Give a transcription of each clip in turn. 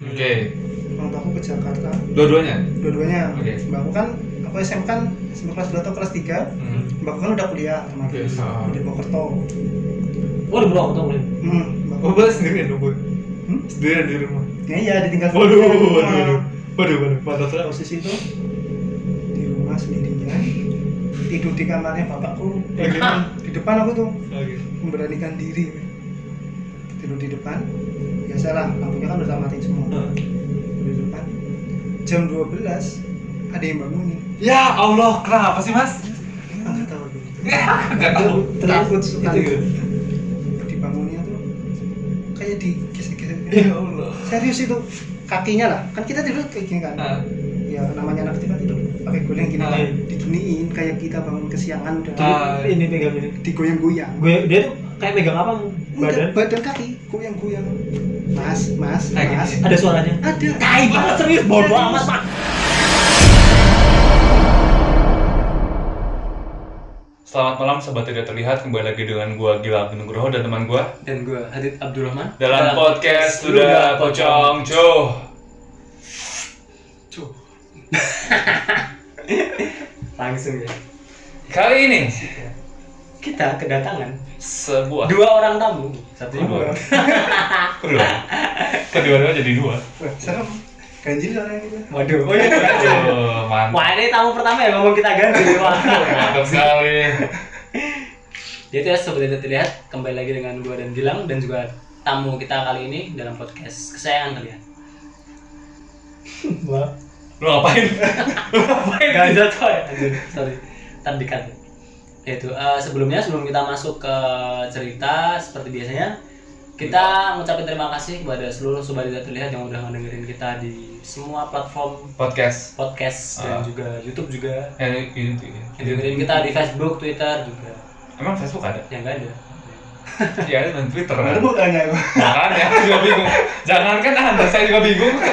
Oke. orang tua aku ke Jakarta Dua-duanya. dua-duanya Oke. mbak aku kan aku SMP kan SMP kelas 2 atau kelas 3 Hmm. mbak aku kan udah kuliah otomatis Oke, ah. di Purwokerto Oh, di Purwokerto boleh. hmm, mbak aku Oh, bahas sendirian dong. Hmm? Sendirian di rumah. ya iya ditinggal Waduh, waduh, waduh. Waduh, waduh. Mantap sekali. posisi itu di rumah sendirian tidur di kamarnya bapakku di depan, di depan aku tuh Oke. memberanikan diri tidur di depan biasalah lampunya kan udah mati semua tidur di depan jam 12 ada yang bangunin Ya Allah, kenapa sih, Mas? Ah, nggak tahu tuh Enggak tahu. sekali Itu. dibangunnya tuh kayak di gesek-gesek Ya Allah. serius itu kakinya lah kan kita tidur kayak gini kan Ah. ya namanya anak kecil kan tidur pakai goleng gini Ah. kan diginiin kayak kita bangun kesiangan udah Ah. Ini pegang ini. digoyang-goyang Gue dia tuh kayak pegang apa? Badan. Enggak, badan kaki goyang-goyang mas mas Kayak mas gini. Ada suaranya. ada Tai banget serius bodoh amat, Pak. Selamat malam sobat tidak terlihat kembali lagi dengan gua Gila Nugroho dan teman gua Dan gue Hadid Abdurrahman dalam podcast sudah pocong Joh. Cuh. Langsung ya. Kali ini Kita kedatangan sebuah dua orang tamu. Satunya Dua. gue. kedua kedua jadi dua. Serem ganjil orang itu Waduh. Oh iya. Oh, mantap. Wah ini tamu pertama ya ngomong kita ganti. Wah. Mantap sekali. Jadi ya tidak terlihat kembali lagi dengan gue dan Gilang dan juga tamu kita kali ini dalam podcast kesayangan kalian. Wah. Lu ngapain? Lu ngapain? Gak coy. Anjir, sorry. Ntar di-cut. Yaitu eh, sebelumnya sebelum kita masuk ke cerita seperti biasanya kita ngucapin terima kasih kepada seluruh sobat tidak terlihat yang udah ngedengerin kita di semua platform Podcast. podcast dan Ah. juga YouTube juga. Eh, itu. Yang dengerin kita di Facebook, Twitter juga. Emang Facebook ada? Yang enggak ada. Ya, ada dan Twitter. ada bukannya Makanya aku juga bingung. Jangan kan anda, saya juga bingung.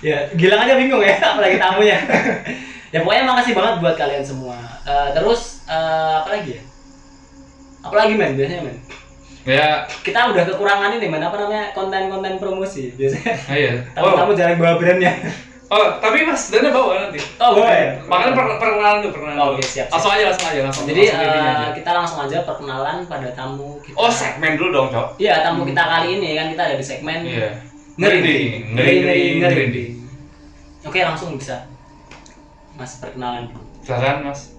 Ya, Gilang aja bingung ya, apalagi tamunya. ya pokoknya makasih banget buat kalian semua. Eh, terus eh, apa lagi ya? Apa lagi men biasanya men? Ya, Kita udah kekurangan ini men apa namanya konten-konten promosi biasanya. ah, iya. Oh, Tamu-tamu jarang bawa brandnya. oh, tapi Mas Dana bawa nanti. Oh boleh. Makanya per perkenalan dulu, perkenalan Oh, oke, siap, siap. Langsung aja, langsung aja, langsung. Jadi langsung eh, aja. kita langsung aja perkenalan pada tamu kita. Oh, segmen dulu dong, Cok. Iya tamu kita kali ini kan kita ada di segmen Iya. ngerinding, Ngerinding, ngerinding, ngerinding. Oke langsung bisa. Mas perkenalan. Silakan, Mas.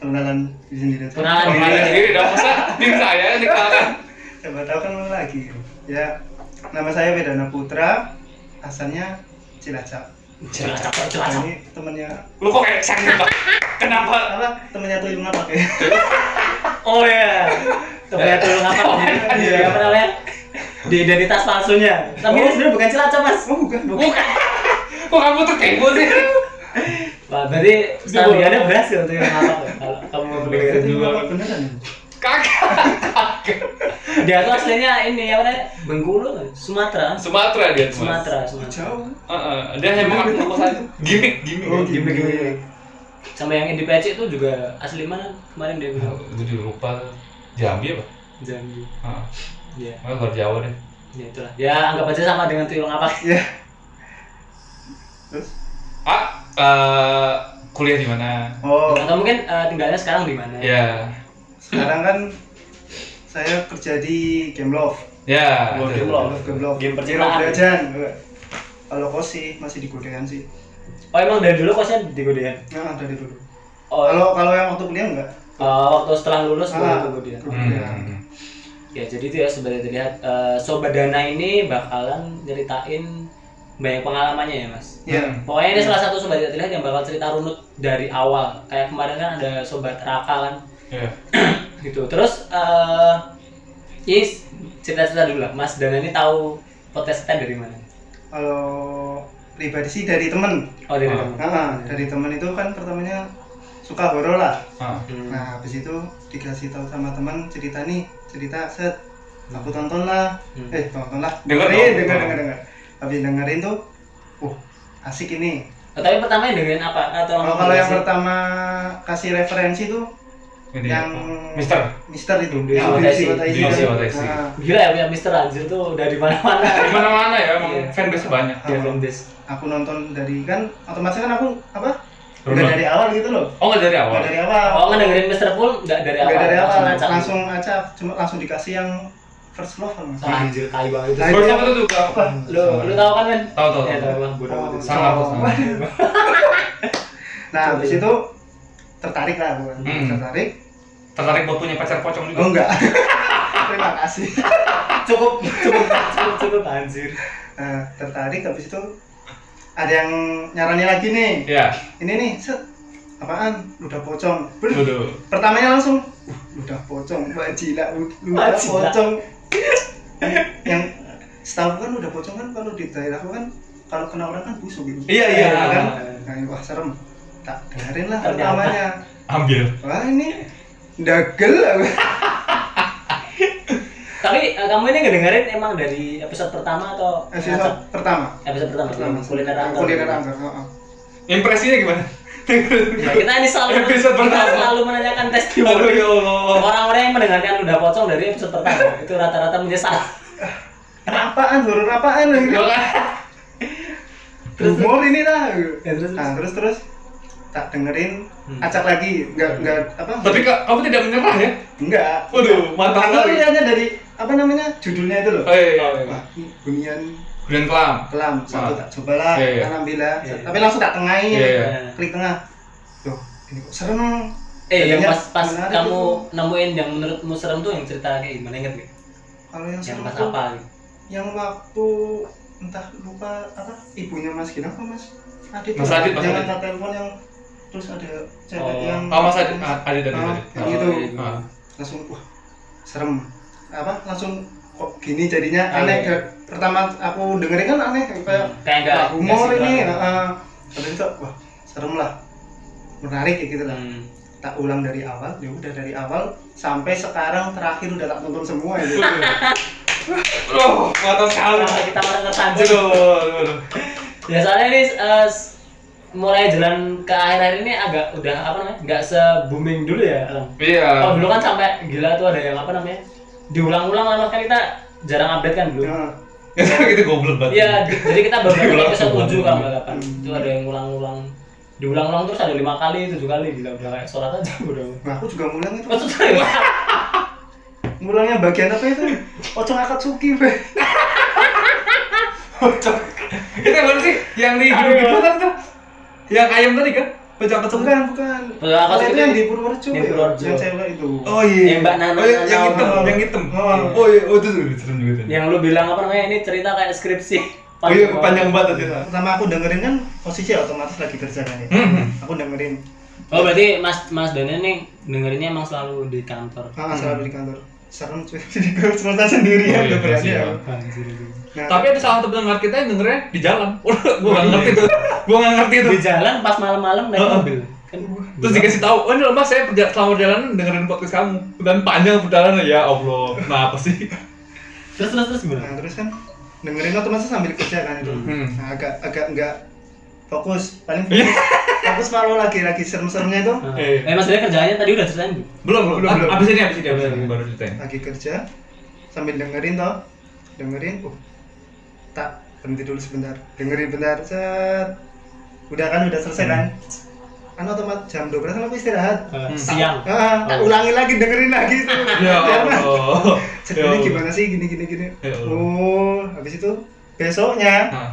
Pengenalan di sendiri aja. Perkenalan Perkenalan diri. sendiri dong, masa tim saya yang dikenalkan. siapa tahu kan lagi ya nama saya Vedana Putra asalnya Cilacap Cilacap, Nah, Cilacap. ini temennya Lu kok kayak sakit, Pak? Kenapa? apa temennya tuh Ilmu pakai Oh iya. Temennya tulung apa? Iya, apa namanya? Di identitas palsunya. Tapi ini sebenarnya bukan Cilacap, Mas. oh bukan bukan Bukan. Kok kamu tuh kayak gue sih? Wah, berarti stadiannya berhasil tuh yang apa tuh? Kalau kamu mau beli itu apa beneran ya? Kagak. Dia tuh aslinya ini apa namanya? Bengkulu, Sumatera. Sumatera dia, Mas. Sumatera, Sumatera. jauh Heeh, dia emang aku ngomong saja. Gimik, gimik. Oh, Gimik, gimik. gimik. Sama yang di PC itu juga asli mana kemarin dia bilang? Itu di lupa Jambi apa? Jambi. Heeh. Iya, Makanya luar Jawa deh. ya itulah. Ya anggap aja sama dengan tuyul apa? ya terus Ah, eh, kuliah di mana? oh Atau mungkin eh, tinggalnya sekarang di mana? Ya. sekarang kan saya kerja di Game Love Ya. Game Love. Game Love Game percintaan. Brajan kalau kos sih masih di Godean sih Oh emang dari dulu kosnya di Godean? nah dari dulu Oh, kalau kalau yang waktu kuliah enggak eh, waktu setelah lulus baru Ah, ke Godean. Hmm. Ya jadi itu ya sebenarnya terlihat eh, Sobat Dana ini bakalan nyeritain banyak pengalamannya ya mas. ya Hmm. Pokoknya ini salah satu Sobat Tidak Terlihat yang bakal cerita runut dari awal. Kayak kemarin kan ada Sobat Raka kan, Ya. gitu. Terus eh ini cerita-cerita dulu lah. Mas Dana ini tahu podcast kita dari mana? kalau pribadi sih dari temen Oh dari Ah. teman. nah dari temen itu kan pertamanya suka horor lah Ah. Hmm. nah habis itu dikasih tahu sama teman cerita nih cerita set aku tonton lah Hmm. eh tonton lah dong. denger Oh. denger denger habis dengerin tuh uh asik ini Oh, tapi pertama yang dengerin apa? Atau kalau kalau yang pertama kasih referensi tuh Ini yang apa? Mister. Mister itu Desi yang Desi kan. Watesi. Nah, Gila ya punya Mister Anjir tuh udah di mana-mana. Di mana-mana ya, emang Iya. fanbase banyak. Dia fanbase. aku nonton dari kan otomatis kan aku apa udah dari awal gitu loh Oh nggak dari awal. Nggak dari awal Oh nggak dengerin Mister Pool nggak dari Nggak awal. dari awal acak. langsung aja cuma langsung dikasih yang first love kan mas Oh, anjir kayu banget itu. First love itu juga apa? Lu lu tahu kan men? Tahu tahu. Ya tahu. tahu lah bodoh banget. Sangat tuh, sangat. nah habis itu tertarik lah kan Hmm. tertarik Tertarik buat punya pacar pocong juga. oh enggak terima kasih Cukup cukup cukup cukup anjir. nah, tertarik habis itu ada yang nyarani lagi nih Iya. ini nih set apaan ludah pocong Ber- pertamanya langsung uh, ludah pocong wajila ludah Wajila. pocong yang setahu kan ludah pocong kan kalau di daerahku kan kalau kena orang kan busuk gitu Iya, iya. kan nah, wah serem tak dengerin lah pertamanya Ambil. wah ini dagel aku. Tapi eh, kamu ini ngedengerin emang dari episode pertama atau episode pertama episode pertama? pertama kuliner angker. kuliner angker heeh. Impresinya gimana? Ya, kita ini selalu Episode kita pertama. selalu menanyakan testimoni. ya Allah. Orang-orang yang mendengarkan udah pocong dari episode pertama itu rata-rata menyesal. apaan horor apaan Ya kan? humor ini lah Ya, terus, nah terus terus tak dengerin Hmm. acak lagi nggak nggak apa Tapi Kak, kamu tidak menyerah ya? enggak Waduh, mantap aku sekali. lihatnya dari apa namanya judulnya itu loh Oh iya, iya, iya. hunian Kemudian kelam. kelam satu tak cobalah Iya, iya. kan ambil lah Iya. tapi langsung tak tengahin Iya, iya. klik tengah loh ini kok serem Eh, yang pas pas menarik kamu itu. nemuin yang menurutmu serem tuh yang cerita kayak gimana inget gak? kalau yang Yang serem pas tuh apa? gitu? yang waktu entah lupa apa ibunya Mas Gina apa Mas Adit Mas ya? Adit, Mas yang Adit. telepon yang terus ada cewek Oh. yang Oh, Mas Adit, Adit, Adit, Ah, Adit. yang itu iya. Ah. langsung wah serem apa langsung kok gini jadinya aneh iya. Kayak pertama aku dengerin kan aneh kayak Kayak enggak wah, humor ini heeh. habis itu wah serem lah menarik kayak gitu lah Hmm. tak ulang dari awal ya udah dari awal sampai sekarang terakhir udah tak tonton semua ya Oh, mantap sekali. Kalau kita malah tersanjung. Ya soalnya ini s- mulai jalan ke akhir-akhir ini agak udah apa namanya? Enggak se booming dulu ya. Iya. Oh, dulu kan sampai gila tuh ada yang apa namanya? Diulang-ulang lama kan kita jarang update kan dulu. Nah, Itu goblok banget. Iya, di- jadi kita baru episode semua. 7 kalau nggak kapan. Hmm. Itu ada yang ulang-ulang. Diulang-ulang terus ada lima kali, tujuh kali, gila udah kayak sholat aja udah. nah, aku juga ngulang itu Maksudnya ngulangnya bagian apa itu pocong akatsuki be Itu yang mana sih? Yang di gitu kan tuh? Yang ayam tadi kan? Pecah pecah bukan Kalau itu yang di Purworejo di ya Purworejo. yang cewek itu Oh iya. Yang Mbak Nana Oh, yang, yang hitam, Oh. yang hitam. Oh. Oh iya, oh itu tuh serem juga tuh. yang lu bilang apa namanya ini cerita kayak skripsi. Oh iya, panjang banget tadi. pertama aku dengerin kan posisi otomatis lagi kerja kan ya Hmm. aku dengerin Oh berarti Mas Mas Daniel nih dengerinnya emang selalu di kantor. ah selalu di kantor serem cuy jadi gue serta sendirian Oh, iya, udah berani pasti ya. itu. Nah, Tapi ada salah satu pendengar kita yang dengernya di jalan. Wah, gua nggak ngerti tuh. Gua nggak ngerti tuh. Di jalan pas malam-malam naik Heeh. mobil. Kan Terus dikasih tahu, oh ini loh mas saya perja- selama perjalanan dengerin podcast kamu dan panjang perjalanan ya Allah, kenapa sih? terus terus terus nah gimana? terus kan dengerin otomatis sambil kerja kan itu Hmm. nah, agak agak enggak fokus paling Iya. fokus fokus malu lagi lagi serem-seremnya itu Nah, Eh. Eh Daniel kerjanya tadi udah ceritain belum? Belum, belum, Belum, belum. abis ini, abis ini, abis ini baru ceritain. lagi kerja sambil dengerin toh dengerin uh tak berhenti dulu sebentar dengerin bentar set udah kan udah selesai kan kan otomatis jam 12 kan aku istirahat Eh, Hmm. siang. ah, tak Oh. ulangi lagi dengerin lagi itu Ya Biar mah, Allah. ceritanya Ya gimana sih gini gini gini Ya oh habis itu besoknya Nah,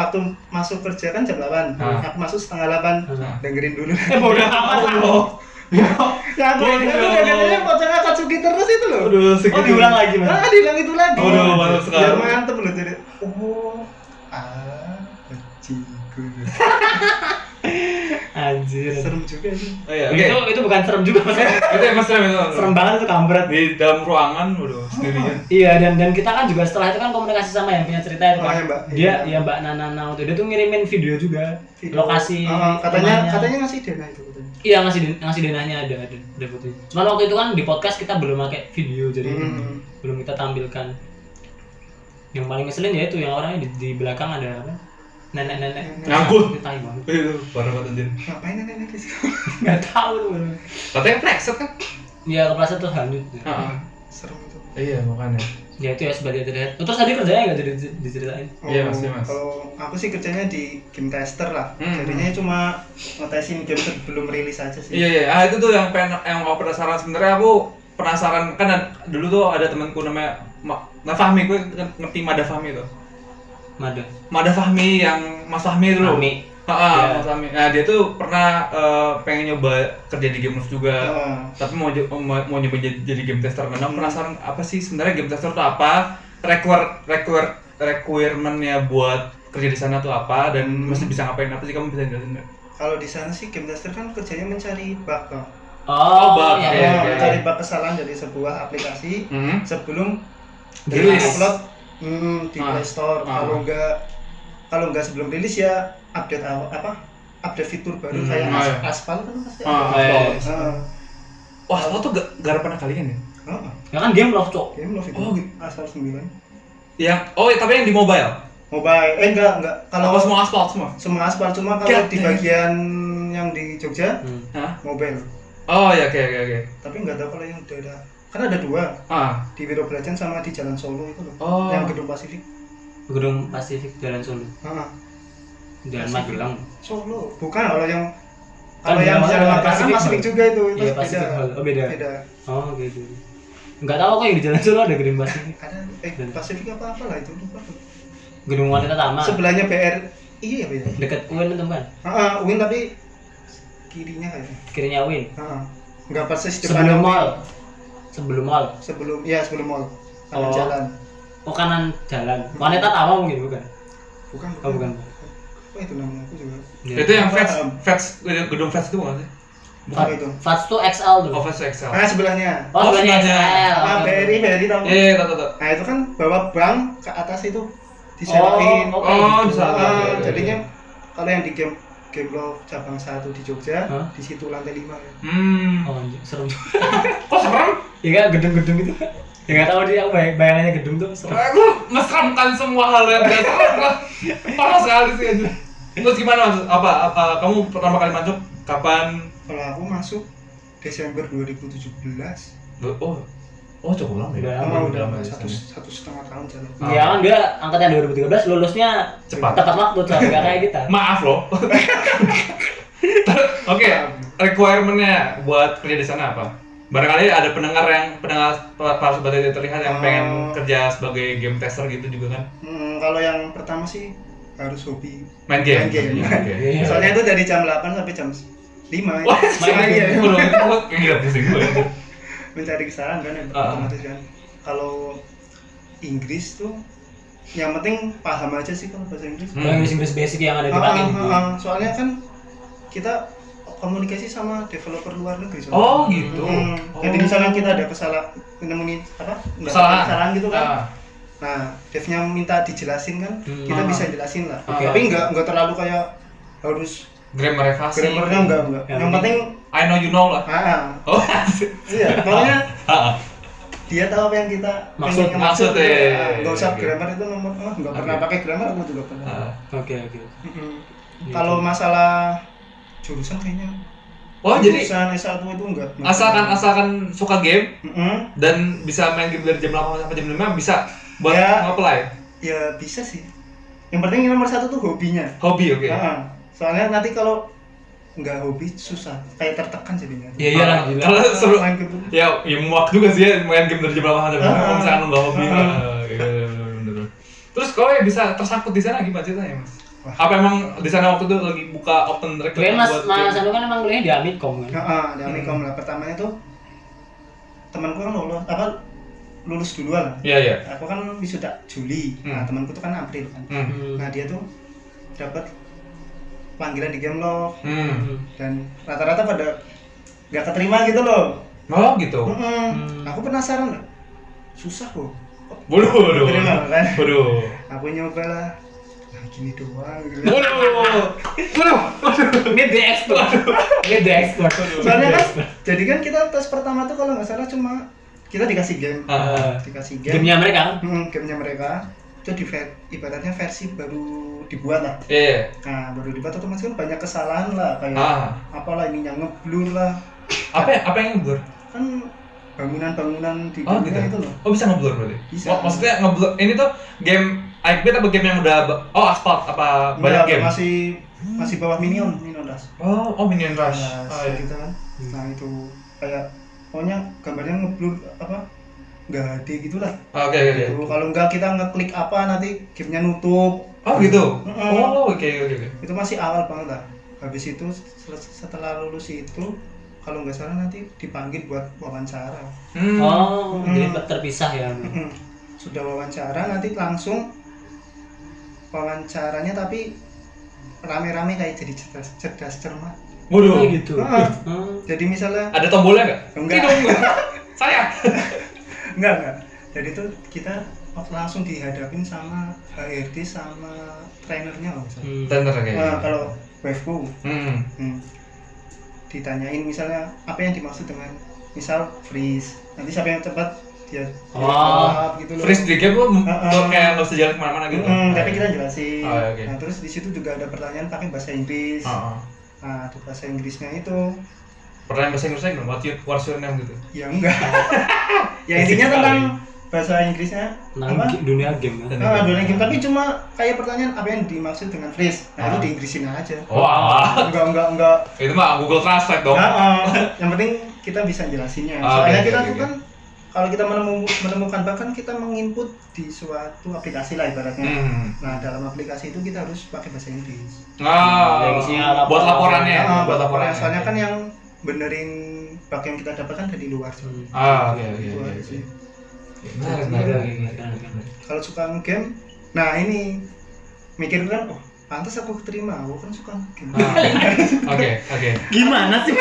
waktu masuk kerja kan jam 8 Ah. aku masuk setengah 8 Nah. dengerin dulu Eh bodoh amat. Allah. Ya, ya aku itu dengerin pocong Akatsuki terus itu loh Aduh. Oh diulang lagi Mas. ah diulang itu lagi Waduh, mantap sekali. biar mantep loh jadi oh ah bajingan Anjir. serem juga sih Oh iya, oke. Itu itu bukan serem juga Mas. Itu emang serem itu. serem banget itu kampret. Di dalam ruangan, waduh, sendirian. Iya dan dan kita kan juga setelah itu kan komunikasi sama yang punya cerita itu Oh, kan. ya, Mbak. Dia Iya. ya Mbak Nana Nau tuh dia tuh ngirimin video juga Video. lokasi Ah, katanya rumahnya. katanya ngasih dana itu katanya Iya ngasih ngasih denahnya ada ada ada fotonya. Cuman waktu itu kan di podcast kita belum pakai video jadi Hmm. belum kita tampilkan. Yang paling ngeselin ya itu yang orangnya di, di belakang ada apa? Nenek-nenek Nganggur. Itu tai banget Itu parah banget anjir. ngapain nenek di situ nggak tahu tuh Katanya plexet kan? ya kepala tuh hanyut Heeh. serem itu Iya, makanya. ya itu ya sebagai terlihat terus tadi kerjanya nggak jadi diceritain Iya, Mas, iya, Mas. kalau aku sih kerjanya di game tester lah Hmm, jadinya cuma ngetesin game sebelum rilis aja sih Iya, iya. Ah, itu tuh yang pengen yang aku penasaran sebenarnya aku penasaran kan dan- dulu tuh ada temanku namanya Ma, Nah Fahmi, gue ngerti Mada Fahmi tuh. Mada Mada Fahmi yang Mas Fahmi itu loh. Fahmi. Ah, Iya. Mas Fahmi. Nah, dia tuh pernah eh, pengen nyoba kerja di Game Loft juga. Heeh. Tapi mau mau, mau nyoba jadi, jadi game tester. Karena aku penasaran apa sih sebenarnya game tester tuh apa? Require require requirementnya buat kerja di sana tuh apa dan Hmm. mesti bisa ngapain apa sih kamu bisa jelasin nggak? kalau di sana sih game tester kan kerjanya mencari bug toh. oh, bug, ya, iya, ya. Iya. mencari bug kesalahan dari sebuah aplikasi Hmm. sebelum Rilis. upload hmm, di Ah. Play Store Ah. kalau enggak kalau enggak sebelum rilis ya update apa update fitur baru Hmm, kayak ah, as iya. aspal kan pasti Ah, ada. iya. Ah. Wah, lo tuh ga- garapan kalian ya? Ah, ya kan game love cok game lo itu Oh, gitu. aspal 9 Yang oh tapi yang di mobile. mobile eh enggak enggak Kalau kalau semua aspal semua. semua aspal cuma kalau di bagian yang di Jogja hmm. Mobile Oh ya oke oke oke. tapi nggak tahu kalau yang daerah kan ada dua. Ah. di Wiro Belajan sama di Jalan Solo itu loh. Oh. yang gedung Pasifik. Gedung Pasifik Jalan Solo. Ah, Jalan Pasifik. Magelang. Solo. Bukan kalau yang Kan kalau yang Jalan Mataram Pasifik Pasifik juga itu. Itu Iya, Hall. Oh, beda. beda. Oh gitu nggak tahu kok yang di Jalan Solo ada gedung Pasifik. Ada eh Pasifik apa apa lah itu lupa tuh. gedung wanita taman sebelahnya BR iya ya dekat UIN itu kan ah ah, Win tapi kirinya kayaknya. Kirinya UIN. Ah ah. nggak persis depan sebelum mall sebelum mall sebelum iya sebelum mall kanan Oh. jalan oh kanan jalan wanita taman mungkin bukan bukan oh bukan apa itu namanya aku juga Ya. Itu yang Fats. Fats gedung Fats itu bukan sih? bukan itu Fats tuh XL tuh Oh Fats Excel. ah sebelahnya oh Oh, sebelahnya. XL ah BRI BRI tahu Iya iya tahu tahu. tahu. nah itu kan bawa bank ke atas itu disewain oh, oke, Oh, gitu. di sana. Ah, Oke, oke, jadinya kalau yang di game game Love cabang satu di Jogja Hah? di situ lantai lima ya. Hmm. oh anjir, serem juga Kok serem? ya kan gedung-gedung itu ya nggak tahu dia bayang bayangannya gedung tuh serem Aku mesramkan semua hal yang gak serem lah. Parah sekali sih anjir. Terus gimana mas? Apa, apa kamu pertama kali masuk kapan? kalau aku masuk Desember 2017 Oh, oh cukup lama Udah ya. lama, lama udah udah lama ya satu sana. satu setengah tahun jalan. Iya kan dia angkatan 2013 lulusnya Cepat. tepat waktu tuh nggak kayak kita. Maaf loh. Oke, requirementnya buat kerja di sana apa? Barangkali ada pendengar yang pendengar para sobat yang terlihat yang pengen Oh. kerja sebagai game tester gitu juga kan? Hmm, kalau yang pertama sih harus hobi Main game. Main game. Iya, oke. Iya. soalnya itu dari jam 8 sampai jam 5 Wah, main main iya. game. Waduh, gila pusing gue. mencari kesalahan kan Ah. otomatis kan kalau Inggris tuh yang penting paham aja sih kalau bahasa Inggris Hmm. Inggris Inggris basic yang ada di ah. soalnya kan kita komunikasi sama developer luar negeri soalnya. Oh gitu. Hmm, Oh. Jadi misalnya kita ada kesalahan menemui apa? Kesalahan. kesalahan gitu kan. Ah. Nah, devnya minta dijelasin kan, Hmm. kita bisa jelasin lah. Oke. Tapi nggak nggak terlalu kayak harus Grammar fasih. grammarnya enggak enggak. Yang Yang penting I know you know lah. ah, ah. Oh, iya, Ah. dia tahu apa yang kita Maksud- pengen maksud, gitu. ya. Ah, nggak usah Oke. grammar itu nomor ah, nggak pernah Oke. pakai grammar aku juga pernah. Ah. Oke oke. Gitu. Kalau masalah jurusan kayaknya Oh jadi jurusan S1 itu enggak. asalkan asalkan suka game Mm-mm. dan bisa main game dari jam 8 sampai jam 5 bisa buat Ya. nge-apply. ya bisa sih yang penting nomor satu tuh hobinya Hobi oke. Ah, soalnya nanti kalau nggak hobi susah kayak tertekan jadinya Iya iya lah Ah. Kalau seru main gitu ya, ya muak juga sih ya main game dari jam 8 sampai jam 5 Ah. kalau misalkan lu nggak hobi. Ah. Ah, iya, iya. Terus kau ya bisa tersangkut di sana gimana ceritanya mas? Wah. Apa emang di sana waktu itu lagi buka open recruitment mas buat mas game? Anu kan emang kuliahnya di Amikom kan. nah, ah, di Hmm. Amikom lah pertamanya tuh temanku kan lulus apa lulus duluan lah Iya iya. aku kan wisuda Juli nah Hmm. temanku tuh kan April kan Hmm. Hmm. nah dia tuh dapat panggilan di game love Hmm. dan rata-rata pada nggak keterima gitu loh Oh gitu. Mm-mm. Hmm. aku penasaran susah kok bodoh. Keterima, kan? Bodoh. aku nyoba lah nah gini doang gitu. Bodoh. Bodoh. Ini the expert. Ini the expert. soalnya kan jadi kan kita tes pertama tuh kalau nggak salah cuma kita dikasih game Ah. dikasih game Gamenya mereka? Hmm, gamenya mereka itu di ver- ibaratnya versi baru dibuat lah Iya. nah baru dibuat otomatis kan banyak kesalahan lah kayak Ah. apalah ininya ngeblur lah Apa ya- apa yang ngeblur? kan bangunan-bangunan di Oh, dunia gitu. itu loh Oh, bisa ngeblur berarti? Bisa. Mak- Maksudnya ngeblur ini tuh game iPad apa game yang udah oh aspal apa banyak Enggak, game? masih masih bawah minion minion rush Oh, oh Minion Rush. Nah, Oh, iya. gitu kan nah itu kayak pokoknya gambarnya ngeblur apa nggak HD gitulah Oke oke oke. Gitu. kalau enggak kita ngeklik apa nanti gamenya nutup Oh gitu. Mm-mm. Oh oke oke oke. itu masih awal banget lah habis itu setelah lulus itu kalau nggak salah nanti dipanggil buat wawancara Hmm. Oh, Hmm. jadi terpisah ya. Sudah wawancara nanti langsung wawancaranya tapi rame-rame kayak jadi cerdas cerdas cermat Waduh. Oh gitu. Ah. Hmm. jadi misalnya Ada tombolnya nggak? Enggak. Tidak. Saya. enggak enggak jadi itu kita langsung dihadapin sama HRD sama trainernya loh misalnya. Hmm. Tender kayak. Nah, kalau waifu Hmm. hmm, ditanyain misalnya apa yang dimaksud dengan misal freeze nanti siapa yang cepat dia Oh. jawab gitu loh Freeze di game tuh tuh ah. kayak nggak bisa jalan ke mana-mana gitu. Mm, tapi kita jelasin Oh, oke. nah terus di situ juga ada pertanyaan pakai bahasa Inggris Ah, ah. nah bahasa Inggrisnya itu Pertanyaan bahasa Inggrisnya gimana? What you, what's your name gitu? ya enggak ya intinya tentang bahasa Inggrisnya Nah, apa dunia game kan. Ah, dunia game tapi cuma kayak pertanyaan apa yang dimaksud dengan freeze nah itu Ah. di Inggrisin aja Oh, alah. enggak enggak enggak Itu mah Google Translate dong. Nah, ah, yang penting kita bisa jelasinnya. Ah, Soalnya oke, kita oke. kan kalau kita menemu- menemukan bahkan kita menginput di suatu aplikasi lah ibaratnya. Hmm. Nah dalam aplikasi itu kita harus pakai bahasa Inggris. Ah, Yang isinya buat laporan. laporannya. Ah, buat laporannya. Soalnya kan yang benerin bug yang kita dapatkan dari luar. sih. Ah, oke oke. Menarik, menarik. oke, oke, oke, oke. Kalau suka game, nah ini mikir kan, oh pantas aku keterima, aku kan suka game. Ah, Oke, oke. Gimana sih?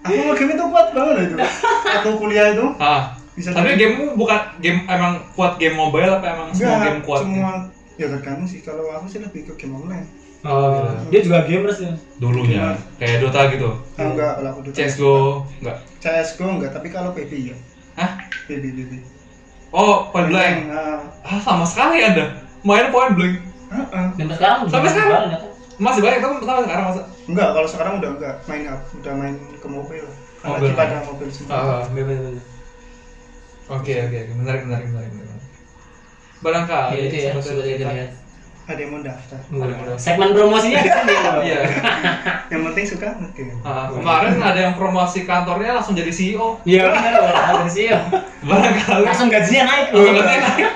aku mau game itu kuat banget loh itu. Atau kuliah itu Ah, bisa tapi jadi- gamemu bukan game emang kuat game mobile apa emang semua game kuat? semua ya tergantung sih kalau aku sih lebih ke game online Oh, dia juga gamers ya. Dulunya kayak Dota gitu. Ah, enggak kalau aku dulu CS:GO enggak. CSGO enggak tapi kalau PB ya Hah? PB PB Oh, Point Blank. ah Ah, sama sekali ada. Main Point Blank. ah, ah. Sampai sekarang Sampai sekarang? banyak? Masih banyak tapi sampai sekarang masa. enggak kalau sekarang udah enggak main up udah main ke mobile karena Mobile. pada mobil semua Ah, Bebas, bebas. Oke, oke, oke. Menarik, menarik, menarik, menarik. Barangkali Iya itu ya, seperti itu ya. Ada yang mau daftar Segmen promosinya di sini. Iya. yang penting suka game Ah, kemarin ada yang promosi kantornya langsung jadi CEO. Iya benar, ada sih ya. Barangkali Langsung gajinya naik. langsung katanya naik.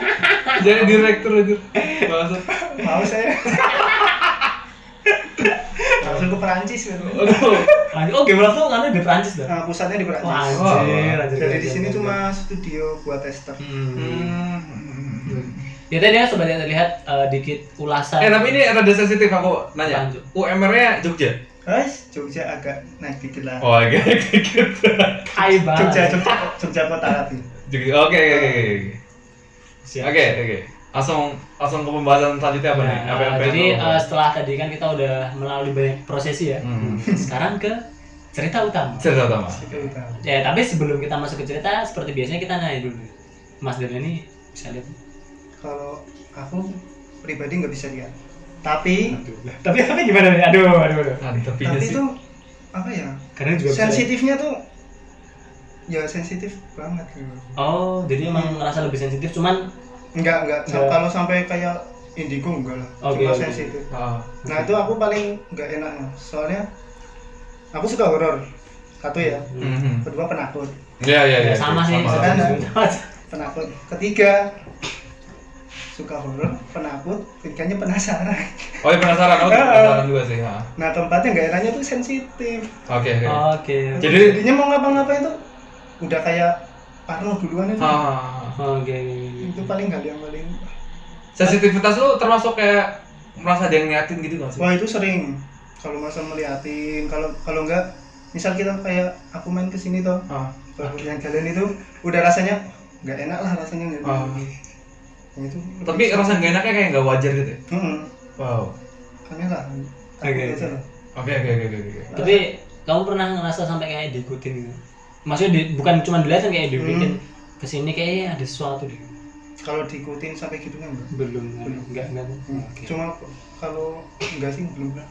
jadi direktur aja. Maksud. mau saya langsung ke Perancis kan Aduh. Oh, game tuh kan di Prancis dah. Nah, pusatnya di Wah, Perancis anjir, anjir. jadi di anjir, sini anjir. cuma studio buat tester Hmm. Hmm. Ya tadi ya yang terlihat eh, dikit ulasan. Eh tapi ini rada sensitif aku nanya. Lanjut. UMR-nya Jogja. guys Jogja agak naik dikit lah Oh, oke gitu. Hai banget. Jogja Jogja Jogja kota Rapi Jogja. Oke, oke, oke, oke. Oke, oke. Langsung langsung ke pembahasan selanjutnya apa nih? Nah, Apa apa yang jadi eh, setelah tadi kan kita udah melalui banyak prosesi ya. Hmm. Sekarang ke cerita utama. cerita utama. Situ utama. Ya, tapi sebelum kita masuk ke cerita, seperti biasanya kita nanya dulu. Mas Dana ini bisa lihat. Kalau aku pribadi nggak bisa lihat tapi Tapi tapi gimana nih? Aduh, aduh, aduh. Tapi sih. itu apa ya Karena juga sensitifnya tuh ya sensitif banget gitu. Oh, jadi emang ngerasa lebih sensitif cuman enggak enggak Enggak. kalau sampai kayak indigo enggak lah Oke, cuma oke. sensitif Ah. nah itu aku paling nggak enaknya soalnya aku suka horor satu ya Mhm. kedua penakut Iya, iya, iya. ya, sama sih. Sama. sama. penakut ketiga suka horor penakut ketiganya penasaran Oh, iya, penasaran. Oh, penasaran juga sih. ha. nah tempatnya nggak enaknya tuh sensitif Oke, oke. Oke. Jadi jadinya mau ngapa-ngapain tuh udah kayak Parno duluan itu ah, Oke. itu paling hal yang paling sensitivitas lu termasuk kayak merasa ada yang ngeliatin gitu nggak sih? wah itu sering kalau masa meliatin kalau kalau enggak misal kita kayak aku main ke sini toh Ah. yang kalian itu udah rasanya nggak enak lah rasanya nggak Ah. Itu Tapi rasa gak enaknya kayak nggak wajar gitu ya? hmm, Wow. aneh lah Oke. Oke, oke, oke. Tapi kamu pernah ngerasa sampai kayak diikutin gitu? Maksudnya di- bukan cuma dilihatin kayak dibikin Hmm. ke sini kayaknya ada sesuatu deh. kalau diikutin sampai gitu kan enggak belum enggak enggak Hmm. oke cuma kalau enggak sih belum belum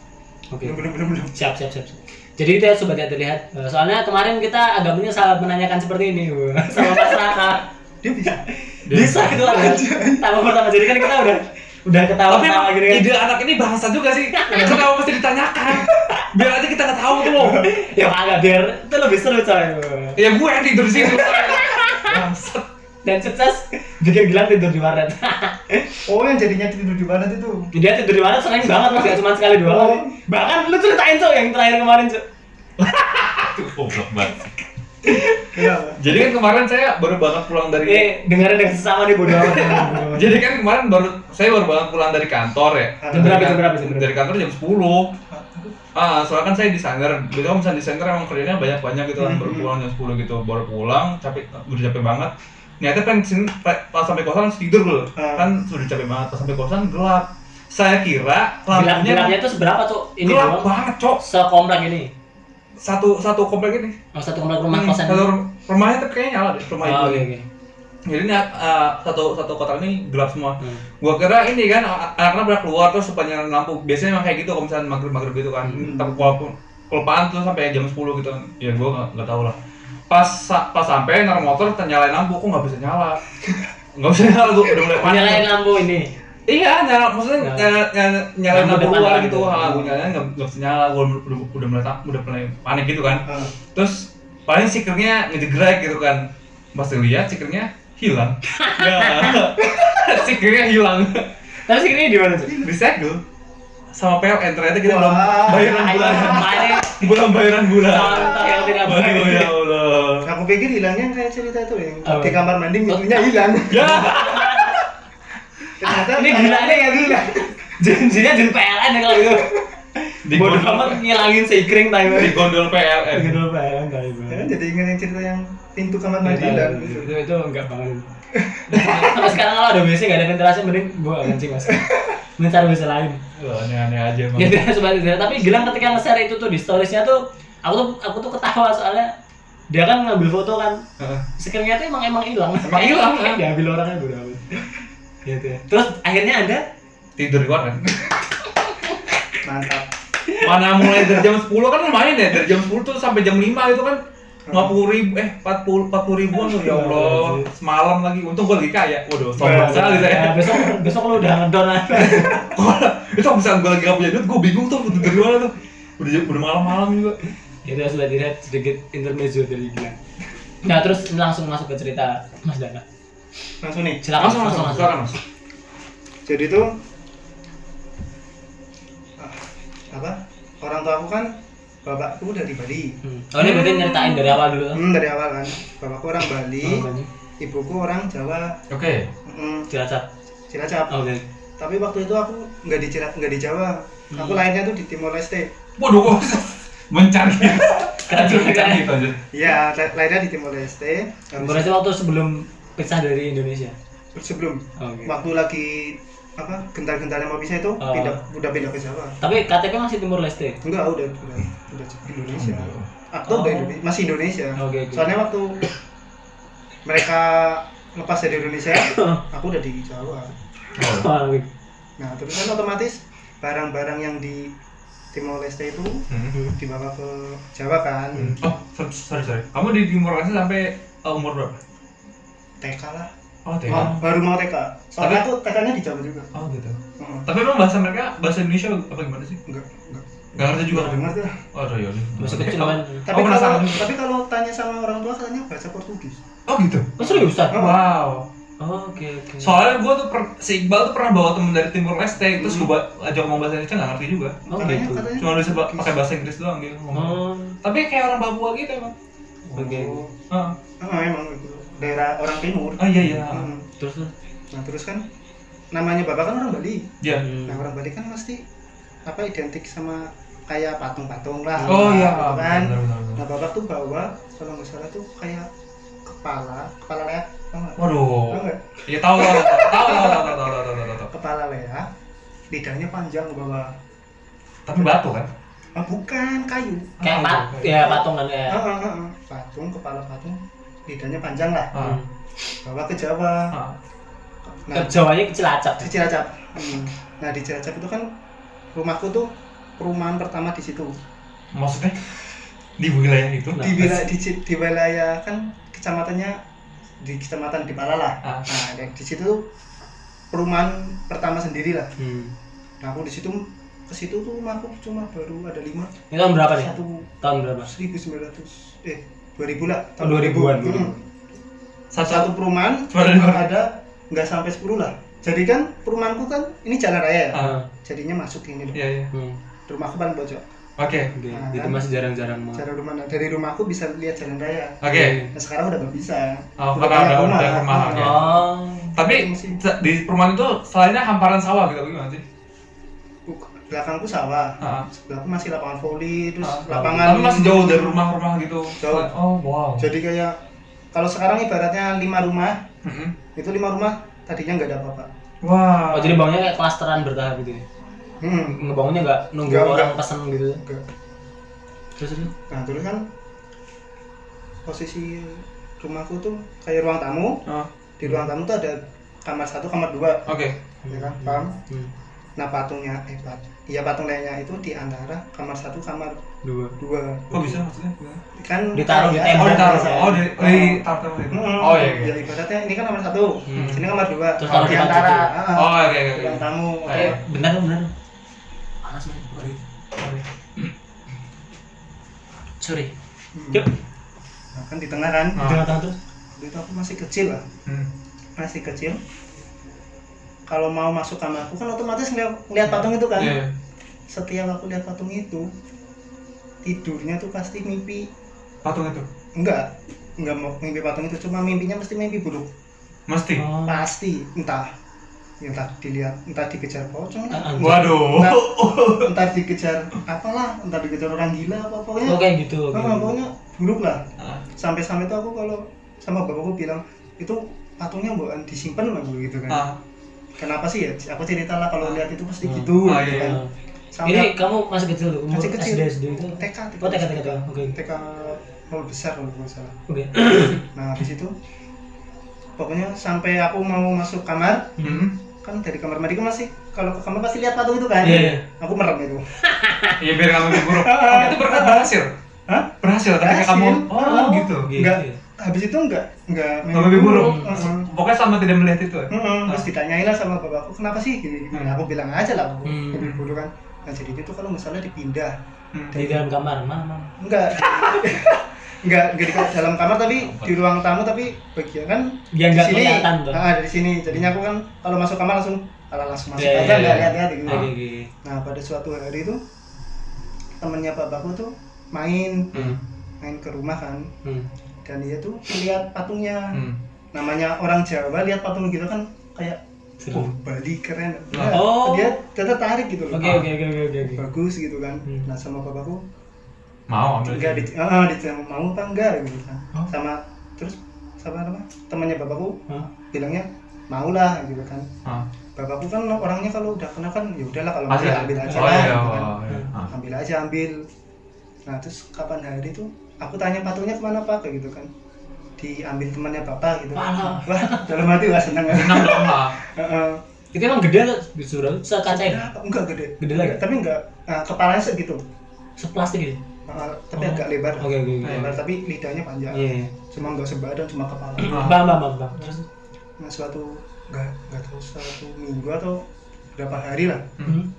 oke belum belum belum belum siap siap siap jadi itu ya sobat yang terlihat Eh, soalnya kemarin kita agak menyesal menanyakan seperti ini sama Mas Raka dia bisa bisa itu ada tamu pertama jadi kan kita udah udah ketawa Tapi ketawa emang gitu kan ide anak ini bahasa juga sih. Kenapa mesti ditanyakan? Biar aja kita nggak tahu tuh loh. ya agak biar itu lebih seru coy Ya gue yang tidur di situ. Bangsat. dan sukses bikin Gilang tidur di warnet oh yang jadinya tidur di mana itu dia tidur di warnet sering banget mas gak cuma sekali dua kali Oh. bahkan lu ceritain tuh yang terakhir kemarin tuh Tuh goblok banget. Kenapa Jadi kan kemarin saya baru banget pulang dari eh dengerin dengan sesama nih bodo amat Jadi kan kemarin baru saya baru banget pulang dari kantor ya. Jam berapa, jam berapa, jam berapa? Dari kantor jam 10. Ah, soalnya kan saya desainer. Biasanya kalau misalnya desainer emang kerjanya banyak-banyak gitu kan, baru Hmm. pulang jam 10 gitu, baru pulang, capek, udah capek banget. Niatnya pengen ke sini, pa- pas sampai kosan langsung tidur dulu. Ah. Kan sudah capek banget, pas sampai kosan gelap. Saya kira lampunya gelapnya tuh seberapa tuh ini gelap banget, Cok. sekomplek ini Satu satu komplek ini. oh, satu komplek rumah Hmm, kosan satu rum- rumahnya tapi kayaknya nyala deh, rumah oh, ibu. oke oke Jadi ini uh, satu satu kotak ini gelap semua. Hmm. Gua kira ini kan anak-anak pada keluar terus nyalain lampu. Biasanya emang kayak gitu kalau misalnya maghrib-maghrib gitu kan. Hmm. Tapi walaupun kelupaan tuh sampai jam 10 gitu kan. Ya gua nggak nggak tahu lah. Pas pas sampai naruh motor nyalain lampu kok nggak bisa nyala. Nggak bisa nyala gua udah mulai panik. nyalain lampu ini Iya, nyala maksudnya nyala, nyala, lampu depan luar kan. gitu. Ha, gua nyalain nggak nggak bisa nyala. Gua udah, udah mulai udah mulai panik gitu kan. Ah. Terus paling stikernya ngejegrek gitu kan. Pas dilihat stikernya hilang. ya. stikernya hilang. tapi segini di mana tuh di segel sama PLN ternyata kita belum bayaran kemarin belum bayaran bulan yang tidak Waduh ya baik Allah aku pikir hilangnya kayak cerita itu yang di kamar mandi pintunya hilang ya ternyata ini gila nih ya gila. janjinya jadi PLN ya kalau gitu. Di bodoh gondol amat ngilangin sekring timer di gondol PLN gitu PLN kali Ya, jadi ingat yang cerita yang pintu kamar mandi hilang itu, itu, enggak banget Sampai sekarang kalau ada WC nggak ada ventilasi mending gua akan kencing mas. Mending cari WC lain. Wah, aneh-aneh aja emang Ya sebenarnya tapi Gilang ketika nge-share itu tuh di storiesnya tuh aku tuh aku tuh ketawa soalnya. Dia kan ngambil foto kan. Heeh. screennya tuh emang emang hilang. Emang hilang, kan? diambil orangnya udah gitu ya terus akhirnya ada tidur di warnet mantap. Mana mulai dari jam 10 kan lumayan ya dari jam 10 tuh sampai jam 5 itu kan. 50 ribu, eh 40, 40 ribuan tuh ya Allah. Semalam lagi, untung gue lagi kaya. Waduh, sombong sekali Ya, saya besok besok lu udah ngedon aja. Itu misalnya gue lagi gak punya duit, gue bingung tuh tidur di mana tuh. Udah, udah malam-malam juga. Itu ya sudah dilihat sedikit intermezzo dari Gilang nah terus langsung masuk ke cerita Mas Dana langsung nih. Silakan Langsung, langsung, silakan mas. Jadi tuh ah, apa? Orang tua aku kan bapakku dari Bali. Hmm. oh ini berarti nyeritain dari awal dulu? Hmm, dari awal kan. Bapakku orang Bali Oh, ibuku orang Jawa. Oke. Hmm, Cilacap. Cilacap. Oke. Tapi waktu itu aku nggak di Cila- nggak di Jawa. Aku Hmm. lahirnya tuh di Timor Leste. Waduh, mencari gitu. Iya la- lahirnya di Timor Leste. Habis- Berarti waktu sebelum pisah dari Indonesia? Sebelum. Oke. Waktu lagi apa gentar-gentarnya mau bisa itu Oh. pindah udah pindah ke Jawa. Tapi KTP masih Timur Leste? Enggak udah udah udah Indonesia. Aku Oh. udah Indonesia, masih Indonesia. Oke, oke. soalnya waktu mereka lepas dari Indonesia aku udah di Jawa. Oh, nah terus kan otomatis barang-barang yang di Timor Leste itu Hmm. dibawa ke Jawa kan. Oh, sorry, sorry. Kamu di Timur Leste sampai uh, umur berapa? TK lah Oh, TK. Mau- baru mau TK soalnya Tapi- aku TK-nya di Jawa juga Oh, gitu. Heeh. Tapi emang bahasa mereka bahasa Indonesia apa gimana sih? enggak enggak Gak ngerti juga. Enggak dengar tuh. Oh, udah ya udah. masih kecil kan tapi Oh, kalau tapi kalau tanya sama orang tua katanya bahasa Portugis Oh, gitu. oh seriusan Oh. Wow. oh, oke oke Soalnya gue tuh per, si Iqbal tuh pernah bawa temen dari Timur Leste, terus gue ajak ngomong bahasa Indonesia nggak ngerti juga. oh katanya gitu katanya Cuma bisa pakai bahasa Inggris doang dia ngomong. oh Tapi kayak orang Papua gitu emang. oke Oh. Ah, Ah, emang itu daerah orang timur oh iya iya. Hmm. terus terus nah terus kan namanya bapak kan orang Bali Iya. Hmm. nah orang Bali kan pasti apa identik sama kayak patung-patung lah Oh iya. gitu kan Benar, benar, benar. nah bapak tuh bawa kalau nggak salah tuh kayak kepala kepala leak? Waduh. Tau nggak? Ya tahu tahu tahu tahu tahu tahu tahu tahu tahu kepala leak lidahnya panjang bawa Tapi batu kan? ah bukan kayu kayak Ah, pat ya patungan ya ah, ah, ah, ah. patung kepala patung lidahnya panjang lah Ah. Hmm. bawa ke Jawa Ah. nah Jawanya Cilacap. di Cilacap Hmm. nah di Cilacap itu kan rumahku tuh perumahan pertama di situ Maksudnya di wilayah itu? di wilayah di, di wilayah kan kecamatannya di kecamatan di Palala Ah. nah di situ tuh perumahan pertama sendiri lah Hmm. nah aku di situ ke situ tuh rumahku cuma baru ada lima Ini tahun berapa nih? satu Tahun berapa? seribu sembilan ratus eh dua ribu lah Oh, 2000-an, Hmm. Satu, satu perumahan ada nggak sampai 10 lah jadi kan perumahanku kan ini jalan raya ya Ah. jadinya masuk ini loh Iya, iya. Hmm. rumahku paling pojok Oke. Oke, Nah, itu kan? masih jarang-jarang mau. cara rumah dari rumahku bisa lihat jalan raya Oke. nah sekarang udah nggak bisa Oh, Udah karena udah udah rumah. Ah. oke. Oh. Tapi di perumahan itu selainnya hamparan sawah gitu gimana sih? Belakangku sawah Ah. sebelahku masih lapangan voli terus Ah, lapangan Tapi masih jauh dari rumah-rumah gitu. Jauh. Oh, wow. jadi kayak kalau sekarang ibaratnya lima rumah Mm-mm. itu lima rumah tadinya nggak ada apa-apa Wah. Oh, jadi bangunnya kayak klasteran bertahap gitu ya? hmm. Ngebangunnya nggak nunggu Nggak, orang pesen gitu? Nggak. Terus terus? nah dulu kan posisi rumahku tuh kayak ruang tamu Ah, di ruang tamu tuh ada kamar satu kamar dua Oke. ya kan paham Hmm. Nah patungnya eh pat iya patung lainnya itu di antara kamar satu kamar Dua. dua Kok bisa maksudnya? kan Ditaruh di Oh, tembok. ditaruh. biasa. Oh, di di taruh itu. Mm-mm. Oh, iya, iya. Ya, ibaratnya ini kan kamar satu, Hmm. sini kamar dua. Terus di di antara, ah, Oh, oke oke. ruang oke. tamu. Oh, Eh, iya. benar benar. Panas nih. Sorry. Hmm. Yuk. Nah, kan di tengah kan. Di tengah-tengah terus. Waktu itu aku masih kecil lah, Hmm. masih kecil. Kalau mau masuk kamarku kan otomatis ngeliat, ngeliat patung itu kan. Iya. Setiap aku lihat patung itu, tidurnya tuh pasti mimpi Patung itu. enggak enggak mau mimpi patung itu cuma mimpinya mesti mimpi buruk Mesti. Oh. pasti entah entah dilihat entah dikejar pocong lah, Ah, ah. Waduh. entah, entah dikejar apalah entah dikejar orang gila apa pokoknya Oh kayak gitu. oke. Ah, pokoknya buruk lah Ah. sampai-sampai itu aku kalau sama bapakku bilang itu patungnya bukan disimpan lah gitu kan Ah. Kenapa sih ya aku cerita lah kalau lihat itu pasti Hmm. gitu Ah, gitu iya. kan Ini sampai kamu masih kecil tuh, umur Masih kecil. SD SD itu. TK Oh TK TK TK. Oke. TK nol besar kalau nggak salah Oke. nah habis itu pokoknya sampai aku mau masuk kamar Hmm. kan dari kamar mandi kan masih kalau ke kamar pasti lihat patung itu kan Iya, iya. aku merem itu Iya biar kamu buruk. Tapi itu berkat berhasil. Hah? Berhasil ketika kamu Oh, oh gitu. Gitu. enggak ya. Habis itu enggak enggak Nggak mimpi buruk. Heeh. Pokoknya selama tidak melihat itu. ya? Heeh, terus ditanyain lah sama bapakku kenapa sih gini, gini. Hmm. aku bilang aja lah aku Hmm. mimpi buruk kan nah jadi itu kalau misalnya dipindah Hmm. Di dalam kamar, mana mana. enggak enggak enggak di dalam kamar tapi di ruang tamu tapi bagian kan Biar di nggak sini ah dari sini jadinya aku kan kalau masuk kamar langsung ala langsung masuk Iya, aja iya, enggak iya. lihat-lihat gitu oke. nah pada suatu hari itu temennya bapakku tuh main Hmm. main ke rumah kan Hmm. Dan dia tuh lihat patungnya Hmm. namanya orang Jawa lihat patung gitu kan kayak Seru. oh Bali keren Oh. dia tertarik gitu loh Oke oke oke oke oke. bagus gitu kan Hmm. nah sama bapakku Mau ambil. enggak di ah, di mau apa enggak gitu kan Oh. sama terus sama apa temannya bapakku Hah? bilangnya mau lah gitu kan Ah. bapakku kan orangnya kalau udah kenal kan ya udahlah kalau mau ya ambil aja Oh lah iya. gitu kan. oh, iya. Ah. ambil aja ambil nah terus kapan hari itu aku tanya patungnya ke mana pak kayak gitu kan diambil temannya bapak gitu Walah. wah dalam hati wah seneng kan Senang dong lah. Heeh. Itu emang gede surau, sekacain, Berapa? enggak gede Gede lagi? tapi enggak nah, kepalanya segitu seplastik gitu. Heeh, tapi Oh. agak lebar Oke oke oke. lebar tapi lidahnya panjang Iya. iya. cuma enggak sebadan cuma kepala. Bang bang bang bang. Terus. nah suatu enggak enggak tahu suatu minggu atau berapa hari lah Hmm.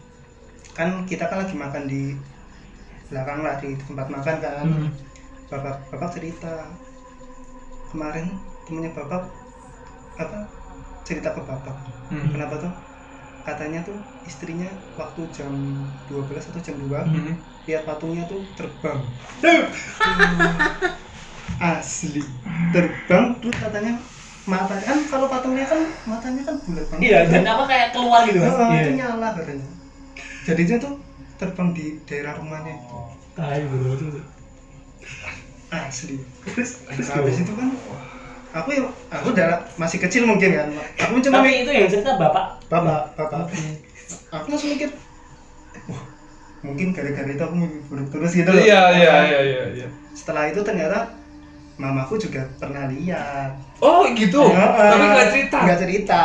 kan kita kan lagi makan di belakang lah di tempat makan kan Hmm. Bapak bapak cerita kemarin temennya bapak apa cerita ke bapak Hmm. kenapa tuh katanya tuh istrinya waktu jam 12 atau jam 2 Hmm. lihat patungnya tuh terbang asli terbang terus katanya mata kan kalau patungnya kan matanya kan bulat banget Iya, dan apa kayak keluar gitu kan? Oh, Iya. itu nyala katanya jadinya tuh terbang di daerah rumahnya itu Tai bener tuh. Asli terus terus habis itu kan aku ya aku udah masih kecil mungkin kan aku cuma Tapi itu yang cerita bapak. bapak bapak aku langsung mikir wah mungkin gara-gara itu aku mimpi buruk terus gitu loh Iya iya iya iya iya. setelah itu ternyata mamaku juga pernah lihat Oh gitu. Heeh. Tapi nggak cerita. nggak cerita?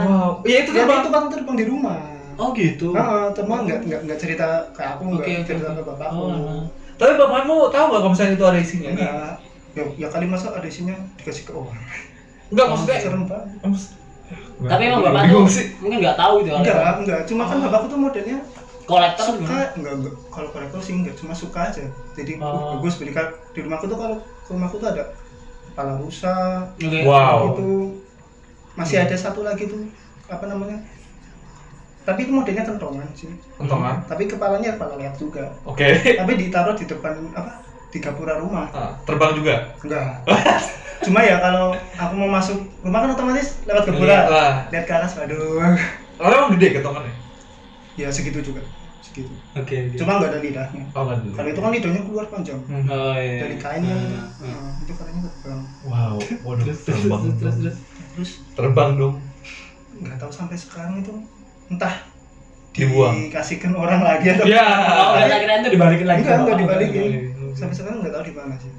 Wow. Iya itu terbang. itu kan terbang di rumah Oh gitu. Heeh, teman nggak nggak nggak cerita ke aku nggak cerita ke bapakku Oh, nah. Tapi bapakmu tahu nggak kalau misalnya itu ada isinya? enggak ya, ya kali masa ada isinya dikasih ke orang Enggak Oh, maksudnya. serem banget Maksud- Tapi emang bapak tuh sih. mungkin nggak tahu kalau enggak enggak cuma kan Oh. bapakku tuh modelnya kolektor suka gimana? enggak, enggak kalau kolektor sih enggak cuma suka aja jadi Oh. uh, bagus beli di rumahku tuh kalau ke rumahku tuh ada kepala rusa Oke. Wow. itu masih ada satu lagi tuh apa namanya tapi itu modelnya kentongan sih Kentongan. tapi kepalanya kepala lihat juga Oke. tapi ditaruh di depan apa di gapura rumah Ah, terbang juga. enggak cuma ya kalau aku mau masuk rumah kan otomatis lewat gapura Lihat lah. lihat ke atas aduh Orang emang gede kentongannya. ya segitu juga segitu Oke. oke. cuma nggak ada lidahnya Oh kalau itu kan lidahnya keluar panjang Hmm. Oh iya. dari kain yang Ah, ah. nah, itu katanya terbang Wow. Waduh. Terus Terbang. terus terus. terus. terus Terbang dong. nggak tahu sampai sekarang itu entah Dibuang. dikasihkan orang lagi atau Ya. Oh, enggak kira itu dibalikin lagi. enggak enggak bapak. dibalikin Oh, sampai sekarang nggak tahu di mana sih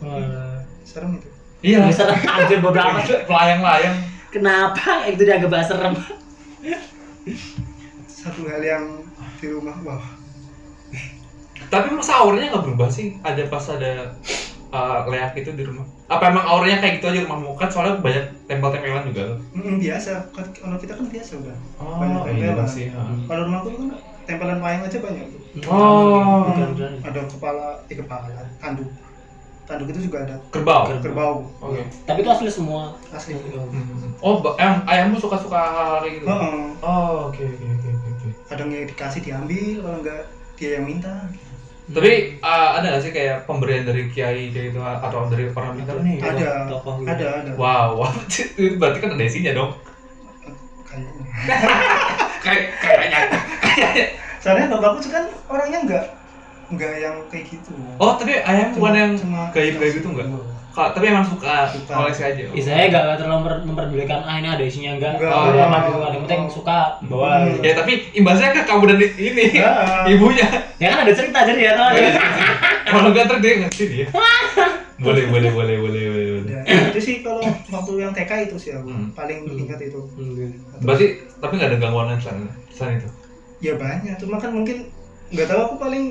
Wah. serem itu Iya. Bisa anjir bodo amat. Pelayang-layang. Kenapa itu dia agak bahas serem? satu hal yang di rumah wah Tapi emang sahurnya nggak berubah sih? Ada pas ada uh, leak itu di rumah. Apa emang auranya kayak gitu aja rumahmu? Kan soalnya banyak tempel-tempelan juga tuh. Mm, biasa Kan- kalau kita kan biasa udah Oh, Banyak iya tempelan. sih. ha. kalau rumahku tuh kan tempelan wayang aja banyak tuh Oh. Bukan, bukan. ada kepala eh kepala tanduk tanduk itu juga ada Kerbau. kerbau Oke. Tapi itu asli semua. asli Hmm. Oh, em, ayahmu suka-suka hal-hal kayak gitu? Heeh. Oh, oke oke oke oke, oke. kadang yang dikasih diambil kalau enggak dia yang minta Tapi uh, ada nggak sih kayak pemberian dari kiai kayak gitu atau dari orang minta nih? Ada tokoh gitu. ada ada Wow, wow. itu berarti kan ada isinya dong. kayaknya Kayak kayaknya. soalnya bapakku tuh kan orangnya enggak enggak yang kayak gitu Oh, tapi ayahmu bukan yang gaib-gaib itu enggak? Ka- tapi emang suka Suka. koleksi aja. Ya, saya nggak terlalu memper- memperdulikan ah ini ada isinya enggak. Enggak. Oh, Oh. gitu. Ada yang penting suka bawa. Hmm. gitu. Ya tapi imbasnya ke kamu dan ini Ya. ibunya. Ya kan ada cerita jadi ya tahu aja. Kalau nggak ntar dia ngerti dia. boleh boleh boleh boleh boleh. boleh. Ya, itu sih kalau waktu yang TK itu sih aku Hmm. paling ingat itu Berarti tapi nggak ada gangguan lain selain selain itu. ya banyak cuma kan mungkin nggak tahu aku paling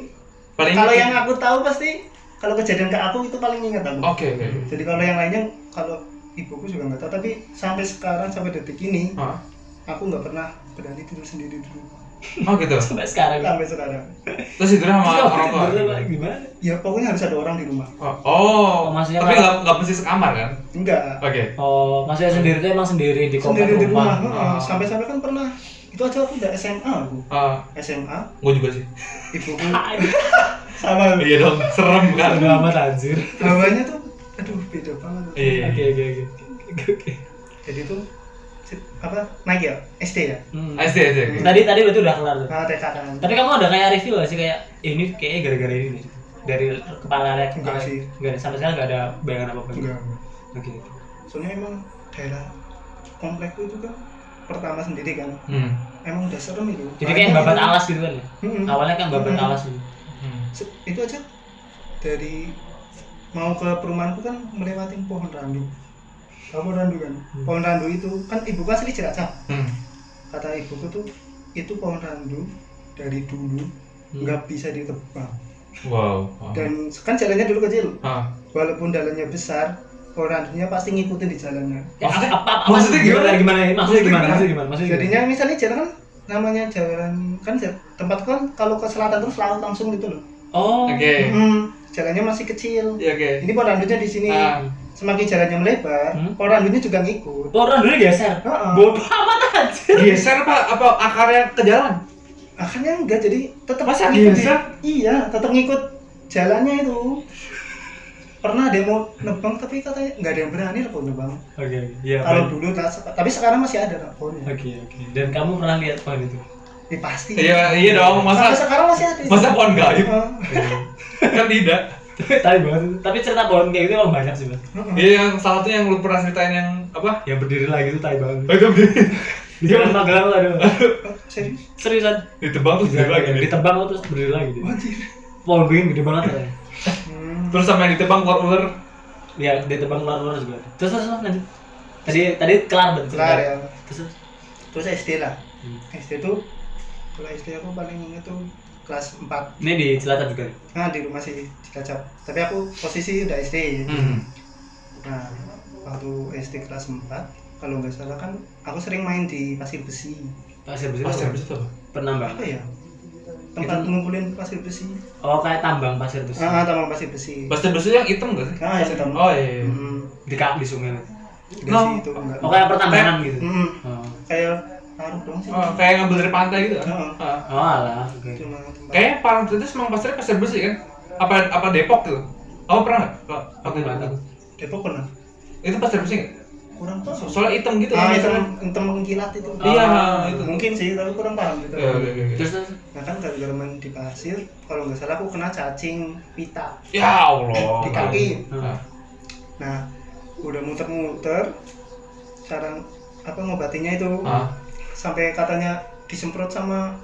Paling kalau yang aku tahu pasti kalau kejadian ke aku itu paling ingat aku Oke oke. jadi kalau yang lainnya kalau ibuku juga nggak tahu tapi sampai sekarang sampai detik ini Ah. aku nggak pernah berani tidur sendiri di rumah Oh gitu. Sampai sekarang. sampai sekarang Terus tidurnya sama orang tua. gimana? ya pokoknya harus ada orang di rumah Oh, oh. Oh, maksudnya tapi nggak nggak mesti sekamar kan? enggak Oke. Oh, maksudnya sendiri itu emang sendiri di komplek sendiri di rumah, rumah. Heeh. Oh. sampai-sampai kan pernah itu aja aku udah SMA aku Ah, SMA gue juga sih. ibuku sama Iya dong, serem kan. Udah amat anjir. hawanya tuh aduh beda banget Iya. Oke oke oke. Oke oke. jadi tuh apa naik ya SD ya Hmm. SD SD. Tadi tadi berarti udah kelar tuh. nah TK kan Tapi kamu ada kayak review gak sih kayak "Eh, ini kayaknya gara-gara ini nih dari kepala rek Enggak sih. enggak sampai sekarang enggak ada bayangan apa apa enggak oke soalnya emang daerah komplekku itu kan pertama sendiri kan Hmm. emang udah serem itu jadi kayak babat alas gitu kan ya Mm-mm. awalnya kan babat Mm-mm. alas gitu Hmm. Itu aja dari mau ke perumahanku kan melewati pohon randu pohon randu kan Hmm. pohon randu itu kan ibuku asli Cilacap Hmm. kata ibuku tuh itu pohon randu dari dulu Hmm. nggak bisa ditebang Wow. wow. dan kan jalannya dulu kecil Ah. walaupun jalannya besar pohon randunya pasti ngikutin di jalannya Ya, Maksudnya- apa, apa, maksudnya gimana? gimana gimana maksudnya Maksudnya gimana maksudnya gimana maksudnya gimana? jadinya misalnya jalan kan namanya jalan kan tempat kan kalau ke selatan terus laut langsung gitu loh oh. Oke. Hmm, jalannya masih kecil. Iya oke. ini pohon randunya di sini. Ah. semakin jalannya melebar Hmm? pohon randunya juga ngikut. Orang dulu geser? Heeh. bodoh amat aja Geser apa? Apa akarnya ke jalan? akhirnya enggak jadi tetap Masa ngikut di- geser? iya tetap ngikut jalannya itu. Pernah ada yang mau nebang tapi katanya nggak ada yang berani loh pohon nebang. Oke iya kalau dulu tak- tapi sekarang masih ada pohonnya. Oke oke. Dan kamu pernah lihat pohon itu ya pasti Iya iya dong. Sampai Masa sekarang masih ada masa pohon gaib? Heeh. kan tidak. tapi banget tapi cerita pohon kayak gitu emang banyak sih mas Heeh. Iya yang salah satu yang lu pernah ceritain yang apa? yang berdiri lagi itu tai banget Oh, itu di jalan Magelang tuh ada Oh, serius seriusan ditebang terus berdiri lagi ditebang terus berdiri lagi dia. Wajib. pohon beringin gede banget ya Hmm. Terus sama yang ditebang keluar ular. ya ditebang keluar-keluar juga terus terus terus, lanjut tadi tadi kelar berarti Kelar ya. terus terus. terus SD lah Hmm. SD tuh kalau SD aku paling inget tuh kelas 4 ini di Cilacap juga? Nah di rumah sih Cilacap. Tapi aku posisi udah SD Hmm. nah waktu SD kelas 4 kalau nggak salah kan aku sering main di pasir besi. Pasir besi Pasir besi itu apa? penambang. Apa ya? Tempat Itu- ngumpulin pasir besi. Oh kayak tambang pasir besi. Ah tambang pasir besi. Pasir besi yang hitam nggak sih? ah ya hitam. Oh iya. iya. Hmm, di kak di sungai. Enggak No. sih itu enggak. oh kayak pertambangan gitu? Hmm, oh, kayak sih Oh, kayak ngambil dari pantai gitu. Heeh. Ah. oh alah oke cuma Kayaknya Parang itu emang pasirnya pasir besi kan? Apa apa Depok gitu? Apa pernah nggak? Aku nggak tahu Depok pernah Itu pasir besi nggak? kurang tahu So- Soalnya hitam gitu ah kan hitam hitam mengkilat itu Iya, Ah, itu. mungkin sih tapi kurang paham gitu Iya, iya, iya. terus terus nah kan gara-gara main di pasir kalau nggak salah aku kena cacing pita Ya Allah. di kaki Ah. nah udah muter-muter cara apa ngobatinya itu Ah. Sampai katanya disemprot sama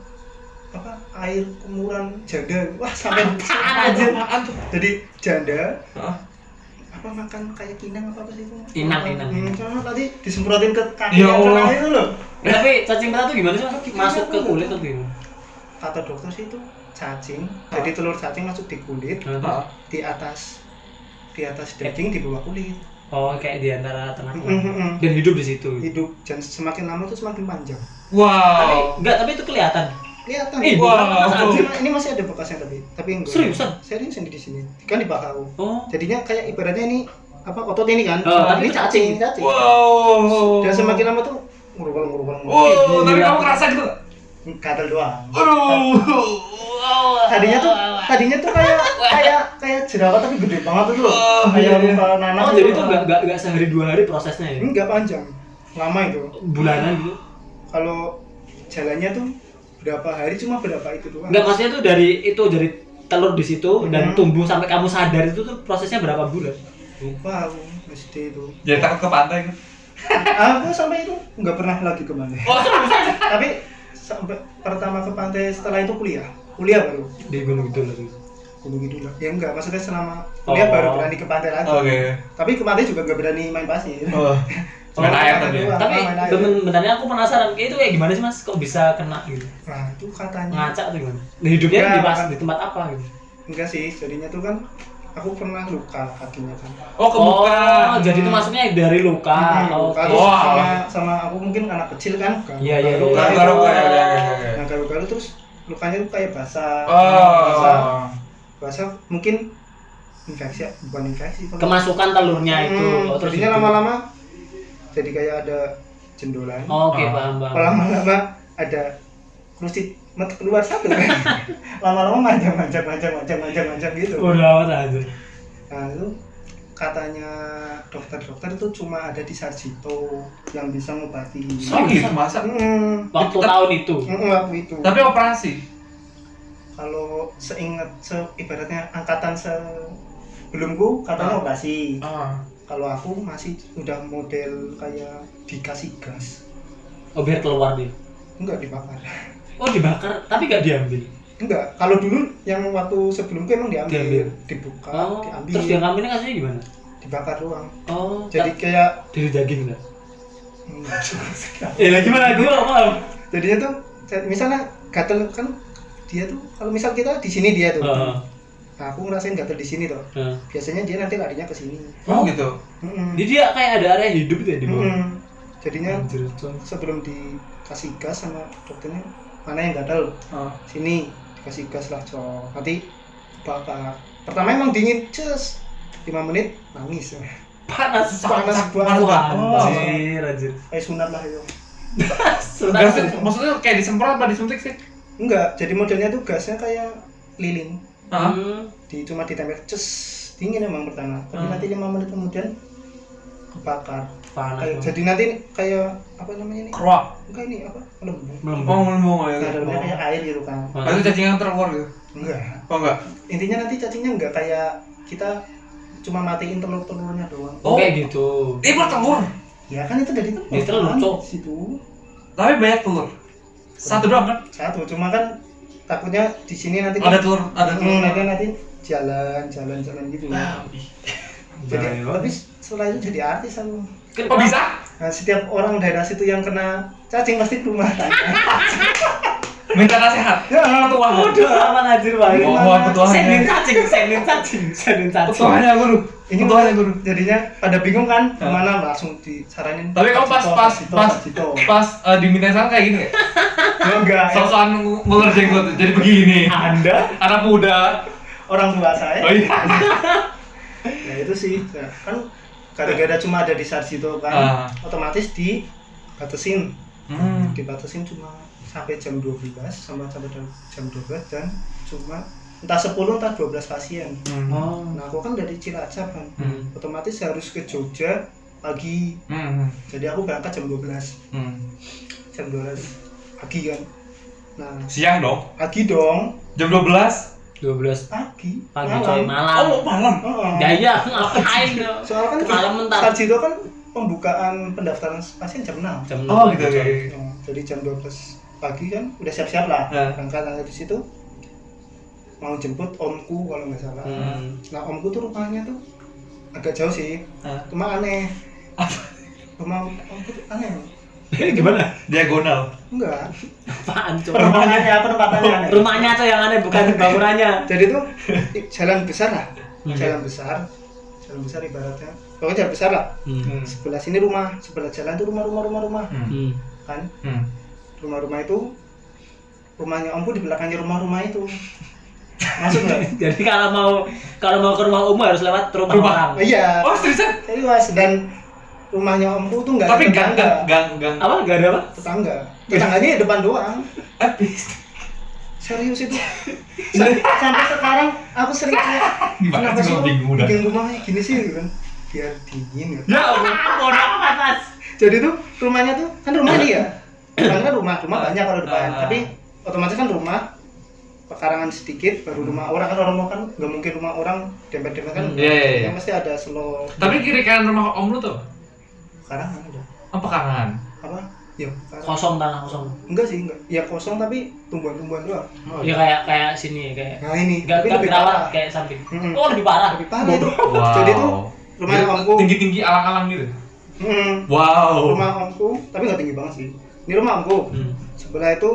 apa air kumuran janda wah sampai Apaan aja apaan tuh? jadi janda Ah. apa makan kayak kinang apa apa sih itu Inang, inang. hmm, tadi disemprotin ke kaki Ya yang Allah. itu loh Eh, tapi cacing pita tuh gimana sih Mas? masuk ke kulit atau gimana kata dokter sih itu cacing jadi telur cacing masuk di kulit? Ah. di atas di atas daging di bawah kulit oh kayak di antara tengah Mm-mm. dan hidup di situ. Hidup dan semakin lama tuh semakin panjang. Tapi Wow. enggak tapi itu kelihatan. Kelihatan. Eh, Wow. Ini, ini masih ada bekasnya tapi tapi enggak. Seriusan? serius ini di sini. Kan di bahu oh. Jadinya kayak ibaratnya ini apa otot ini kan? Oh, tapi ini cacing ini cacing. Wow. dan semakin lama tuh ngurubal ngurubal Wow, tapi kamu ngerasa gitu gatal doang. Aduh. Tadinya tuh tadinya tuh kayak kayak kayak jerawat tapi gede banget tuh loh. Oh, kayak iya. luka nanah oh gitu. jadi itu enggak enggak enggak sehari dua hari prosesnya ya? Enggak panjang. Lama itu. Bulanan gitu? Kalau jalannya tuh berapa hari cuma berapa itu doang. Enggak maksudnya tuh dari itu dari telur di situ dan Hmm. tumbuh sampai kamu sadar itu tuh prosesnya berapa bulan? Lupa aku SD itu. Jadi takut ke pantai gitu. aku sampai itu nggak pernah lagi ke pantai. Oh, tapi sampai pertama ke pantai setelah itu kuliah kuliah baru di gunung itu loh gunung itu lah ya enggak maksudnya selama kuliah Oh. baru berani ke pantai lagi Oke. tapi ke pantai juga nggak berani main pasir Oh. Main air tapi ya. tapi sebenarnya aku penasaran kayak itu kayak gimana sih mas kok bisa kena gitu nah itu katanya ngacak tuh gimana Nah, hidupnya Ya, di pas di tempat apa gitu enggak sih jadinya tuh kan aku pernah luka kakinya kan Oh, kebuka. oh jadi itu maksudnya dari luka Hmm, oh, luka terus Wah. sama sama aku mungkin anak kecil kan Iya, iya, iya. luka itu. Luka-luka, ya, ya, ya, ya. nah garu-garu terus lukanya tuh kayak basah. Oh. basah. Basah mungkin infeksi bukan infeksi kalau- kemasukan telurnya itu. Hmm, oh, terus jadinya itu. lama-lama jadi kayak ada jendolan Oh, oke Ah. paham paham. Lama-lama ada kerusit met keluar satu. Kan lama-lama manjang manjang manjang manjang manjang manjang gitu. Udah amat aja nah itu katanya dokter-dokter itu cuma ada di Sarjito yang bisa ngobati Oh gitu? Masa? Hmm, waktu Itu- tahun itu? Hmm, waktu itu. Tapi operasi. kalau seingat se ibaratnya angkatan sebelumku katanya Ah. operasi. Ah. kalau aku masih udah model kayak dikasih gas. Oh biar keluar dia? Enggak dibakar. Oh dibakar tapi gak diambil enggak kalau dulu yang waktu sebelumku emang diambil, Diambil. dibuka oh diambil terus yang kasihnya gimana dibakar doang oh jadi kayak dari daging lah enggak. eh lah gimana gue gak paham jadinya tuh misalnya gatel kan dia tuh kalau misal kita di sini dia tuh Heeh. nah aku ngerasain gatel di sini tuh Heeh. biasanya dia nanti larinya ke sini Oh gitu. Mm-mm. Jadi dia kayak ada area hidup tuh ya di bawah. Mm-mm. jadinya Anjir, sebelum dikasih gas sama dokternya mana yang gatel Ah. sini dikasih gas lah cok nanti bakar pertama emang dingin cus 5 menit nangis Panas Panas Panas banget. Oh. Anjir, anjir. kayak sunat lah itu. Gas maksudnya kayak disemprot apa disuntik sih? enggak jadi modelnya tuh gasnya kayak lilin Ah. Hmm. di cuma ditempel cus dingin emang pertama tapi Hmm. nanti lima menit kemudian kebakar Panas. Kayak- jadi nanti kayak apa namanya ini Keruak. enggak ini apa melembung Melembung. Oh, melembung ya. nah dalamnya kayak air gitu kan Ah. Itu cacing yang terkeluar gitu. enggak Oh enggak. intinya nanti cacingnya enggak kayak kita cuma matiin telur-telurnya doang Oh, kayak gitu. Ini bertelur. ya kan itu dari telur Dari telur, Cok. situ Tapi banyak telur. Satu doang kan? satu cuma kan takutnya di sini nanti Ada telur, ada telur. Hmm, nanti nanti jalan jalan jalan gitu Ah, ih. jadi tapi setelah itu jadi artis aku Kok bisa? nah, setiap orang daerah situ yang kena cacing pasti rumah tanya Minta nasihat. ya Ketua. Udah aman anjir banget. Mo- mohon Sendin ketuanya. cacing, sendin cacing, sendin cacing. Ketuanya guru. ini Ketuanya guru. jadinya pada bingung kan ke mana langsung disaranin Tapi kamu pas pas pas pas eh, diminta saran kayak gini? Ya, enggak. Sosokan ngeluar jenggot jadi begini. Anda Anak muda. orang tua saya Oh iya. ya itu sih Ya, kan gara-gara cuma ada di Sarjito kan Ah. otomatis dibatasin Hmm. dibatasin cuma sampai jam 12 sama sampai jam- jam 12 dan cuma entah 10 entah 12 pasien Hmm. Oh. nah aku kan dari Cilacap kan Hmm. otomatis harus ke Jogja pagi Hmm. jadi aku berangkat jam 12 Hmm. jam 12 pagi kan nah Siang dong. pagi dong Jam 12. 12 pagi pagi coy malam. Oh, malam. Heeh. Ya iya, ngapain dong? soalnya kan Malam mentar. Sarjito kan pembukaan pendaftaran pasien jam 6 Jam Oh, enam gitu. Nah, jadi jam 12 pagi kan udah siap-siap lah Ya. berangkat nah, di situ mau jemput omku kalau nggak salah Hmm. nah omku tuh rumahnya tuh agak jauh sih Hah? cuma aneh rumah omku tuh aneh Gimana? Diagonal. enggak Apaan coy? penempatannya penempatannya aneh Rumahnya tuh yang aneh bukan bangunannya. jadi tuh jalan besar lah Hmm. jalan besar jalan besar ibaratnya pokoknya jalan besar lah Hmm. sebelah sini rumah sebelah jalan tuh rumah rumah rumah rumah Hmm. Hmm. kan Hmm. rumah-rumah itu rumahnya omku di belakangnya rumah-rumah itu masuk nggak Jadi kalau mau kalau mau ke rumah umum harus lewat rumah, Rumah. orang. Oh, iya Oh, seriusan? serius dan rumahnya omku tuh nggak Tapi ada gang tetangga gang gang gang. Apa? Gak ada apa? tetangga tetangganya ya depan doang Habis. serius itu Sam- sampai sekarang aku sering kayak kenapa sih bikin rumahnya gini sih gitu kan biar dingin gitu. Ya Allah. Bodoh amat mas. jadi tuh rumahnya tuh kan rumah nih ya depan kan rumah rumah banyak kalau depan Ah. tapi otomatis kan rumah pekarangan sedikit baru rumah orang kan orang mau kan nggak mungkin rumah orang dempet-dempet kan Hmm. Iya, iya, iya. yang pasti ada slow Tapi kiri kanan rumah om lu tuh pekarangan ada apa kanan? apa ya pekarangan. Kosong tanah kosong. enggak sih enggak ya kosong tapi tumbuhan-tumbuhan doang Oh, Ya kayak kayak sini kayak nah ini Gak, tapi gak lebih parah kayak samping. Mm-mm. Oh lebih parah. lebih parah itu Wow. jadi tuh rumahnya omku tinggi tinggi alang alang gitu. Mm, Wow. rumah omku tapi nggak tinggi banget sih ini rumah omku Hmm. sebelah itu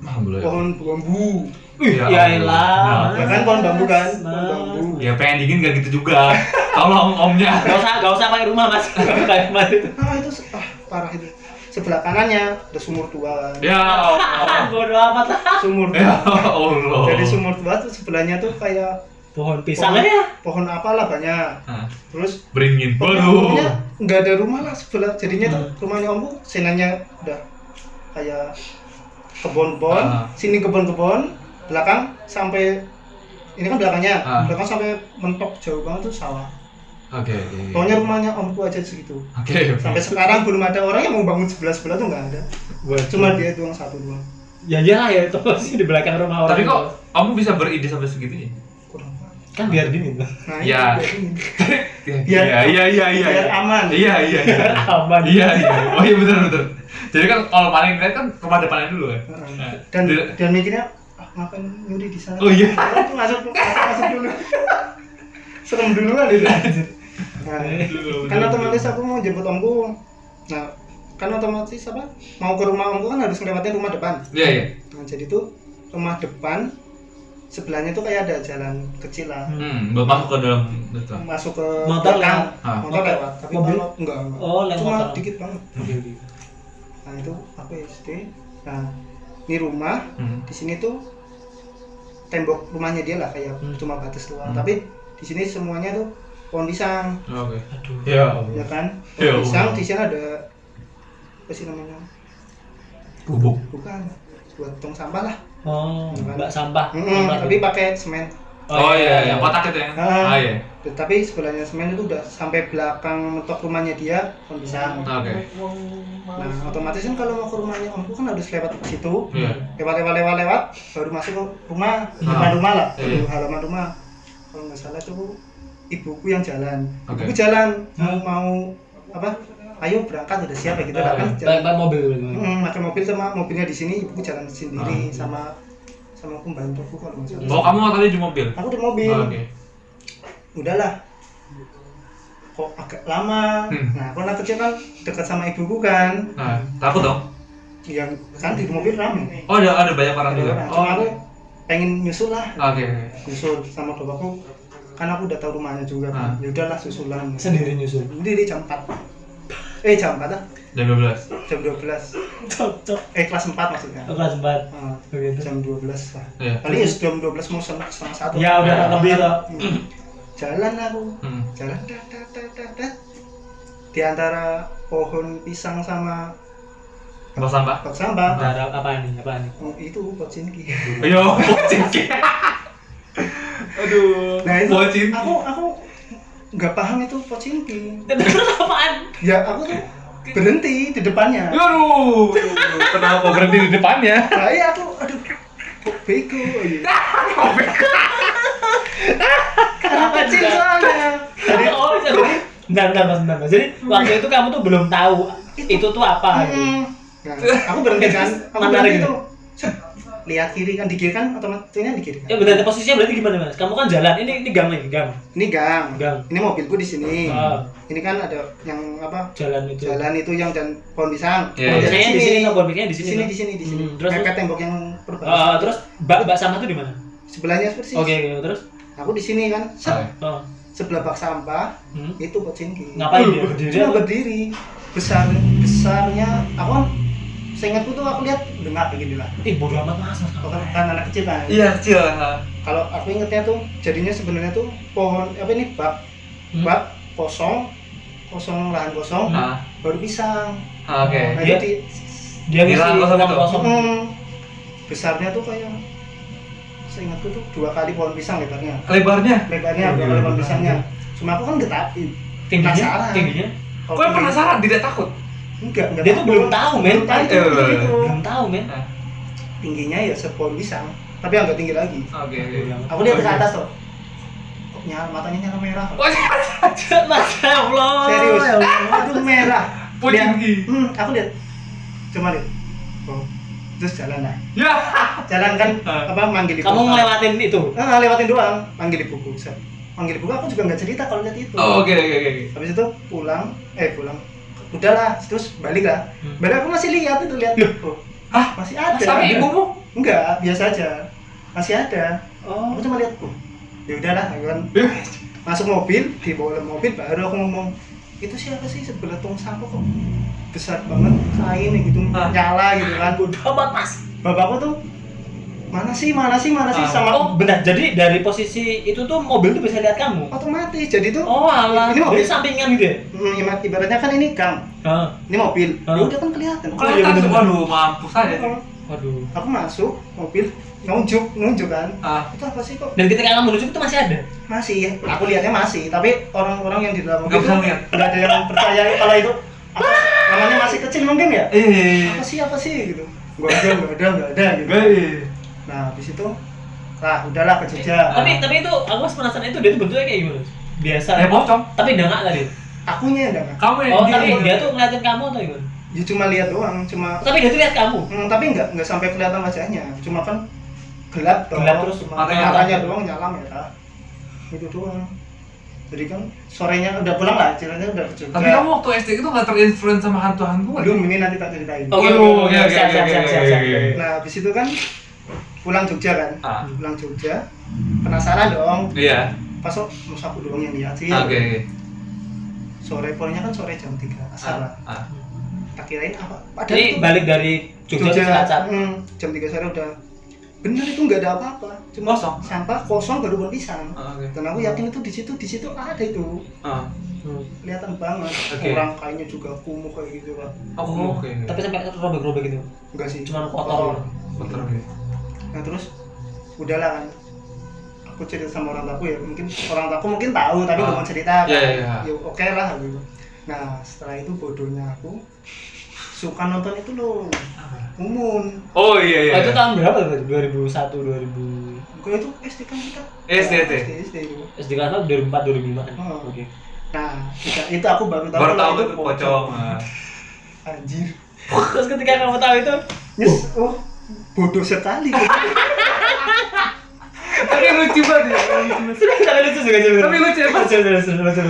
Alhamdulillah. pohon bambu Ya Ya elah. Ya kan, pohon bambu kan? Pohon bambu. Ya pengen dingin gak gitu juga. Tolong omnya. Gak usah gak usah pakai rumah mas. Kayak kemarin itu. ah itu ah, parah itu sebelah kanannya ada sumur tua Ya Allah. Bodoh amat lah. sumur Ya tua Allah. jadi sumur tua tuh sebelahnya tuh kayak Pohon pisang pohon, ya. pohon apalah banyak Nah, terus beringin. Waduh. nggak ada rumah lah sebelah jadinya tuh Hmm. rumahnya omku senanya udah kayak kebon-kebon Ah. sini kebon-kebon belakang sampai ini kan belakangnya Ah. belakang sampai mentok jauh banget tuh sawah Oke. oke. pokoknya rumahnya omku aja segitu Oke. oke. sampai sekarang belum ada orang yang mau bangun sebelah sebelah tuh nggak ada cuma dia doang satu doang Ya iyalah ya itu sih di belakang rumah orang. Tapi kok itu. kamu bisa beride sampai segitunya? kurang paham. kan biar dingin nah Ya. biar ini. Iya iya iya iya. biar iya. aman. Iya iya iya. Aman. Iya iya. Oh iya betul betul. Jadi kan kalau paling keren kan rumah depannya dulu kan. Nah, dan dan mikirnya ngapain nyuri di sana Oh, iya. masuk masuk masuk, masuk dulu serem duluan itu nah, kan betul, otomatis aku mau jemput omku nah kan otomatis apa mau ke rumah omku kan harus ngelewatin rumah depan Iya iya. nah jadi tuh rumah depan sebelahnya tuh kayak ada jalan kecil lah Hmm, masuk ke dalam itu. masuk ke Motor lewat? Ah. motor lewat tapi Mobil? enggak, enggak. Oh, lewat cuma motor. dikit banget Oke, oke. nah itu aku SD nah ini rumah Hmm. di sini tuh tembok rumahnya dia lah kayak Hmm. cuma batas doang Hmm. tapi di sini semuanya tuh pohon pisang Oke. Aduh. Ya. ya kan Ya pohon pisang Allah. di sini ada apa sih namanya Bubuk. bukan buat tong sampah lah Oh, mbak sampah. Mm-mm, Sampah tapi pakai semen Oh, iya, yang kotak itu ya. Ah. Ah iya. tapi sebelahnya semen itu udah sampai belakang mentok rumahnya dia pohon pisang Oke. nah otomatis kan kalau mau ke rumahnya omku kan harus lewat situ Iya. lewat lewat lewat lewat baru masuk ke rumah Ah. depan rumah lah Iya. baru halaman rumah kalau nggak salah tuh ibuku yang jalan Oke. ibuku jalan mau mau apa ayo berangkat udah siap ya gitu lah kan jalan mobil. Hmm, pakai mobil sama mobilnya di sini ibuku jalan sendiri Ah. sama sama pembantuku kalau nggak salah Oh kamu tadi di mobil. aku di mobil Oh, Oke. udahlah kok agak lama Hmm. nah aku anak kecil kan dekat sama ibuku kan Nah, takut dong. yang kan di mobil rame Oh, ada ada banyak orang Ada juga. orang. Oh, cuma aku pengen nyusul lah Oke. oke. nyusul sama bapakku kan aku udah tahu rumahnya juga kan Ah. ya udahlah susulan Sendiri nyusul. sendiri jam 4 eh jam 4 ah Jam 12. jam 12 Cocok. eh kelas 4 maksudnya Kelas 4. Ah, Begitu. jam 12 lah Iya. paling ya jam 12 mau setengah setengah satu Ya udah Nah. lebih toh. Hmm. jalan aku Hmm. jalan dat dat dat dat dat. di antara pohon pisang sama Bak sampah. bak sampah Darah apa nih? Apa nih? oh, itu pocinki Ayo, bocin. Aduh. nah itu bocin. aku aku nggak paham itu pocinki Terus apaan? ya aku tuh berhenti di depannya Aduh. Kenapa berhenti di depannya? nah iya aku aduh kok bego iya. anak kecil soalnya Jadi oh jadi bentar bentar Mas, bentar Mas. Jadi waktu itu kamu tuh belum tahu itu tuh apa gitu. Hmm. Nah, aku berhenti kan, aku Mana berhenti gitu? tuh. Lihat kiri kan di kiri kan otomatisnya di kiri kan. Ya benar posisinya berarti gimana Mas? Kamu kan jalan. Ini ini gang nih, gang. Ini gang. Gang. Ini mobilku di sini. Ah. Ini kan ada yang apa? Jalan itu. Jalan itu yang dan pohon pisang. Iya, Oh, iya. Biasanya di sini no, bonbiknya di Di sini. sini no? di sini di sini. Hmm, terus terus tembok yang perbatasan. Ah, terus bak bak sampah tuh di mana? Sebelahnya persis. Oke, oke, terus Aku di sini kan. Set, oh. sebelah bak sampah Hmm. itu Pocinki. Ngapain dia berdiri? Berdiri. Besar besarnya aku kan seingatku tuh aku lihat dengar begini lah. Ih, bodo amat Mas. Kan, kan anak kecil kan. Iya, kecil. kalau aku ingetnya tuh jadinya sebenarnya tuh pohon apa ini bak Hmm. bak kosong kosong lahan kosong Nah, baru pisang oke. nah, Dia- itu di- Dia ngisi kosong kosong. Hmm, besarnya tuh kayak seingatku tuh dua kali pohon pisang lebarnya Lebarnya. lebarnya dua kali pohon pisangnya cuma aku kan getapin Tingginya, Penasaran. tingginya. Tinggi- penasaran tidak takut? Enggak enggak Dia tuh belum tahu, men. belum tahu itu, Eh, tinggi itu. Belum tahu, men. tingginya ya sepohon pisang tapi agak tinggi lagi Oke, oke. aku lihat ke atas tuh kok nyala matanya nyala merah Oh, Masya Allah. serius Ya Allah. itu merah tinggi. hmm, aku lihat cuma lihat oh. terus jalan lah Ya. jalan kan Ah. apa manggil ibu Kamu ngelewatin itu. ah, lewatin doang manggil set. manggil ibuku aku juga nggak cerita kalau lihat itu Oh, oke, oke, oke. habis itu pulang eh pulang udahlah terus balik lah Hmm. balik aku masih lihat itu lihat oh, Hah? masih ada Sama ibumu? enggak biasa aja masih ada Oh. aku cuma lihat oh, ya udahlah kan masuk mobil di bawah mobil baru aku ngomong itu siapa sih sebelah tong sampah kok besar banget kain gitu Ah. nyala gitu kan amat, Mas. bapakku tuh mana sih mana sih mana sih Ah. sama Oh, benar. Jadi dari posisi itu tuh mobil tuh bisa lihat kamu. otomatis jadi tuh Oh, alah. Ini mobil. Jadi sampingan gitu ya? mm, ibarat- ibaratnya kan ini gang Heeh. ini mobil Ah. ya udah kan kelihatan Oh, iya, Kelihatan bener-bener. waduh, mampus aja. Kalau Waduh. aku masuk mobil nunjuk nunjuk kan Ah, itu apa sih kok Dan ketika kamu menuju itu masih ada. masih aku lihatnya masih tapi orang-orang yang di dalam mobil Nggak ada yang percaya kalau itu apa, namanya masih kecil mungkin ya eh. apa sih apa sih gitu nggak ada nggak ada nggak ada gitu Baik. Nah habis itu lah udahlah ke Jogja Tapi tapi itu aku masih penasaran itu dia tuh bentuknya kayak gimana? Biasa. Eh, pocong. Tapi dengak tadi. akunya yang enggak Kamu yang Oh, dia- tapi dia tuh ngeliatin kamu atau gimana? ya cuma lihat doang cuma Tapi dia tuh lihat kamu. Hmm, tapi nggak nggak sampai kelihatan wajahnya cuma kan gelap toh Gelap terus cuma matanya matanya doang nyala merah itu doang jadi kan sorenya udah pulang lah ceritanya udah ke Jogja Tapi kamu waktu SD itu nggak terinfluence sama hantu-hantu belum ini nanti tak ceritain Waduh, oke, oke, oke, oke. nah habis itu kan pulang Jogja kan Ah, pulang Jogja penasaran dong iya. pasok masa aku doang yang lihat sih Oke, oke. sore pulangnya kan sore jam 3 asar lah Ah, ah. tak kirain apa padahal itu balik dari Jogja, ke Cilacap. hmm, jam 3 sore udah bener itu nggak ada apa-apa cuma Kosong? sampah kosong baru pisang Ah, Oke. dan aku yakin itu di situ di situ ada itu Ah, kelihatan banget Oke. orang kayaknya juga kumuh kayak gitu kan Oh, oke. Tapi sampai robek-robek gitu. enggak sih Cuman kotor. Bentar, oke. Nah terus udahlah kan aku cerita sama orang taku ya mungkin orang taku mungkin tahu tapi nggak Ah. mau cerita kan Iya, iya, iya. ya oke lah gitu nah setelah itu bodohnya aku suka nonton itu loh Mumun Oh iya iya. Oh, itu iya. tahun berapa tuh? 2001, 2000 gue itu SD kan kita SD, SD. SD, SD itu SD kelas berapa? 2004, 2005 kan? Oh. Oke. nah kita- itu aku baru tahu Baru tahu itu pocong. Anjir Terus ketika kamu tahu itu, yes oh bodoh sekali Tapi lucu banget ya. sudah lucu juga. Tapi lucu ya, Mas. Lucu, lucu?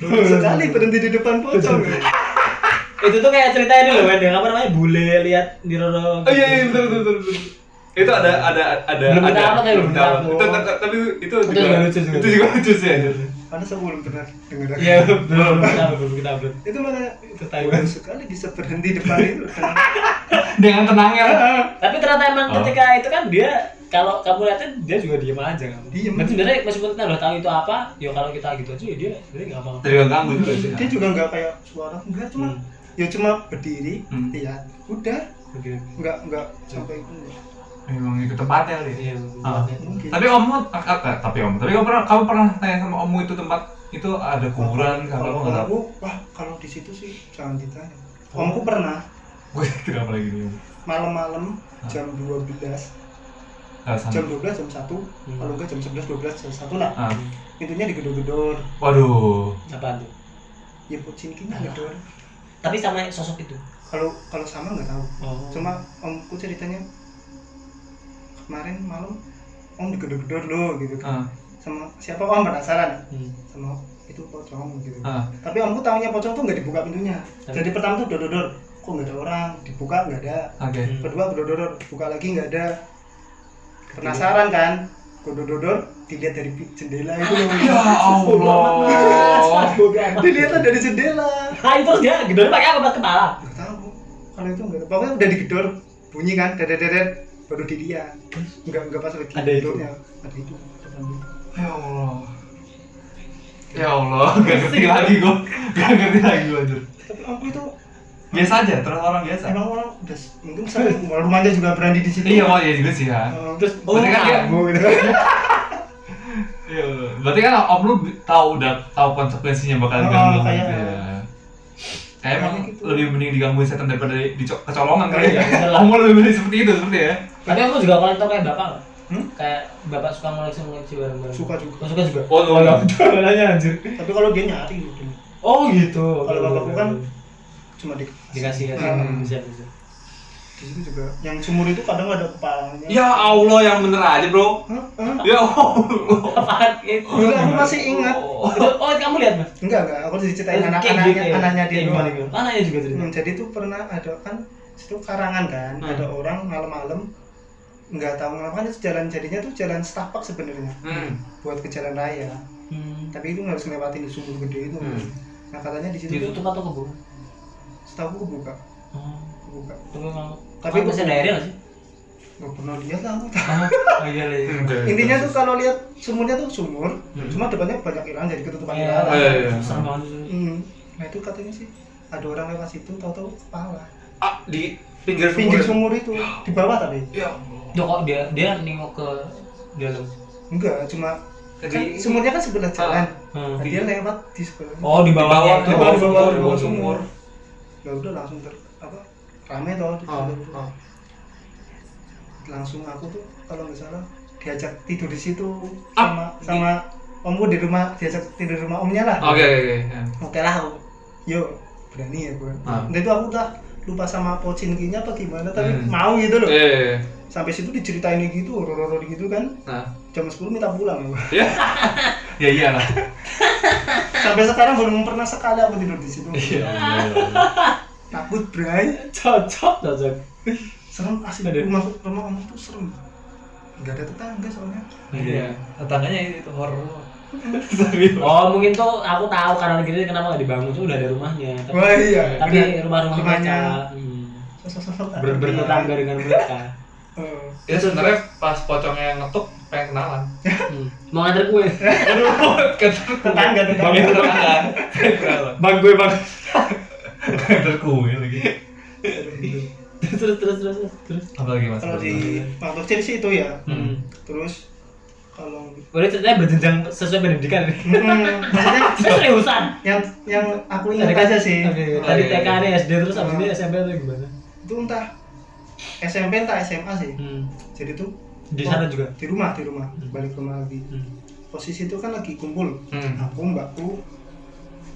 Lucu. sekali berhenti di depan pocong Itu tuh kayak cerita ini loh, yang apa namanya? Bule lihat di Roro. Oh iya iya betul betul betul. Itu ada ada ada Belum ada. ya, belum upload. tapi- tapi itu Itu juga lucu juga. Itu juga lucu sih. Karena saya belum pernah dengar Iya, belum kita upload, belum kita upload. itu mana Itu tahu. baru sekali bisa berhenti depan itu dengan tenangnya. Tapi ternyata emang Oh. ketika itu kan dia kalau kamu lihatin dia juga diem aja kan. Diem. Berarti sebenarnya meskipun kita udah tahu itu apa, ya kalau kita gitu aja ya dia sebenarnya nggak apa-apa. Dari ganggu dia juga nggak kayak suara enggak cuma Hmm. ya cuma berdiri Hmm. lihat udah Oke. nggak nggak sampai itu Memang itu tempatnya kali. Iya. Ah. mungkin Tapi ommu, ah, ah, tapi om, tapi kamu pernah, kamu pernah tanya sama ommu itu tempat itu ada kuburan, kalau kalau kamu nggak tahu. aku wah kalau di situ sih jangan ditanya omku pernah Gue kenapa lagi nih? malam-malam Ah. jam 12 Nggak sama. jam 12 jam 1 Hmm. kalau enggak jam 11 12 jam 1 lah Ah. pintunya digedor-gedor Waduh. Apaan tuh? ya pocingkinya gedor Tapi sama sosok itu. kalau kalau sama nggak tahu Oh. cuma omku ceritanya kemarin malam om digedor-gedor loh gitu kan. Ah. sama siapa? Om penasaran. Hmm. sama itu pocong gitu. Ah. tapi omku tahunya pocong tuh nggak dibuka pintunya. Tapi- jadi pertama tuh dodor kok nggak ada orang? Dibuka nggak ada. Oke. Hmm. kedua dodor buka lagi nggak ada. Penasaran kan? Dodor dilihat dari jendela itu loh. Ya Allah. dilihat dari jendela. Ah itu dia gedornya pakai apa? Buat kepala? nggak tahu. Kalau itu nggak tahu. pokoknya udah digedor. Bunyi kan dedet dedet baru dilihat nggak nggak pas lagi Ada itu? gedornya. ada itu. Ya Allah. Ya Allah, gak ngerti lagi gue. Gak ngerti lagi gue anjir. tapi omku itu Biasa aja, terus orang biasa. emang orang udah s- mungkin sering rumahnya juga berani di situ Iya, oh iya juga sih ya. Eh, Terus oh Berarti kan dia- kamu gitu. Iya, berarti kan om lu tahu udah tahu konsekuensinya bakal Oh, diganggu kayak- gitu ya. Kayak emang gitu. lebih mending digangguin setan daripada di co- kecolongan kali ya. Iya. Lu lebih mending seperti itu seperti ya. Tapi aku juga kalau kayak bapak? Hmm? Kayak bapak suka ngoleksi-ngoleksi barang-barang. Suka juga. Oh, suka juga. Oh, oh, iya. Jangan nanya anjir. tapi kalau dia nyari gitu Oh gitu. kalau bapakku kan cuma di dikasih kasih Hmm. bisa bisa. Di situ juga yang sumur itu kadang ada kepalanya Ya Allah yang bener aja, Bro. Hah? Hah? Ya Allah. Apaan itu? Aku masih ingat Oh. Itu, oh kamu lihat mas? enggak enggak aku diceritain Kayak anak-anaknya gitu ya? anaknya dia doang? Anaknya juga cerita. Hmm, jadi tuh pernah ada kan situ karangan kan Hmm. ada orang malam-malam nggak tahu kenapa kan itu jalan jadinya tuh jalan setapak sebenarnya Hmm. buat ke jalan raya Hmm. tapi itu nggak harus ngelewatin di sumur gede itu Hmm. nah katanya di situ tuh Ditutup atau kebun? setahu aku kebuka Oh. Kebuka Tapi tapi masih nggak sih? nggak pernah lihat lah aku Oh iya iya. intinya tuh kalau lihat sumurnya tuh sumur Hmm. cuma depannya banyak ilang jadi ketutupan Iya, ilang Oh, iya, iya. sih. Hmm. Nah itu katanya sih ada orang lewat situ tahu-tahu kepala. Ah, di pinggir sumur. Pinggir sumur itu di bawah tapi Ya. Duh, kok dia dia nengok ke dalam. enggak cuma Jadi kan sumurnya kan sebelah jalan. Hmm. Nah, dia lewat di sebelah. Oh di bawah bawah, itu. di bawah, di bawah, di bawah sumur. sumur. Ya udah langsung ter rame toh di Oh, situ. oh. Langsung aku tuh kalau nggak salah diajak tidur di situ Ah, sama sama omku di rumah diajak tidur di rumah omnya lah. Oke oke oke. Ya. Oke lah aku. Yo berani ya gue. Ah. Nah itu aku udah lupa sama pocinkinya apa gimana tapi Hmm. mau gitu loh. Iya, iya, iya. sampai situ diceritain gitu horor-horor gitu kan Nah, jam 10 minta pulang ya. ya iyalah. sampai sekarang belum pernah sekali aku tidur di situ Iya. takut bray Cocok cocok. serem asli Ada. rumah rumah om tuh serem nggak ada tetangga soalnya Iya. Tetangganya itu horor. Oh mungkin tuh aku tahu karena gini kenapa nggak dibangun tuh udah ada rumahnya. Tapi, wah iya tapi rumah-rumah Rumahnya. mereka hmm, sosok-sosok ber bertetangga dengan mereka. Eh, Ya sebenarnya pas pocongnya ngetuk pengen kenalan. Hmm. Mau nganter kue. Aduh, tetangga tetangga Bang tetangga. Bang gue bang. Kantor kue lagi. terus terus terus terus. Apa lagi mas? kalau di waktu kecil sih itu ya Hmm. terus kalau Udah ceritanya berjenjang sesuai pendidikan nih. Hmm, maksudnya Seriusan. yang yang aku ingat aja sih Oke, Oh, tadi iya, TK iya. nih SD terus abis ini SMP atau gimana? itu entah SMP entah SMA sih Hmm. jadi tuh Di oh, sana juga. di rumah di rumah Hmm. balik ke rumah lagi Hmm. posisi itu kan lagi kumpul Hmm. aku mbakku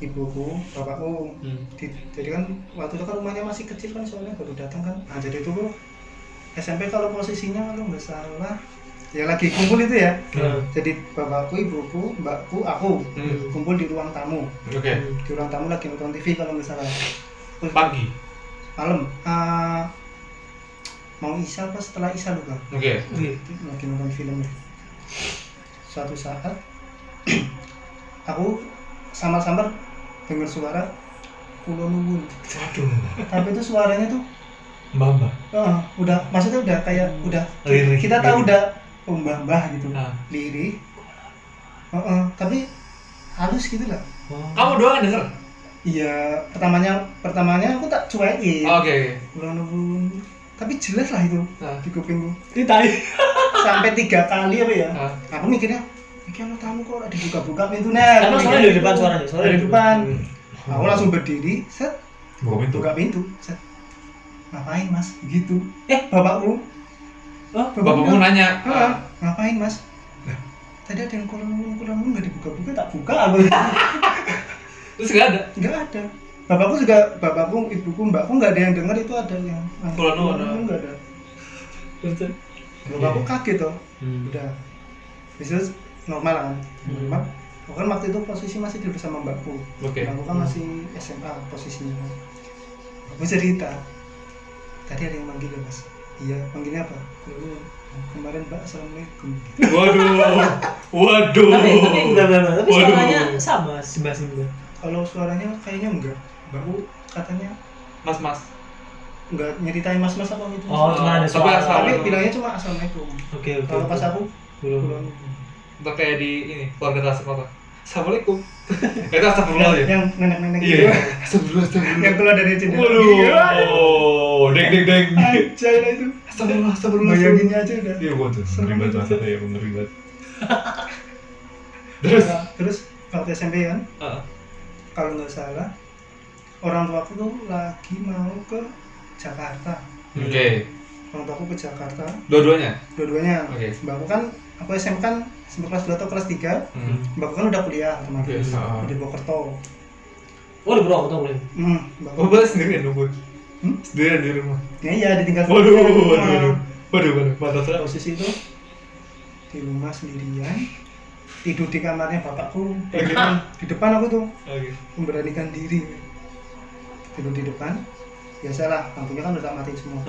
ibuku bapakku Hmm. Di- jadi kan waktu itu kan rumahnya masih kecil kan soalnya baru datang kan nah jadi itu SMP kalau posisinya kalau nggak salah ya lagi kumpul itu ya Hmm. jadi bapakku ibuku mbakku aku Hmm. kumpul di ruang tamu Oke. di ruang tamu lagi nonton TV kalau nggak salah Terus Pagi. malam ah, mau isya apa setelah isya lupa Oke. Wih, lagi nonton film suatu saat aku samar-samar dengar suara kulo nuwun Waduh. tapi itu suaranya tuh Mbak. eh, udah maksudnya udah kayak udah Lirih. kita tahu Lirih. udah pembah-mbah gitu Ah. lirih Heeh, tapi halus gitu lah Kamu doang yang denger? iya pertamanya pertamanya aku tak cuekin Oh, Oke. kulo nuwun tapi jelas lah itu Nah. di kupingku Ini tai. sampai tiga kali apa ya Ah. aku mikirnya ono tamu kok. Ada dibuka-buka pintu nah Karena Aku suaranya mikirnya dari depan suaranya, dari dari depan. Hmm. aku langsung berdiri set. Buka pintu. buka pintu set. Ngapain mas? Gitu. Eh bapakku Oh, Bapakmu nanya. "Ah, ngapain mas? Tadi ada yang kurang kurang nggak dibuka-buka tak buka aku. Terus gak ada. nggak ada. Bapakku juga bapakku ibuku mbakku nggak ada yang dengar itu ada yang Kurang ah. nggak ada. Terus, bapakku kaget toh. Hmm. udah. Bisa normal kan Hmm. normal aku kan waktu itu posisi masih tidur sama mbakku Oke. mbakku kan masih SMA posisinya aku cerita tadi ada yang manggil ya mas iya manggilnya apa Lalu, kemarin mbak assalamualaikum Waduh. Waduh. Tapi, tapi enggak, enggak, enggak. Tapi Waduh. suaranya sama sebelah sini. kalau suaranya kayaknya enggak mbakku katanya Mas, mas. enggak nyeritain mas mas apa gitu Oh, cuma ada Tapi suara. asal- tapi bilangnya cuma assalamualaikum Oke, oke. kalau pas aku belum. Atau kayak di ini, keluarga Tasik apa? Assalamualaikum. Itu astagfirullah ya? yang nenek nenek Iya. gitu Astagfirullah, astagfirullah. yang keluar dari jendela Waduh. Iya. Deng, deng, deng. aja lah itu Astagfirullah, astagfirullah. bayanginnya aja udah Iya, gua tuh. Serem Ngeri banget ya, ngeri banget. Terus? Nah, terus waktu SMP kan kalau nggak salah orang tuaku tuh lagi mau ke Jakarta Oke. orang tuaku ke Jakarta Dua-duanya? dua-duanya Oke. mbakku kan aku SMP kan sampai kelas 2 atau kelas 3 Hmm. mbakku kan udah kuliah otomatis Oke, ah. di Purwokerto Oh, di Purwokerto boleh. hmm, mbakku Oh, berarti sendirian dong, Bun? Hmm? Sendirian di rumah? ya iya ditinggal Waduh, waduh, waduh. Waduh, waduh. Mantap sekali. posisi itu di rumah sendirian tidur di kamarnya bapakku di depan, di depan aku tuh Oke. memberanikan diri tidur di depan biasalah lampunya kan udah matiin semua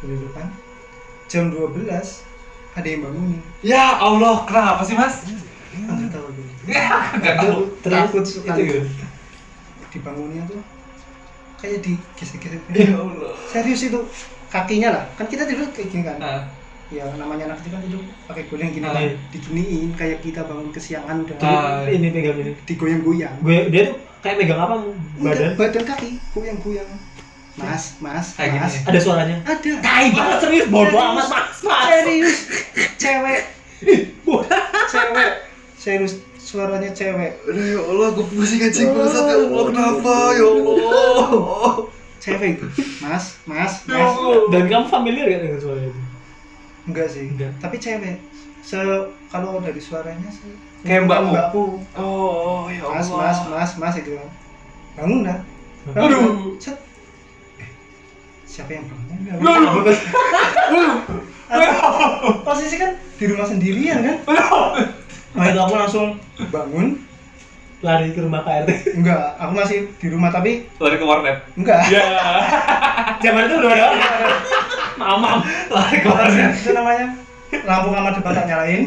tidur di depan jam 12 ada yang bangunin Ya Allah, kenapa sih, Mas? nggak tahu gue Enggak tahu. takut itu sekali gitu. dibangunnya tuh kayak digesek-gesek Ya Allah. serius itu kakinya lah kan kita tidur kayak gini kan Ah. ya namanya anak kecil kan tidur pakai goleng gini Ah. kan diginiin kayak kita bangun kesiangan udah Ah. Ini pegang ini. digoyang-goyang Gue dia tuh kayak megang apa badan? Badan kaki goyang-goyang mas mas Kayak mas gini. Ada suaranya. ada Tai banget serius bodoh amat mas mas. serius cewek cewek serius suaranya cewek Aduh, ya Allah, gue pusing anjing bangsat ya Allah, kenapa ya Allah? cewek itu mas mas Ya mas. Dan kamu familiar gak dengan suara itu? enggak sih Enggak. tapi cewek se kalau dari suaranya sih Kayak mbakmu? mbakku Oh, ya Allah. mas mas mas mas itu bangun dah Aduh. Set. Siapa yang bangun Aduh. Aku- posisi kan di rumah sendirian kan nah itu aku langsung bangun Lari ke rumah KRT. enggak aku masih di rumah tapi Lari ke warnet. enggak Ya. Zaman itu udah ada. Mamam. Lari ke warnet. itu namanya lampu kamar depan tak nyalain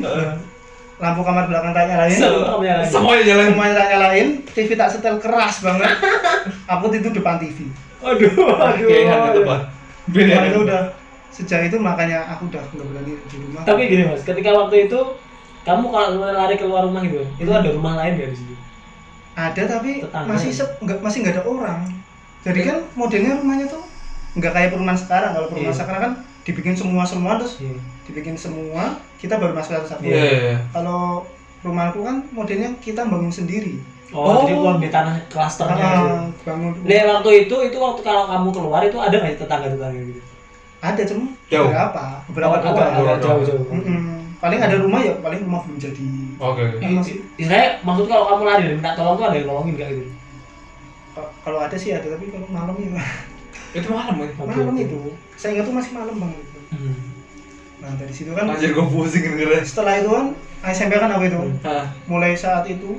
lampu kamar belakang tak nyalain nyalain. Semuanya jalan. semuanya tak nyalain TV tak setel keras banget aku tidur depan TV Aduh, aduh. Kayaknya itu Pak. Nah, itu udah sejak itu makanya aku udah nggak berani di rumah Tapi gini mas, ketika waktu itu kamu kalau lari keluar rumah gitu, itu ada rumah lain di situ? ada tapi Tetangga. masih sep, nggak masih nggak ada orang jadi kan modelnya rumahnya tuh nggak kayak perumahan sekarang kalau perumahan Iya. sekarang kan dibikin semua semua terus Iya. dibikin semua kita baru masuk satu satu Iya, iya, iya. kalau rumahku kan modelnya kita bangun sendiri Oh, Oh. jadi kalau di tanah klasternya gitu. Ah, bangun Nah, waktu itu itu waktu kalau kamu keluar itu ada nggak tetangga-tetangga gitu? ada cuma Jauh. beberapa beberapa Oh, agak, doang agak jauh-jauh. Mm-mm. paling ada rumah ya paling rumah belum jadi Oke. oke. Yang masih- Istilahnya maksud kalau kamu lari dan minta tolong tuh ada yang nolongin gak gitu? Ka- kalau ada sih ada tapi kalau malam ya Itu malam ya. Malam oke. itu saya ingat tuh masih malam banget itu Hmm. nah dari situ kan Anjir gue pusing dengernya. setelah itu kan SMP kan aku itu Hah. mulai saat itu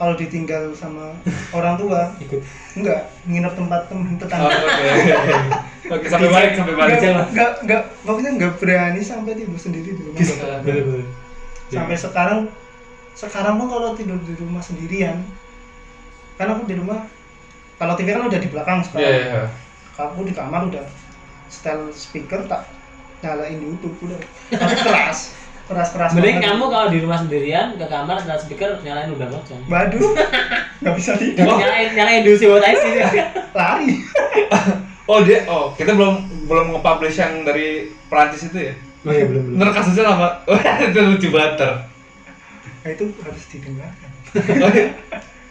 kalau ditinggal sama orang tua ikut enggak nginep tempat temen Oh, tetangga Oke. Oke sampai balik sampai balik. enggak, enggak, enggak, pokoknya enggak berani sampai tidur sendiri di rumah Bisa. bener bener sampai sekarang sekarang pun kalau tidur di rumah sendirian kan aku di rumah kalau TV kan udah di belakang Iya sekarang iya. kalau aku di kamar udah setel speaker tak nyalain YouTube udah tapi keras keras keras mending banget. kamu kalau di rumah sendirian ke kamar setelah speaker nyalain udah lonceng waduh nggak bisa tidur nyalain nyalain dulu sih buat sih lari Oh dia, oh kita belum belum nge-publish yang dari Perancis itu ya? oh iya belum belum Bener kasusnya lama, itu lucu banget. Ter. nah, itu harus didengarkan Oh, iya.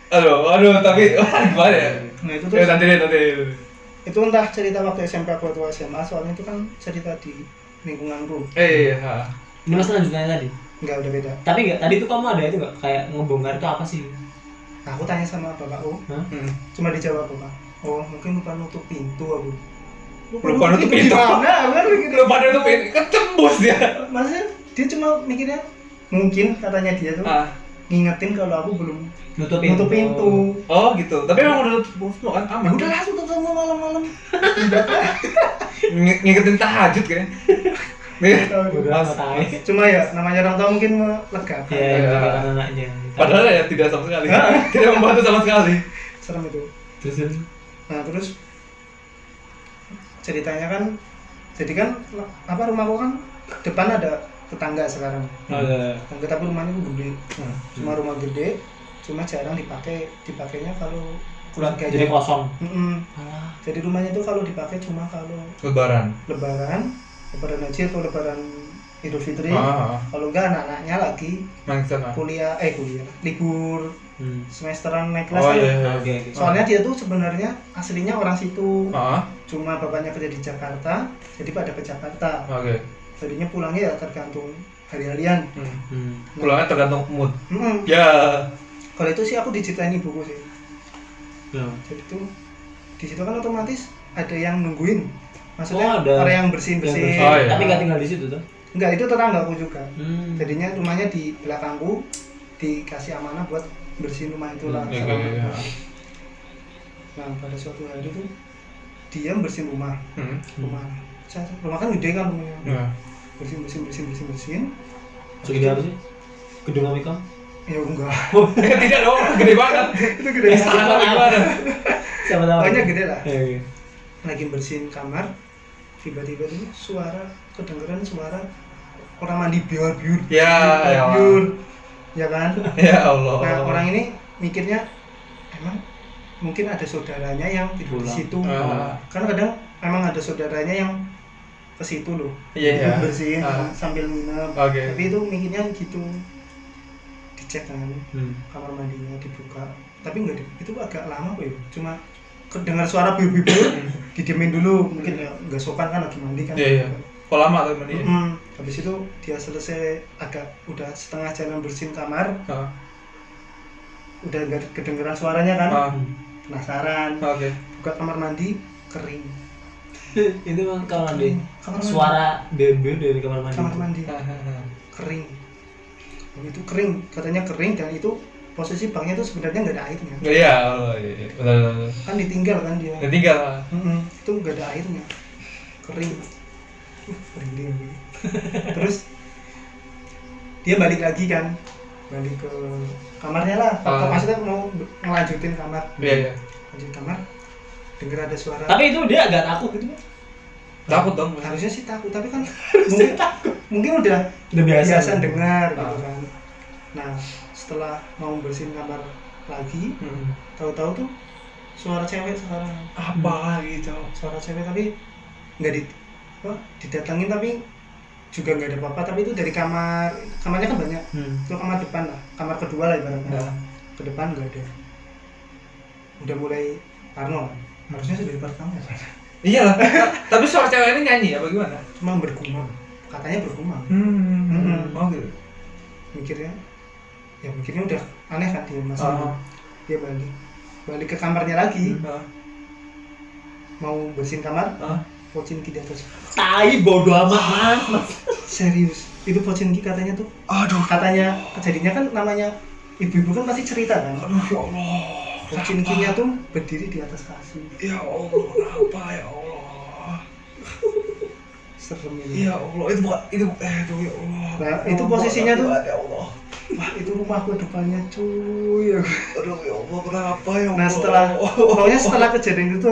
Aduh, aduh, tapi wah, gimana ya? nah itu Ya tuh nanti deh, nanti. itu entah cerita waktu SMP aku atau SMA soalnya itu kan cerita di lingkunganku Eh, iya. Ini mas lanjutannya tadi nggak udah beda tapi nggak tadi tuh kamu ada itu nggak kayak ngebongkar itu apa sih Nah, aku tanya sama bapakku Hah? Hmm. cuma dijawab bapak oh mungkin lupa nutup pintu aku Lupa nutup pintu. gimana aku kan mikir Lu pada itu pengen ketembus dia. maksudnya dia cuma mikirnya mungkin katanya dia tuh Ah. ngingetin kalau aku belum nutup nutup pintu Oh gitu. Tapi emang udah tutup semua kan ya aman. udah lah tutup semua malam-malam udah lah Ng- ngikutin tahajud kayaknya. Tahu cuma ya namanya orang tua mungkin melegakan ya Iya. yang anaknya Padahal ya tidak sama sekali. tidak membantu sama sekali. serem itu terus terus. nah terus ceritanya kan jadi kan apa rumahku kan depan ada tetangga sekarang oh, iya. tetangga tapi rumahnya tuh gede Hmm. cuma rumah gede cuma jarang dipakai dipakainya kalau keluarga jadi kosong jadi rumahnya itu kalau dipakai cuma kalau Lebaran. lebaran lebaran haji atau lebaran idul fitri Ah, ah. kalau enggak anak-anaknya lagi Main ke sana. kuliah eh kuliah libur Hmm. semesteran naik kelas Oh kan. iya. iya. oke oke soalnya dia tuh sebenarnya aslinya orang situ Ah, cuma bapaknya kerja di Jakarta jadi pada ke Jakarta oke. jadinya pulangnya ya tergantung hari-harian Hmm. Hmm. Pulangnya tergantung mood. Mm-mm. Ya. kalau itu sih aku diceritain ibuku sih Ya. jadi tuh di situ kan otomatis ada yang nungguin maksudnya Oh, ada. orang yang bersihin bersihin bersih. Oh, iya. tapi nggak tinggal di situ tuh enggak itu tetanggaku juga hmm. jadinya rumahnya di belakangku dikasih amanah buat bersihin rumah itu lah Hmm, Iya, iya, iya. nah pada suatu hari tuh dia bersihin rumah Hmm. rumah saya- rumah kan gede kan rumahnya Ya. bersihin bersihin bersihin bersihin bersihin segede apa sih gedung Amikom ya enggak tidak dong, gede banget. itu gede Eh, gimana? siapa tahu Pokoknya gede lah Iya, iya. lagi bersihin kamar tiba-tiba tuh suara kedengeran suara orang mandi biur biur Ya, ya biur ya kan Ya Allah. nah orang ini mikirnya emang mungkin ada saudaranya yang tidur di Pulang. situ Ah. kan kadang emang ada saudaranya yang ke situ loh Iya, iya. bersihin Ah. sambil nginep Oke. tapi itu mikirnya gitu dicek kan Hmm. kamar mandinya dibuka tapi enggak di- itu agak lama kok ya cuma kedengar suara biu biu biu didiemin dulu mungkin ya nggak sopan kan lagi mandi kan. Iya, iya. Kok lama tuh mandi? Mm-mm. habis itu dia selesai agak udah setengah jalan bersihin kamar. Ah. udah nggak kedengeran suaranya kan? Ah. penasaran. Oke. buka kamar mandi kering. Itu bang kamar mandi? Kamar mandi. Suara bembe dari kamar mandi kamar mandi. Kering. Itu kering katanya kering dan itu posisi banknya itu sebenarnya nggak ada airnya Iya, oh, iya, iya. benar benar. benar. kan ditinggal kan dia Ya tinggal. lah. Mm-mm, itu nggak ada airnya kering uh, merinding aku. terus dia balik lagi kan balik ke kamarnya lah Ah. maksudnya mau ngelanjutin kamar Iya, iya. lanjut kamar denger ada suara tapi itu dia agak takut gitu Bang. Takut dong. harusnya sih takut tapi kan mungkin mungkin udah udah biasa biasa dengar gitu Ah. kan nah setelah mau bersihin kamar lagi Hmm. tahu-tahu tuh suara cewek sekarang Apa gitu? suara cewek tapi nggak di apa, didatangin tapi juga nggak ada apa-apa tapi itu dari kamar kamarnya kan banyak hmm. itu kamar depan lah kamar kedua lah ibaratnya Nah. ke depan nggak ada udah mulai parno harusnya sudah dari pertama ya Iya lah. Tapi suara cewek ini nyanyi apa gimana? cuma bergumam katanya bergumam Hmm. Hmm. Oh gitu. mikirnya ya mikirnya udah aneh kan dia masih Ah. dia balik balik ke kamarnya lagi Ah. mau bersihin kamar Ah. Pocinki di atas Tai bodoh amat mas. mas. serius itu Pocinki katanya tuh Aduh. katanya kejadiannya kan namanya ibu-ibu kan pasti cerita kan Aduh ya Allah. Pocinkinya tuh berdiri di atas kasur Ya Allah, kenapa ya Allah? serem ini Ya Allah, itu bukan itu eh itu ya Allah. Nah, itu posisinya tuh- Ya Allah. Wah itu rumahku depannya cuy Aduh ya Allah, kenapa ya Allah? nah setelah pokoknya setelah kejadian itu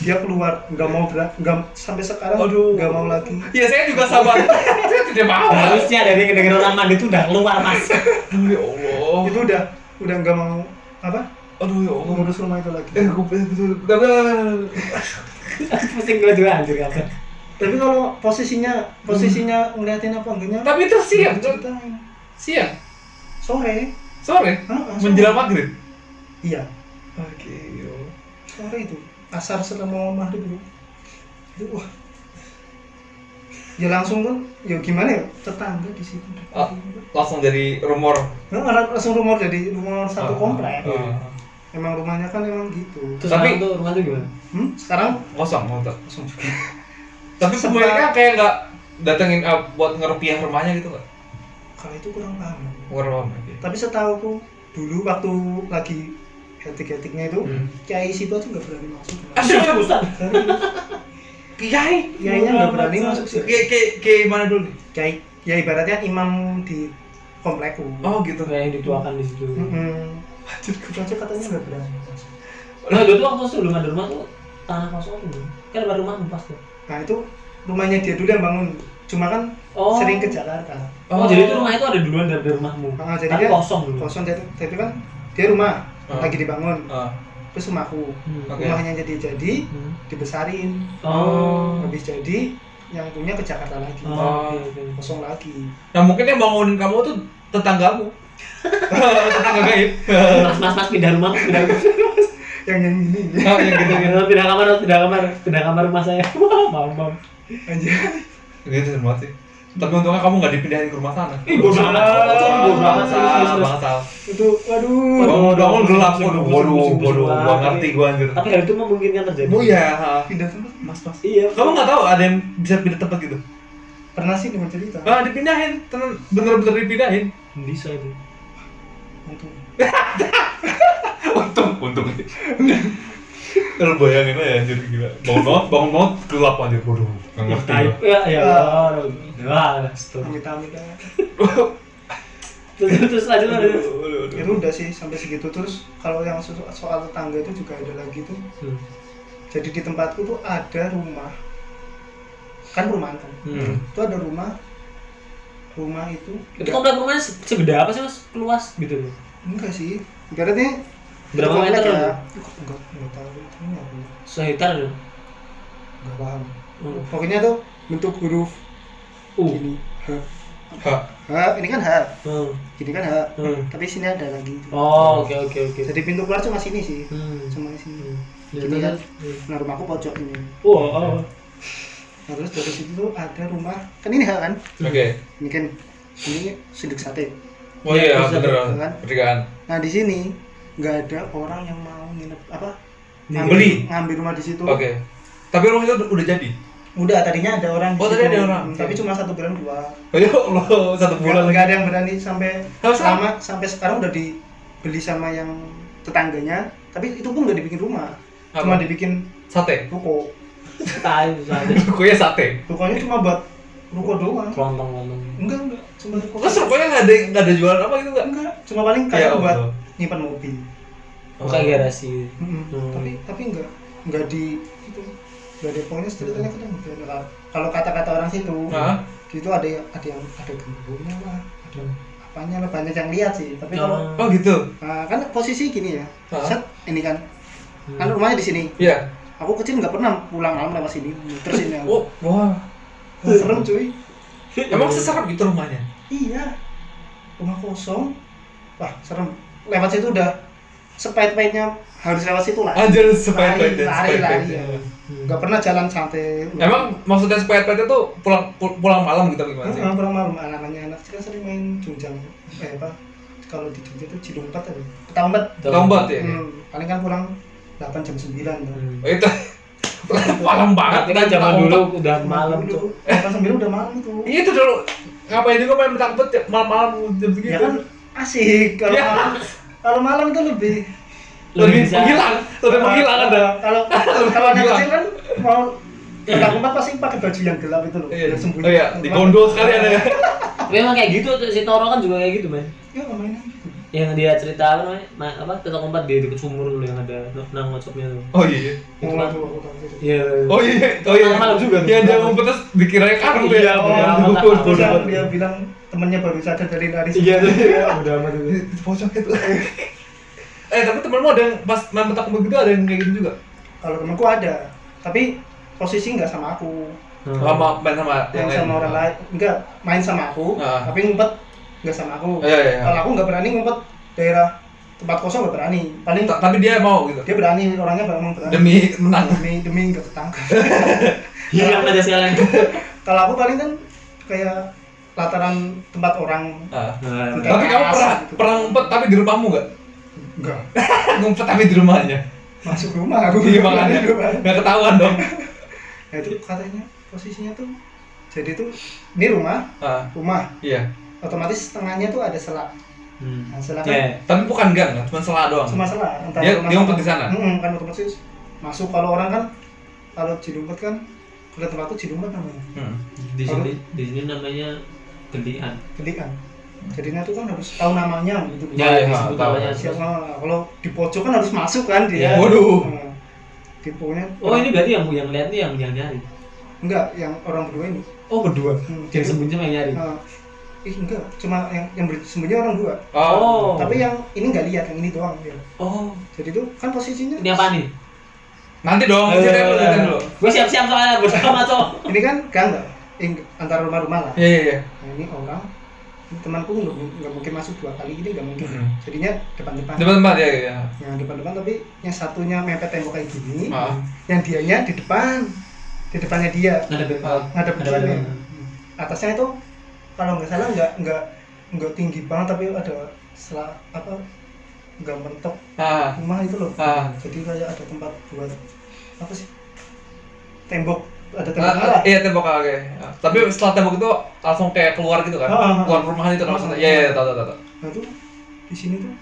dia keluar nggak mau berat nggak sampai sekarang Aduh. nggak mau lagi Ya saya juga sama. saya tidak mau. Harusnya dari kedengeran orang mandi itu udah keluar mas. Aduh ya Allah. itu udah udah nggak mau apa Aduh ya Allah. mengurus rumah itu lagi Eh, gue betul betul. Pusing gue juga anjir kabar. tapi kalau posisinya posisinya ngeliatin apa enggaknya Tapi itu siang, ceritain. siang, sore sore, Heeh, sore. menjelang maghrib. iya Oke, ya Allah. sore itu asar setelah mau maghrib itu itu wah ya langsung kan ya gimana ya tetangga di situ Ah. langsung dari rumor. Nah, langsung rumor jadi rumor satu Ah, komplek ah, emang rumahnya kan emang gitu Terus Tapi- tuh rumah tuh gimana? hmm? sekarang kosong, kosong. langsung Tapi Sempat- pemiliknya kayak nggak datengin uh, buat ngerupiah rumahnya gitu nggak? Kalau itu kurang paham Kurang oke. tapi setahu dulu waktu lagi hetik-hetiknya itu Hmm. kiai situ aja nggak berani masuk Aduh, Ustaz. kiai. kiainya nggak berani masuk sih Kayak kayak kayak mana dulu nih? kiai ya ibaratnya imam di komplekku Oh gitu. Kayak yang dituakan di situ. Itu aja katanya nggak berani masuk Nah itu tuh waktu sebelum ada rumah tuh tanah kosong tuh. Kan baru rumah pas tuh. nah itu rumahnya dia dulu yang bangun cuma kan Oh. sering ke Jakarta Oh, jadi itu rumah itu ada duluan dari, dari rumahmu. Ah, jadi Tapi kan kosong dulu. kosong jadi tapi kan dia rumah Ah. lagi dibangun Ah, terus rumahku Hmm. Oke. rumahnya jadi jadi Hmm. dibesarin Oh. habis jadi yang punya ke Jakarta lagi Oh, oke, oke. kosong lagi Nah mungkin yang bangunin kamu tuh tetanggamu. Tetangga gaib. Mas, mas, mas pindah rumah, mas, pindah rumah. yang yang ini Nah, yang gitu gitu. pindah kamar, pindah kamar, pindah kamar rumah saya. Wah, mam, mam. anjir Gitu serem banget sih. Tapi untungnya kamu nggak dipindahin ke rumah sana. Ih, bodoh banget salah. itu waduh Bangun bangun gelap, waduh, waduh, waduh, banget. gua ngerti gua anjir. Tapi hal itu memungkinkan terjadi. Oh iya, pindah tempat mas mas. Iya. Kamu nggak tahu ada yang bisa pindah tempat gitu? pernah sih dengar cerita Ah, dipindahin, tenan bener-bener dipindahin. Bisa itu. Untung. untung, untung. Kalau bayangin aja anjir gila. Bangun banget, bangun banget gelap anjir, waduh. Nggak ngerti. Ya, ya. Wah, stop. amit amit Terus. Waduh, waduh. itu udah sih sampai segitu terus kalau yang so- soal tetangga itu juga ada lagi tuh Hmm. jadi di tempatku tuh ada rumah kan perumahan kan Hmm. itu ada rumah rumah itu Itu komplek rumahnya se- segede apa sih mas? Luas gitu loh. enggak sih ibaratnya Berapa meter? ya ya? enggak enggak tahu apa Sekitar dong. enggak paham Hmm. pokoknya tuh bentuk huruf Uh. gini H Ha, H ini kan H Hmm. gini kan H Hmm. tapi sini ada lagi Oh, oke oke oke. jadi pintu keluar cuma sini sih Hmm. cuma sini Ya, Gini kan terus- nah rumahku pojok ini Wow, oh. nah terus dari situ tuh ada rumah kan ini H kan Oke. ini kan ini sudut sate Oh iya, bener. kan? Pernikahan. nah di sini nggak ada orang yang mau nginep apa Beli? ngambil rumah di situ Oke. Tapi rumah itu udah jadi. udah tadinya ada orang Oh, tadi ada orang. Hmm, tapi cuma satu bulan dua Oh ya Allah, satu bulan nggak ada yang berani sampai usah. selama sampai sekarang udah dibeli sama yang tetangganya tapi itu pun nggak dibikin rumah cuma Apa? dibikin Sate. ruko Tai susah aja. Kuya sate. rukonya cuma buat ruko doang Kelontong kelontong. enggak enggak cuma ruko Terus rupanya nggak ada nggak ada jualan apa gitu nggak? enggak cuma paling Ya kayak buat Allah. Nyimpan mobil Bukan garasi. Mm-mm. Hmm. tapi tapi enggak enggak di itu enggak ada pokoknya ceritanya kan enggak ada kalau kata-kata orang situ Hah? itu ada yang ada yang ada gembongnya lah ada apanya lah banyak yang lihat sih tapi kalau Oh gitu. nah, kan posisi gini ya Hah? set ini kan Hmm. kan rumahnya di sini Iya. aku kecil nggak pernah pulang malam lewat sini terus ini Oh, wah. serem cuy Emang seserem gitu rumahnya? iya rumah kosong wah serem lewat situ udah sepait-paitnya harus lewat situ lah Anjir sepait lari lari sepait lari ya. nggak pernah jalan santai Emang maksudnya sepait itu tuh pulang pul- pulang malam gitu gimana sih? Heeh, pulang malam anak-anaknya anak kecil kan sering main junjang eh apa kalau di Jogja itu cilumpat apa ketaumpet Tombat ya. hmm, paling kan pulang 8 jam 9 tuh. Hmm. Oh itu. malam banget kan kita zaman dulu udah malam tuh. kompas sembilan udah malam itu Iya, itu dulu ngapain juga main petak ya, malam-malam jam segitu ya kan asik. Kalau Ya. malam kalau malam itu lebih lebih menghilang. Lebih menghilang ada. kalau kalau anak kecil kan mau petak umpet pasti pakai baju yang gelap itu loh. Iya. yang sembunyi. Oh iya, di gondol sekali ada. Ya. Tapi emang kayak gitu tuh, si Toro kan juga kayak gitu men ya mainan yang dia cerita apa namanya ma- apa tetap kompat di dekat sumur dulu yang ada nang ngocoknya tuh Oh iya. oh tahu itu. iya Oh iya, oh iya. Malam juga. Iya, dia ngumpet terus dikirain kan tuh Iya, ya. Oh, amat lah. bodoh, Terus yang bodoh. dia bilang temennya baru sadar dari lari iya iya udah amat itu pocong itu. Eh, tapi temenmu ada yang pas main petak umpet gitu ada yang kayak gitu juga? kalau temanku ada tapi posisi nggak sama aku Hmm. Sama main sama yang lain. sama orang lain enggak main sama aku Ah. tapi ngumpet nggak sama aku Iya, iya, iya. kalau aku nggak berani ngumpet daerah tempat kosong nggak berani paling Ta- Tapi dia mau gitu. dia berani orangnya memang berani Demi menang. demi demi nggak ketangkap iya yang ada sekalian kalau aku paling kan kayak lataran tempat orang Ah. Nah, Kayak Tapi kamu pernah gitu. pernah ngumpet tapi di rumahmu nggak? enggak ngumpet tapi di rumahnya. masuk rumah aku Iya makanya nggak ketahuan dong. nah itu katanya posisinya tuh jadi tuh ini rumah Ah, rumah iya. Otomatis tengahnya tuh ada selak hmm. nah selak kan Iya. Tapi bukan gang kan, cuma selah doang. cuma selak antara Dia- dia ngumpet di sana? Mm-mm, kan otomatis masuk kalau orang kan kalau cilumpet kan kalau tempat tuh cilumpet namanya Hmm. di sini di sini namanya gelian gelikan jadinya tuh kan harus tahu namanya gitu ya iya, disebut tahu. namanya Siapa, kalau di pojok kan harus masuk kan dia Waduh. Nah, tipunya oh ini berarti yang yang lihat nih yang yang nyari enggak yang orang berdua ini oh berdua Hmm, yang jadi- sembunyi sama yang nyari Nah, ih enggak cuma yang yang bersembunyi orang dua Oh. tapi yang ini nggak lihat yang ini doang ya. oh jadi tuh kan posisinya ini apa nih Nanti dong, dulu, ceritain dulu. gue siap siap soalnya bersama cowok ini kan gang nggak Ing- antara rumah-rumah lah Iya, iya, iya. nah ini orang temanku nggak nggak mungkin masuk dua kali ini nggak mungkin Hmm. jadinya depan-depan Depan-depan ya, iya. yang depan-depan tapi yang satunya mepet tembok kayak gini Ah. yang dianya di depan di depannya dia ada Ah. ngadep Ada ada. atasnya itu kalau nggak salah nggak nggak nggak tinggi banget tapi ada sela apa nggak mentok Ah, rumah itu loh ah. jadi kayak ada tempat buat apa sih tembok ada tembok ah, iya tembok ah, oke. Ah, Tapi setelah tembok itu langsung kayak keluar gitu kan? Ah, ah, ah. Keluar perumahan itu kan maksudnya. Iya, iya, tahu, tahu, tahu. nah itu di sini tuh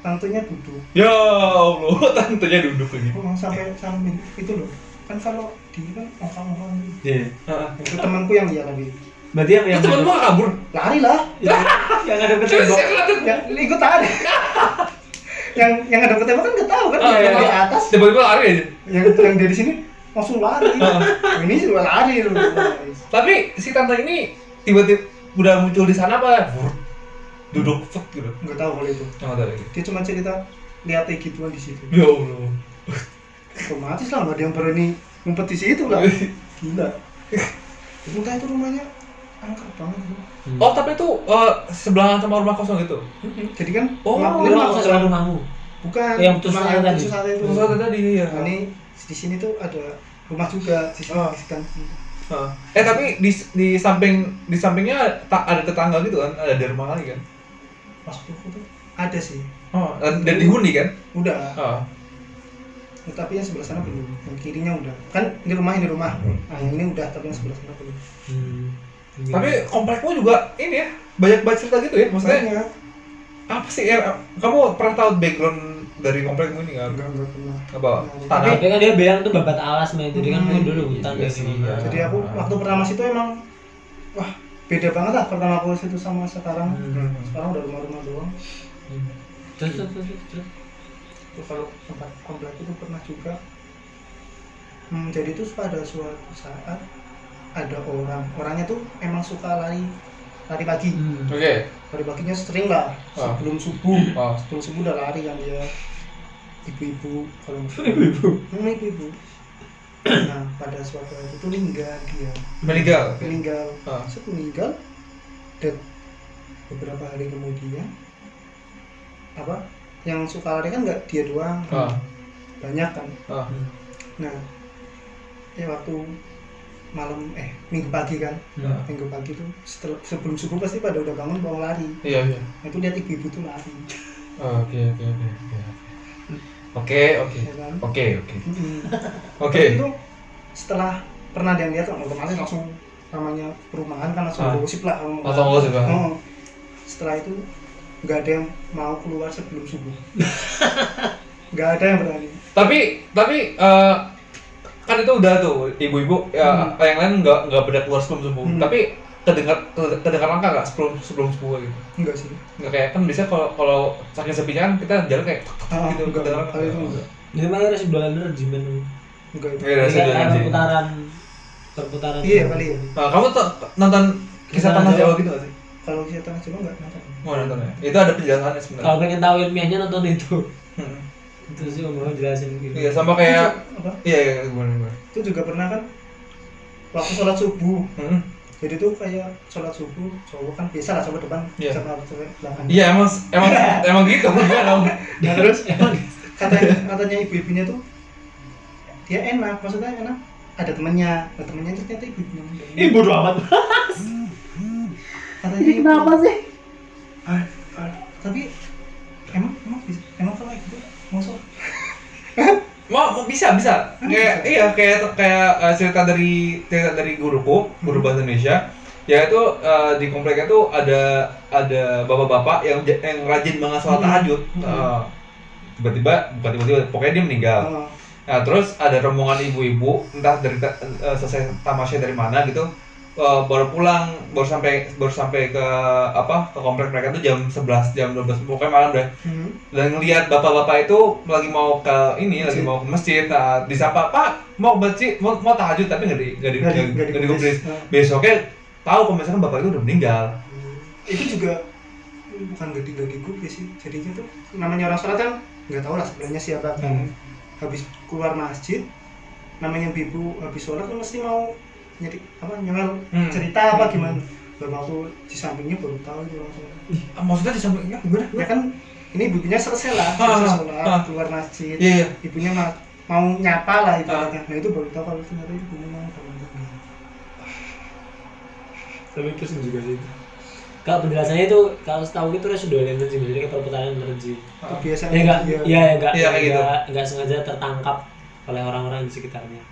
tantenya duduk Ya Allah, tantenya duduk lagi. oh, sampai sampai itu loh kan kalau di kan ongkang-ongkang gitu. Iya. Heeh. itu temanku yang dia lagi berarti yang yang temen gua kabur. lari lah yang ada ke tembok yang yang ikut lari yang yang ada ke tembok kan nggak tahu kan yang iya, di iya. atas Tiba-tiba lari aja. yang yang dari sini langsung lari ini juga lari Tapi si tante ini tiba-tiba udah muncul di sana apa? Duduk fuk gitu. nggak tahu kalau itu Nggak tahu lagi. dia cuma cerita lihat kayak gituan di situ Ya Allah. otomatis lah nggak ada yang berani ngumpet di situ lah gila entah itu rumahnya banget itu. Oh, tapi itu eh, sebelahan sama rumah kosong gitu. jadi kan Oh, rumah- kosong rumahmu bukan Yang putus rumah tadi. putus asa itu Terus ada tadi ya. Nah, ini di sini tuh ada rumah juga di sini Oh. kan Heeh. Eh tapi di di samping di sampingnya ta- ada tetangga gitu kan, ada di rumah lagi kan. pas buku tuh ada sih Oh, dan, dan dihuni kan? udah Oh. tapi yang sebelah sana belum yang kirinya udah kan ini rumah ini rumah nah yang ini udah tapi yang sebelah sana belum hmm. Tapi komplekmu juga ini ya, banyak banget cerita gitu ya. Maksudnya Banyak. apa sih ya? Kamu pernah tahu background dari komplekmu ini nggak? enggak enggak pernah Apa? Nah, Tanah. tapi kan dia bilang tuh babat alas men jadi kan Hmm, dulu hutan iya dari sih, iya. jadi aku waktu pertama situ emang wah beda banget lah pertama aku situ sama sekarang Hmm. sekarang udah rumah-rumah doang Hmm. terus terus terus terus Terus kalau tempat komplek itu pernah juga hmm, jadi itu pada suatu saat ada orang orangnya tuh emang suka lari lari pagi Hmm. Oke. lari paginya sering lah Ah. sebelum subuh Oh. sebelum subuh udah lari kan dia ibu-ibu kalau ibu-ibu hmm, ibu-ibu nah pada suatu hari itu meninggal dia Meninggal. meninggal Ah. Set meninggal dan beberapa hari kemudian apa yang suka lari kan nggak dia doang Ah. banyak kan Ah. nah ya waktu malam eh minggu pagi kan Ah. minggu pagi tuh setelah sebelum subuh pasti pada udah bangun mau lari Iya iya. nah, itu lihat ibu-ibu tuh lari Oh, Oke oke oke. oke. Oke, oke. kan Oke, oke. Mm-mm. Oke. Itu setelah pernah ada yang lihat otomatis langsung namanya perumahan kan langsung Ah. gosip lah oh, Langsung gosip, ah. oh. setelah itu nggak ada yang mau keluar sebelum subuh nggak ada yang berani Tapi tapi eh, kan itu udah tuh ibu-ibu ya Hmm. yang lain nggak nggak pada keluar sebelum subuh. Hmm. Tapi kedengar kedengar langkah nggak sebelum sebelum subuh gitu. enggak sih Nggak kayak kan biasanya kalau kalau saking sepinya kan kita jalan kayak Ah, gitu enggak. kedengaran. Kalau itu enggak. Jadi mana ada sebelah energi men. enggak itu Iya, energi. perputaran perputaran. iya kali ya Nah, kamu tuh nonton kisah Kisah tanah Jawa. Jawa gitu nggak sih? kalau kita tanah Jawa enggak nonton Mau nonton ya? Itu ada penjelasannya Kalau sebenarnya. pengen tahu ilmiahnya nonton itu. Itu sih om jelasin gitu. Iya, sama kayak apa iya iya gimana gimana. itu juga pernah kan waktu sholat subuh Hmm. jadi tuh kayak sholat subuh cowok kan biasa lah cowok depan Iya. sama cewek belakang Iya emang emang emang gitu gimana dong? nah terus katanya katanya ibu-ibunya tuh dia enak maksudnya enak ada temennya ada temennya ternyata ibu-ibunya Ih bodo amat. katanya Ini kenapa sih? Ah, ah, tapi emang emang bisa emang kalau gitu masuk Mau, mau bisa bisa. Kayak iya kayak kayak eh, cerita dari cerita dari guruku, guru bahasa Indonesia. Ya itu eh, di kompleknya tuh ada ada bapak-bapak yang yang rajin banget sholat Hmm. tahajud. Hmm. Eh, tiba-tiba bukan tiba-tiba pokoknya dia meninggal. Oh, Nah, terus ada rombongan ibu-ibu, entah dari eh, selesai tamasya dari mana gitu, eh, baru pulang, baru sampai baru sampai ke apa ke komplek mereka tuh jam 11 jam 12 pokoknya malam deh. hmm. Dan ngelihat bapak-bapak itu lagi mau ke ini, lagi Masjid. mau ke masjid, nah, disapa Pak mau masjid, mau, mau tahajud tapi nggak di nggak di Nggak di- digubris. Nah. Besoknya tahu kalau misalkan bapak itu udah meninggal. itu juga bukan gak di gak sih jadinya tuh namanya orang sholat kan nggak tahu lah sebenarnya siapa kan Hmm. habis keluar masjid namanya bibu habis sholat kan mesti mau nyeri apa nyengal Hmm. cerita apa gimana baru waktu di sampingnya baru tahu itu langsung Maksudnya di sampingnya gimana? ya kan ini ibunya selesai lah Ah, selesai ah, sholat ah. keluar masjid Iya iya. ibunya ma- mau nyapa lah Ah. ibaratnya nah itu baru tahu kalau ternyata ibunya mau Tapi terus juga sih. Kalau penjelasannya itu kalau setahu itu sudah energi jadi kayak perputaran energi. kebiasaan Ya enggak, iya ya enggak, Iya, kayak gitu. enggak, enggak sengaja tertangkap oleh orang-orang di sekitarnya.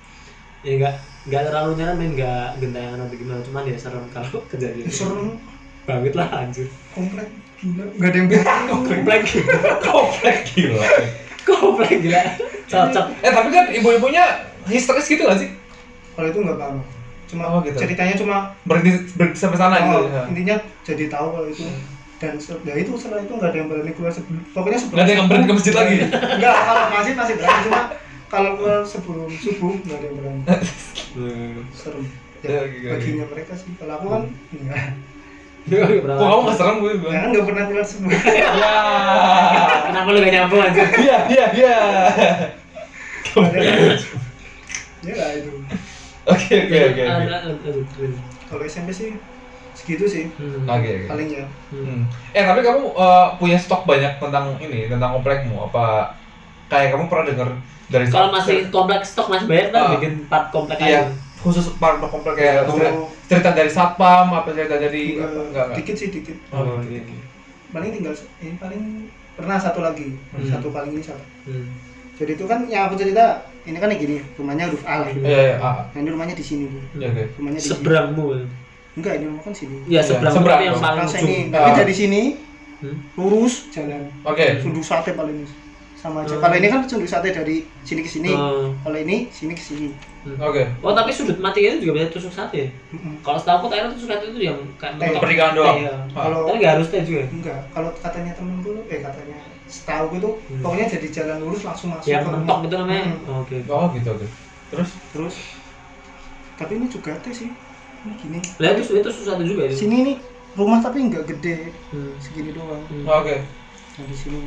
Ya enggak, enggak terlalu nyeremin, enggak gentayangan atau gimana, cuman ya serem kalau kejadian. serem banget lah anjir. komplek gila nggak ada yang berani Komplek gila. Komplek gila. Komplek gila. Cocok. Eh tapi kan ibu-ibunya histeris gitu gak sih? kalau itu nggak paham cuma Oh, gitu. ceritanya cuma Berhenti berhenti sampai sana oh, gitu. ya. intinya jadi tahu kalau itu dan ya itu setelah itu nggak ada yang berani keluar sebelum pokoknya sebelum Nggak ada yang berani ke masjid lagi. nggak kalau masjid masih berani cuma kalau keluar sebelum subuh nggak ada yang berani serem Ya, ya, baginya mereka sih kalau aku kan enggak Kok kamu nggak serem gue ya bilang? kan nggak pernah keluar subuh Ya. Kenapa lu gak nyambung anjir? Iya iya iya. ya lah itu Oke oke oke. Kalau SMP sih segitu sih Hmm. Oke oke. paling ya Hmm. Eh tapi kamu eh, punya stok banyak tentang ini tentang komplekmu apa kayak kamu pernah dengar dari Kalau masih komplek stok masih banyak kan Ah. bikin 4 komplek iya aja. khusus part komplek kayak Kalau- cerita, cerita dari satpam apa cerita dari Enggak, apa enggak enggak. dikit sih dikit Oh, gitu. paling tinggal ini paling pernah satu lagi Hmm. satu paling ini satu Hmm. jadi itu kan yang aku cerita ini kan kayak gini rumahnya huruf A lah ini. Iya iya ah. nah ini rumahnya di sini bu Iya oke. rumahnya di Seberangmu. enggak ini rumah kan sini Iya, seberang, seberang yang paling ujung. ini Ah. tapi dari sini Hmm. lurus jalan Oke. sunduk sate paling ini sama aja Hmm. kalau ini kan sunduk sate dari sini ke sini Oh. kalau ini sini ke sini Oke. Oh, tapi sudut mati itu juga bisa tusuk sate. Mm-mm. Kalau setahu aku tayang tusuk sate itu yang kayak mentok. pernikahan doang. Iya. Ah. kalau Tapi nggak harus teh juga. enggak kalau katanya temenku eh katanya setahu itu Hmm. pokoknya jadi jalan lurus langsung masuk Yang ke rumah. mentok itu namanya. Hmm. Oh, Oke. Oh gitu oke. Terus terus tapi ini juga teh sih ini gini Lah itu itu tusuk sate juga itu. sini nih rumah tapi nggak gede Hmm. segini doang Hmm. oh, oke. nah di sini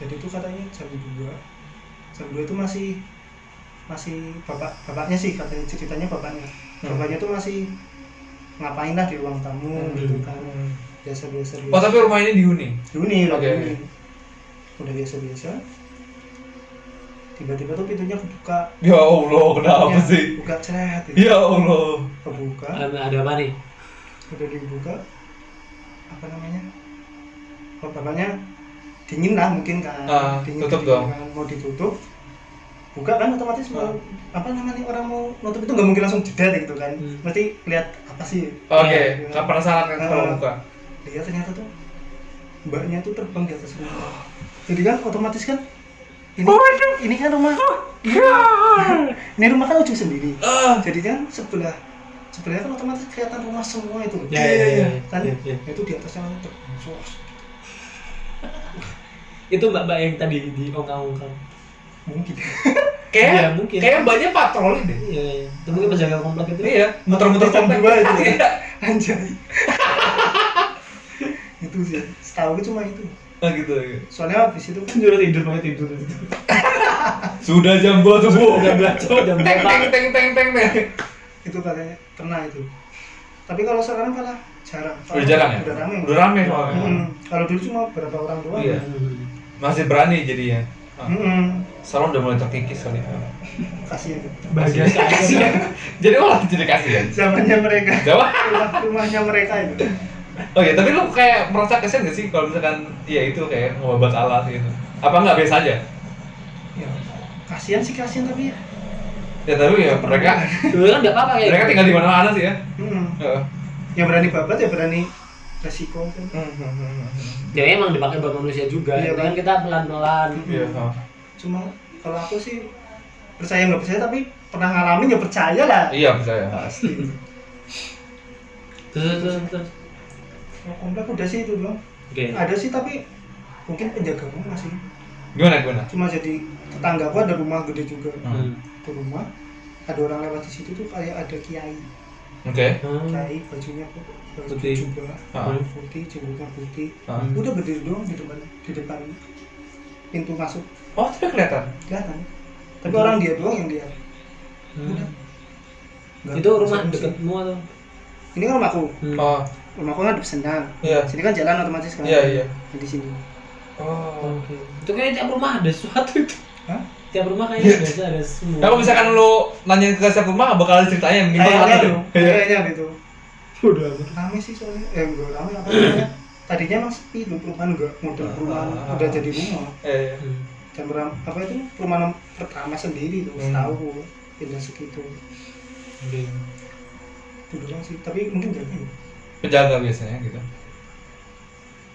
jadi itu katanya jam 2 jam 2 itu masih masih bapak bapaknya sih katanya ceritanya bapaknya Hmm. bapaknya tuh masih ngapain lah di ruang tamu Hmm. gitu kan biasa biasa biasa Oh tapi rumah ini dihuni. Duni lah Oke. Duni. udah biasa biasa tiba-tiba tuh pintunya kebuka Ya Allah kenapa Ya, sih? buka ceret gitu. Ya Allah. kebuka Ada ada apa nih? udah dibuka apa namanya oh, bapaknya dingin lah mungkin kan Ah, dingin tutup kedinginan, dong. kan, mau ditutup buka kan otomatis mau Ah. apa namanya orang mau nutup itu nggak mungkin langsung jeda gitu kan Hmm. mesti lihat apa sih Oke, Ya, nggak penasaran kan kalau Ah. buka. lihat ternyata tuh mbaknya tuh terbang di atas rumah jadi kan otomatis kan ini ini kan rumah ini, ini rumah kan ujung sendiri Ah, jadi kan sebelah sebelahnya kan otomatis kelihatan rumah semua itu Ya, ya, ya, kan ya, ya. itu di atasnya Sos. Itu mbak-mbak yang tadi di ongkang-ongkang. mungkin kayak Iya, mungkin. kayak banyak patroli deh. Iya, iya. Itu mungkin penjaga komplek itu. Iya, muter-muter komplek. dua itu. Iya. anjay itu sih setahu gue cuma itu Nah gitu. gitu. soalnya habis itu kan juga tidur pakai tidur. Sudah jam 2 subuh. Jam berapa? Jam Teng berapa? teng teng teng teng teng. itu katanya pernah itu tapi kalau sekarang malah jarang Udah jarang ya? udah rame Udah rame soalnya. Hmm, kalau dulu cuma beberapa orang doang Iya. Masih berani jadinya. Hmm, Salon udah mulai terkikis kali. kasihan Bahagia sekali. Jadi malah jadi kasihan. zamannya mereka Jawa. rumah rumahnya mereka itu Oh iya, tapi lu kayak merasa kesian gak sih kalau misalkan ya itu kayak ngobat alat gitu? Apa nggak biasa aja? ya kasihan sih kasihan tapi ya Ya tapi ya mereka Dulu kan nggak apa-apa kayak mereka gitu. tinggal di mana-mana sih ya. hmm. Heeh. yang berani babat ya berani resiko kan Ya emang dipakai buat manusia juga. Iya, kan kita pelan-pelan. Iya. heeh. cuma kalau aku sih percaya nggak percaya tapi pernah ngalamin ya percaya lah Iya percaya. pasti Terus terus terus. Kalau komplek udah sih itu doang Oke. ada sih tapi mungkin penjaga rumah sih Gimana gimana? cuma jadi tetangga gua ada rumah gede juga Hmm. ke rumah ada orang lewat di situ tuh kayak ada kiai Oke. Hmm. kiai bajunya baju Putih. jubah Ah. putih jenggotnya putih Ah. Hmm. udah berdiri doang di depan di depan pintu masuk Oh tapi kelihatan. kelihatan tapi orang dia doang yang dia Hmm. udah Itu rumah dekatmu atau? ini kan rumahku Hmm. Oh rumahku kan di Sendang iya. sini kan jalan otomatis kan Iya iya. di sini Oh. Oke. Itu kayak tiap rumah ada sesuatu itu. Hah? Tiap rumah kayaknya biasa ada semua. Kalau misalkan lu nanya ke setiap rumah bakal ceritanya yang kayaknya gimana kayaknya gitu udah rame sih soalnya eh enggak rame apa namanya tadinya emang sepi tuh perumahan enggak model perumahan Ah. udah jadi rumah Eh, Hmm. dan peram- apa itu perumahan pertama sendiri tuh Hmm. setahu pindah segitu itu doang sih tapi mungkin jaga ya penjaga biasanya gitu.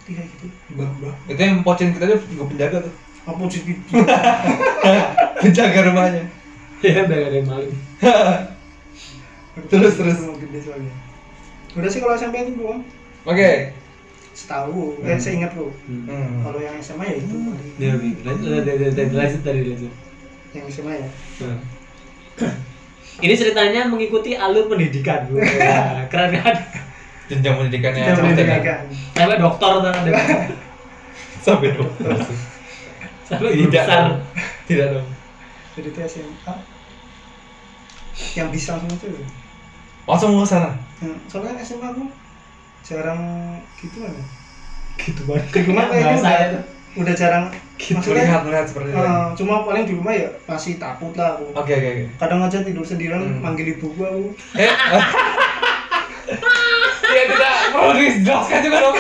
tiga gitu mbah mbah Itu yang pocin kita juga penjaga tuh. apa sih gitu penjaga rumahnya. Ya udah ada yang maling. Terus, terus. Gede soalnya udah sih kalau SMP itu doang Oke. setahu eh seingat lu Hmm. Hmm. kalau yang SMA ya itu Ya oke. Lanjut lanjut lanjut yang SMA ya Hmm. Ini ceritanya mengikuti alur pendidikan. Wah, keren kan? Jenjang pendidikannya Mas Tega. pendidikan Sampai dokter tuh ada. Sampai dokter. Sampai Tidak besar. dong. Tidak dong. jadi itu SMA yang bisa langsung itu ya. Langsung mau ke sana. Hmm, soalnya SMA aku jarang gitu kan ya. Gitu banget. di rumah kayaknya udah, itu. udah jarang Gitu maksudnya melihat melihat seperti itu. eh, cuma paling di rumah ya masih takut lah aku Oke oke oke. kadang aja tidur sendirian Hmm. manggil ibu gua aku Eh. Ya tidak perlu dijelaskan juga dong.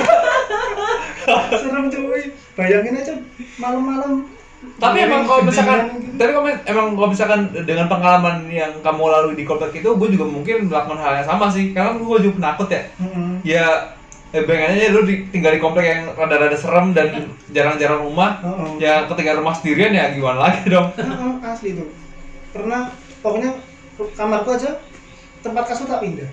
serem cuy bayangin aja malam-malam Tapi emang kalau misalkan, Gedean gitu. tapi kalau emang kalau misalkan dengan pengalaman yang kamu lalui di komplek itu, gue juga mungkin melakukan hal yang sama sih. Karena gue juga penakut ya. Mm-mm. Ya, eh, bayangin aja lu di- tinggal di komplek yang rada-rada serem dan jarang-jarang rumah. Heeh. Ya ketika rumah sendirian ya gimana lagi dong? Heeh, asli tuh pernah pokoknya kamarku aja tempat kasur tak pindah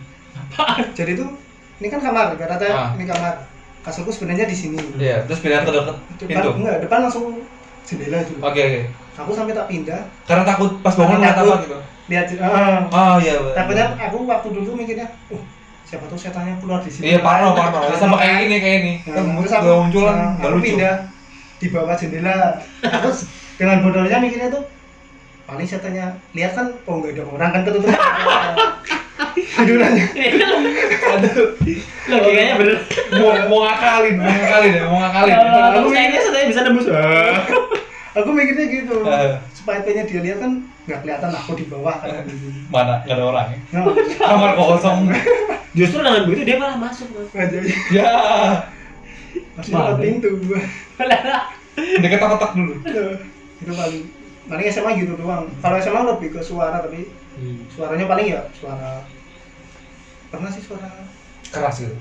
jadi tuh ini kan kamar ibaratnya Ah. ini kamar kasurku sebenarnya di sini Iya, terus pindah ke dekat depan pintu. enggak depan langsung jendela itu Oke oke. aku sampai tak pindah Karena takut pas bangun ngeliat apa gitu. lihat ah, Oh iya. bener. takutnya aku waktu dulu tuh mikirnya uh siapa tuh setannya keluar di sini Iya parno parno. Sama kayak ini kayak ini. Nah, terus aku, munculan nah, aku pindah di bawah jendela terus dengan bodohnya mikirnya tuh paling setannya lihat kan oh nggak ada orang kan ketutup tidurannya Aduh. Logikanya bener. Mau mau ngakalin, mau ngakalin ya, mau ngakalin. Kalau kayaknya saya bisa nembus. aku mikirnya gitu Eh. supaya pengen dia lihat kan nggak kelihatan aku di bawah kan Mana? Gak ada orang ya? Kamar kosong. Justru dengan begitu dia malah masuk. Ya. masih Mana? pintu Dia ketok-ketok dulu. itu paling paling SMA gitu doang kalau SMA lebih ke suara tapi Hmm. suaranya paling ya suara pernah sih suara Keras gitu.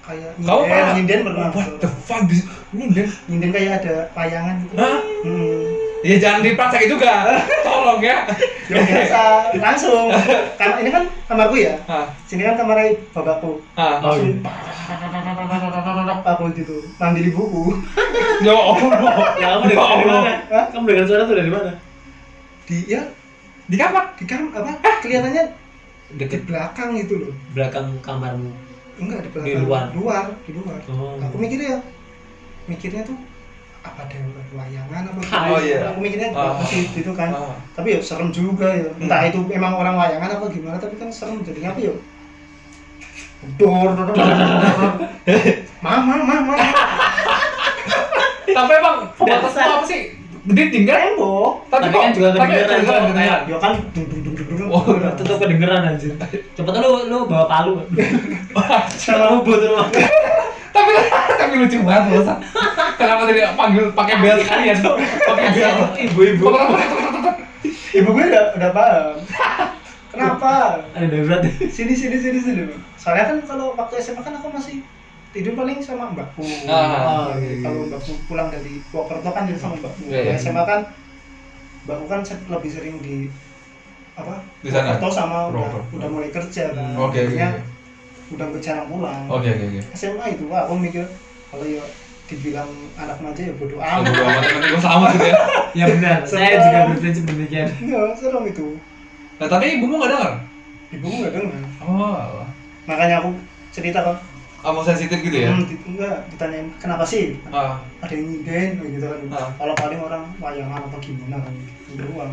kayak Kau nyinden pernah? nyinden pernah What the fuck? Di- Ini dan nyinden kayak ada layangan gitu Hah? hmm. Ya jangan dipraktek juga. Tolong ya. ya biasa langsung karena ini kan kamarku ya Ah, sini kan kamar bapakku ah. Oh, langsung iya. aku gitu ngambil buku Ya Allah. Ya kamu dengar dari mana? Kamu dengar suara tuh dari mana? di ya Di kamar. di kam apa kelihatannya di Deket belakang gitu loh belakang kamarmu. enggak di belakang Di luar? luar di luar Oh. aku mikirnya mikirnya tuh apa ada wayangan apa gitu. Oh, iya. aku mikirnya masih gitu kan Ah. tapi ya serem juga ya entah itu emang orang wayangan apa gimana tapi kan serem jadi apa ya dor dor dor, mah mah Tapi emang apa sih? Gede tinggal. tembok Tapi kok- kan juga tapi kedengeran, kok. kedengeran. ya kan dung dung dung dung Oh, Tetep kedengeran anjir. Cepet lu lu bawa palu. sama Rubut rumah. tapi tapi lucu banget loh San. kenapa tadi panggil pakai bel kalian pakai bel Ibu-ibu. ibu gue udah udah paham kenapa Ada darurat. sini sini sini sini soalnya kan kalau waktu SMA kan aku masih tidur paling sama mbakku. Ah, iya, iya. kalau mbakku pulang dari Purwokerto kan tidur sama mbakku. Iya, iya. SMA kan mbakku kan lebih sering di apa Di sana? Purwokerto sama udah, udah mulai kerja kan. Hmm, oke, oke. udah jarang pulang. Oke oke oke. SMA itu wah, aku mikir kalau ya dibilang anak manja ya bodoh Ah, amat. bodo amat gue sama gitu ya. Ya benar. Saya juga berprinsip demikian. ya serem itu. Nah tapi ibumu nggak dengar? Ibuku nggak dengar. Oh makanya aku cerita kan kamu sensitif gitu ya? Hmm, di- enggak. Ditanyain kenapa sih? Ah. Ada yang nyinden gitu kan. Ah. kalau paling orang wayangan apa gimana kan beruang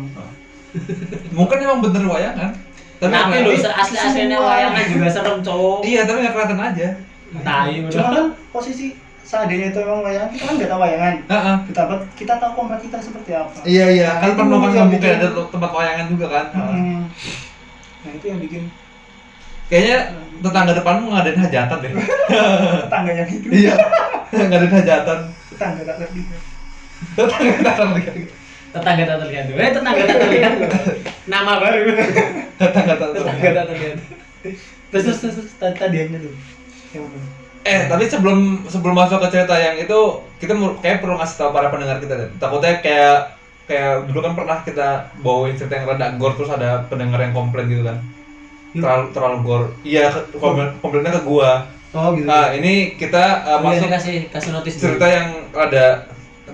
mungkin emang bener wayangan. Tapi Tapi lu? Kelihatan. asli aslinya wayangan juga serem cowok. iya tapi nggak kelihatan aja. Tai cuma kan posisi seandainya itu emang wayangan kita kan nggak tahu wayangan. Ah, ah. kita kita tahu kompak kita seperti apa. Iya iya. Kan pernah kan yang nggak mungkin bikin- ada tempat wayangan juga kan? Ah. Hmm. nah itu yang bikin kayaknya tetangga depanmu ngadain hajatan deh tetangga yang itu iya ngadain hajatan tetangga tak ngerti tetangga datang lagi Tetangga tak terlihat. Eh tetangga tak terlihat. Nama baru. tetangga datang Tetangga tak terlihat. Terus terus terus, tadi tadiannya tuh. yang mana? Eh, tapi sebelum sebelum masuk ke cerita yang itu, kita kayak perlu ngasih tahu para pendengar kita deh. Takutnya kayak kayak dulu kan pernah kita bawain cerita yang rada gore terus ada pendengar yang komplain gitu kan. Terlalu terlalu gore. Iya, komplain, komplainnya ke gua. oh gitu Nah, ini kita uh, Oh, masuk kasih kasih notis dulu. cerita yang rada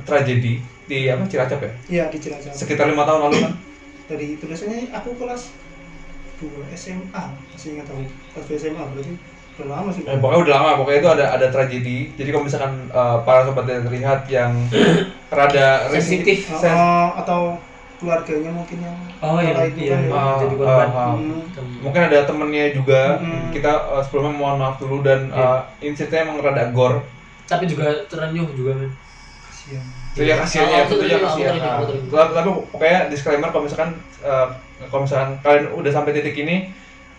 tragedi di apa Cilacap ya? iya di Cilacap Sekitar lima tahun lalu kan? dari tulisannya aku kelas 2 SMA masih ingat aku kelas 2 SMA berarti udah lama sih Eh, pokoknya udah lama, pokoknya itu ada ada tragedi. Jadi kalau misalkan uh, para sobat yang terlihat yang rada Sensitif. Sen- atau keluarganya mungkin yang Oh iya, itu iya, kan ya. Ah, jadi korban. ah, ah. Hmm. mungkin ada temennya juga Mm-mm. kita uh, sebelumnya mohon maaf dulu dan uh, ini ceritanya emang rada gore Tapi juga terenyuh juga men. Kasihan. itu ya kasihannya Aku itu ya terima, aku kasihan terima, Nah, aku terima. tapi pokoknya disclaimer kalau misalkan uh, kalau misalkan kalian udah sampai titik ini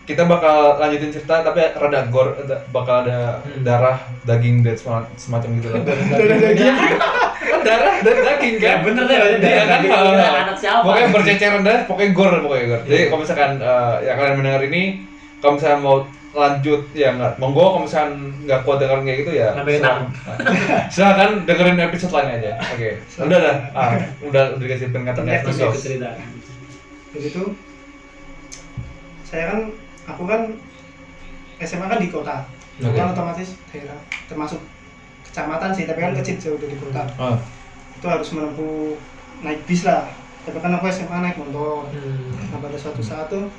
kita bakal lanjutin cerita tapi rada gore ada- bakal ada Hmm. darah daging dan semacam, semacam gitu lah Darah daging. Kan darah dan daging kan Ya bener deh, Iya darah kan daging. uh, Anak siapa? pokoknya berceceran dah pokoknya gore pokoknya gore jadi Iya. kalau misalkan uh, ya kalian mendengar ini kalau misalkan mau lanjut ya nggak monggo kalau misalkan nggak kuat dengerin kayak gitu ya silakan silakan dengerin episode lain aja oke udah dah ah, udah udah dikasih peringatan ya Terus cerita. Saya kan aku kan SMA kan di kota. Oke. Kan otomatis daerah termasuk kecamatan sih, tapi kan kecil jauh dari kota. oh Itu harus menempuh naik bis lah. Tapi kan aku SMA naik motor. Hmm. Nah pada suatu saat tuh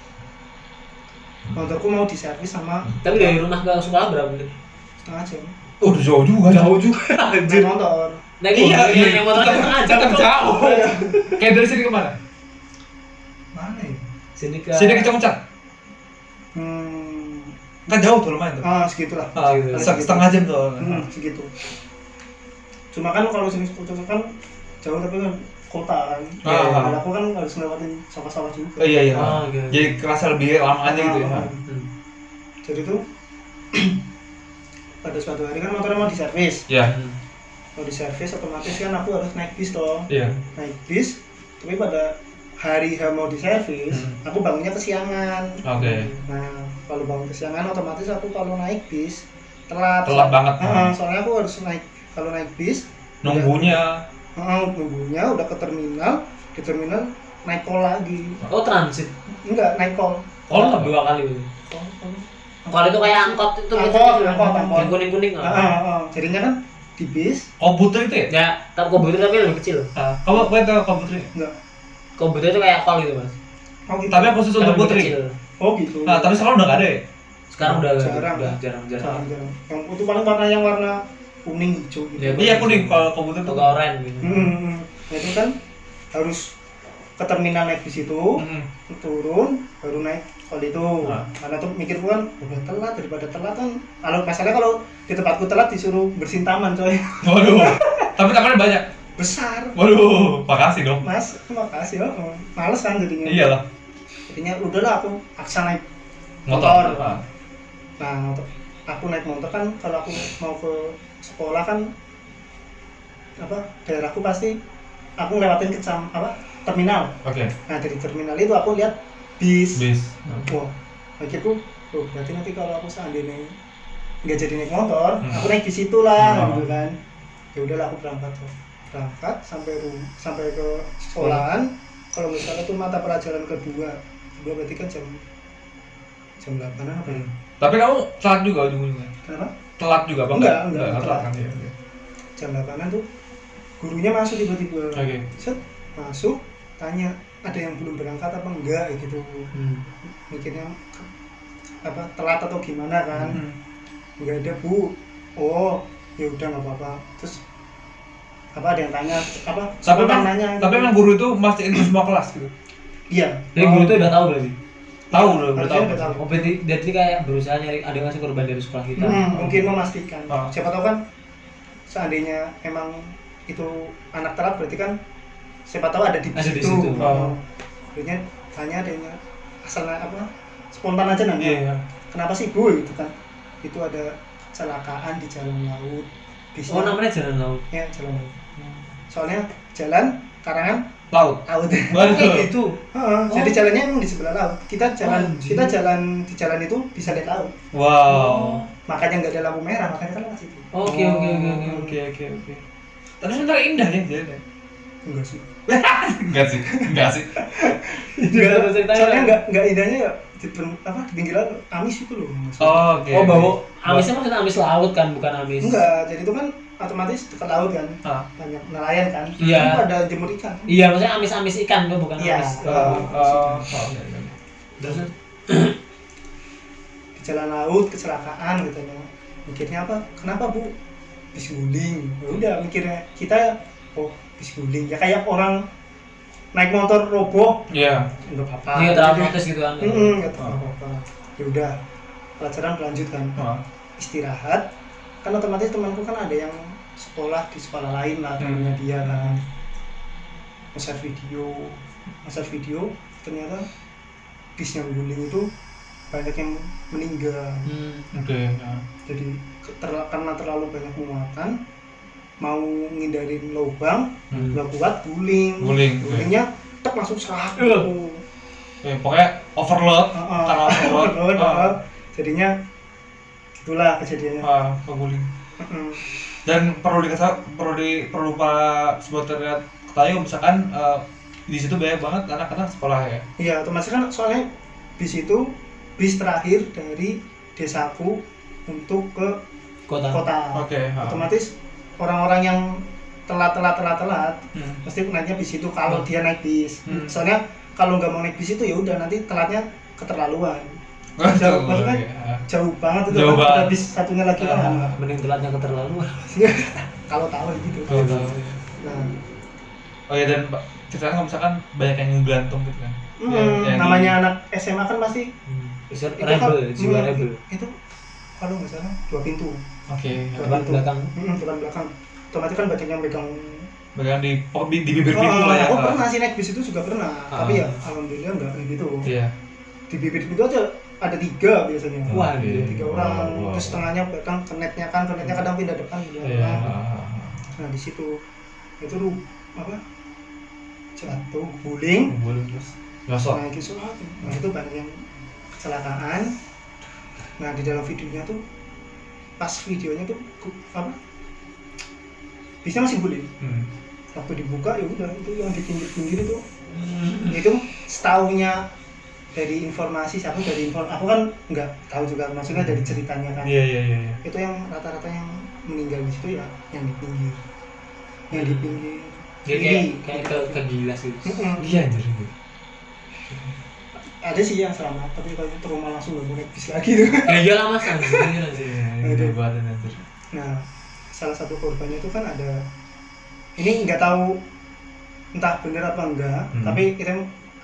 motorku mau diservis sama Tapi dari rumah ke sekolah berapa menit? setengah jam. oh udah jauh juga juga. Naik motor. Naik iya motor, iya naik motor aja setengah jam. tetap jauh kayak dari sini ke mana Mana ya? Sini ke sini ke Congcat Hmm, kan jauh tuh lumayan tuh ah segitulah. Ah, Segitu. se- setengah jam tuh Hmm, segitu. Cuma kan kalau sini Cocok kan jauh tapi kan kota kan. Ah. Dan aku kan harus ngelewatin sawah-sawah juga. Oh, iya iya Oh, oke. jadi kerasa lebih lama aja gitu ya Ah, Hmm. Jadi tuh pada suatu hari kan motornya mau diservis. ya Hmm. mau di servis otomatis kan aku harus naik bis toh Iya. naik bis tapi pada hari H mau di servis Hmm. aku bangunnya kesiangan Oke. nah kalau bangun kesiangan otomatis aku kalau naik bis telat Telat banget. Heeh, soalnya aku harus naik kalau naik bis Nunggunya. heeh, nunggunya udah ke terminal di terminal naik call lagi Oh transit. enggak naik call Oh, Oh, dua kali. Call, call. Kalau itu kayak angkot itu Angkot, gitu. angkot, angkot. Yang kuning kuning. Heeh, heeh. jadinya kan di bis komputer itu ya? Ya, tapi komputer tapi lebih kecil. Ah, kamu kamu tahu komputer? enggak Komputer itu kayak call gitu mas. oh gitu Tapi khusus untuk putri. kecil. oh gitu Nah, tapi sekarang udah gak ada ya? Sekarang udah Jarang. udah jarang jarang. jarang-jarang yang itu paling warna yang warna kuning hijau gitu Ya, Iya kuning kalau komputer tuh. Oranye gitu. Hmm, hmm, hmm. Nah, itu kan harus ke terminal naik bis itu Mm-mm. turun baru naik kalau itu Nah. karena tuh mikirku kan udah telat daripada telat kan kalau masalahnya kalau di tempatku telat disuruh bersihin taman coy Waduh. tapi tamannya banyak. Besar Waduh, makasih dong. mas makasih ya males kan jadinya Iyalah. jadinya udahlah aku aksa naik Motor. Motor. Ah. nah untuk aku naik motor kan kalau aku mau ke sekolah kan apa daerahku pasti aku ngelewatin kecam apa terminal Oke. nah dari terminal itu aku lihat bis Bis. wah akhirku oh berarti nanti kalau aku seandainya nggak jadi naik motor Hmm. aku naik di situ lah Hmm. gitu kan ya udahlah aku berangkat tuh berangkat sampai ru sampai ke sekolahan kalau misalnya tuh mata pelajaran kedua kedua berarti kan jam jam 8 apa ya? Tapi kamu telat juga ujung-ujungnya. kenapa Telat juga apa Enggak, enggak, Enggak, telat. kan ya. jam 8 tuh gurunya masuk tiba-tiba Oke. set masuk tanya ada yang belum berangkat apa enggak gitu Hmm. mikirnya apa telat atau gimana kan Hmm. nggak ada bu oh ya udah nggak apa-apa terus apa ada yang tanya apa Tapi memang, nanya tapi memang guru itu mastiin ke semua kelas gitu. iya Jadi guru itu udah tahu berarti. Tahu udah, udah tahu. Oh, berarti dia tadi kayak berusaha nyari ada nggak sih korban dari sekolah kita? Hmm, mungkin memastikan Ah. siapa tahu kan seandainya emang itu anak telat berarti kan siapa tahu ada di Ada di situ situ. Oh. Akhirnya tanya adanya asal apa spontan aja nanya Iya. kenapa sih bu gitu kan itu ada kecelakaan di jalan laut bisnya Oh namanya jalan laut. ya jalan laut soalnya jalan karangan Laut. laut Waduh. Gitu. Heeh, jadi jalannya emang di sebelah laut kita jalan Anjir. kita jalan di jalan itu bisa lihat laut Wow. makanya nggak ada lampu merah makanya kan situ Oke oke oke oke. Oke oke oke. Tapi sebenarnya indah ya jalannya. enggak sih Enggak sih, enggak sih. Enggak, Terus ceritanya soalnya enggak enggak indahnya ya di pen- apa di pinggiran amis itu loh. Oh, oke. Oh bau amisnya maksudnya amis laut kan bukan amis. enggak jadi itu kan otomatis dekat laut kan Ah. banyak nelayan kan Iya. Itu ada jemur ikan Iya maksudnya amis-amis ikan tuh bukan Iya. amis. Oh, oh, oh, iya, iya. Terus di jalan laut kecelakaan katanya mikirnya apa kenapa bu bis guling ya udah mikirnya kita oh bis guling ya kayak orang naik motor roboh Iya. enggak apa-apa dia terlalu gitu kan. Hmm, nggak Ah. apa-apa ya udah pelajaran berlanjut kan Ah. istirahat kan otomatis temanku kan ada yang sekolah di sekolah lain lah Hmm. temennya dia kan share video share video ternyata bis yang guling itu banyak yang meninggal Hmm. Oke. ya. jadi terla- karena terlalu banyak muatan mau ngindarin lubang Hmm. nggak kuat guling Guling, gulingnya tek langsung serak Uh. Ya, pokoknya overload. Heeh. Karena overload. Overload, Ah. heeh. jadinya itulah kejadiannya Ah, keguling. Heeh. Dan perlu dikata perlu di perlu para supporter ketahui misalkan eh, di situ banyak banget anak-anak sekolah ya. Iya, otomatis kan soalnya bis itu bis terakhir dari desaku untuk ke Kota. kota. Oke. ah. Otomatis orang-orang yang telat telat telat telat Hmm. pasti naiknya bis itu kalau dia naik bis. Hmm. Soalnya kalau nggak mau naik bis itu ya udah nanti telatnya keterlaluan. Waduh, Jauh, maksudnya ya. jauh banget itu Jauh kan, banget. ada bis satunya lagi kan. Ah. Mending telatnya keterlaluan. kalau tahu gitu. Oh, tahu. Nah, Oh ya dan ceritanya kalau misalkan banyak yang gantung gitu kan. hmm, yang namanya di- anak SMA kan pasti Hmm. Bisa itu rebel, kan- jiwa rebel. Itu kalau nggak salah dua pintu. Oke. ya. Depan belakang. Hmm, depan belakang. Otomatis kan banyak yang pegang. Bagian di oh, di, di bibir pintu Oh, lah ya. aku ah. pernah sih naik bis itu juga pernah. Ah. Tapi ya alhamdulillah nggak kayak gitu. Iya. Di bibir pintu aja ada tiga biasanya. Wah. Tiga orang. Wow, wow. Terus setengahnya pegang kenetnya kan, kenetnya kadang pindah depan. pindah Iya. belakang. ah, ah, ah. nah di situ itu lu apa jatuh guling terus nyosor nah itu nah itu banyak yang kecelakaan nah di dalam videonya tuh pas videonya tuh apa bisnya masih guling hmm. waktu dibuka ya udah itu yang di pinggir-pinggir itu itu setaunya dari informasi siapa dari info aku kan nggak tahu juga maksudnya dari ceritanya kan iya iya iya iya. itu yang rata-rata yang meninggal di situ ya yang di pinggir yang di pinggir Jadi kayak kayak ke ke gila sih. Iya anjir gitu ada sih yang selamat tapi kalau trauma langsung nggak mau naik bis lagi tuh Ya iyalah mas anjir anjir. iya Itu. itu banget anjir nah salah satu korbannya itu kan ada ini nggak tahu entah bener apa enggak Hmm. tapi kita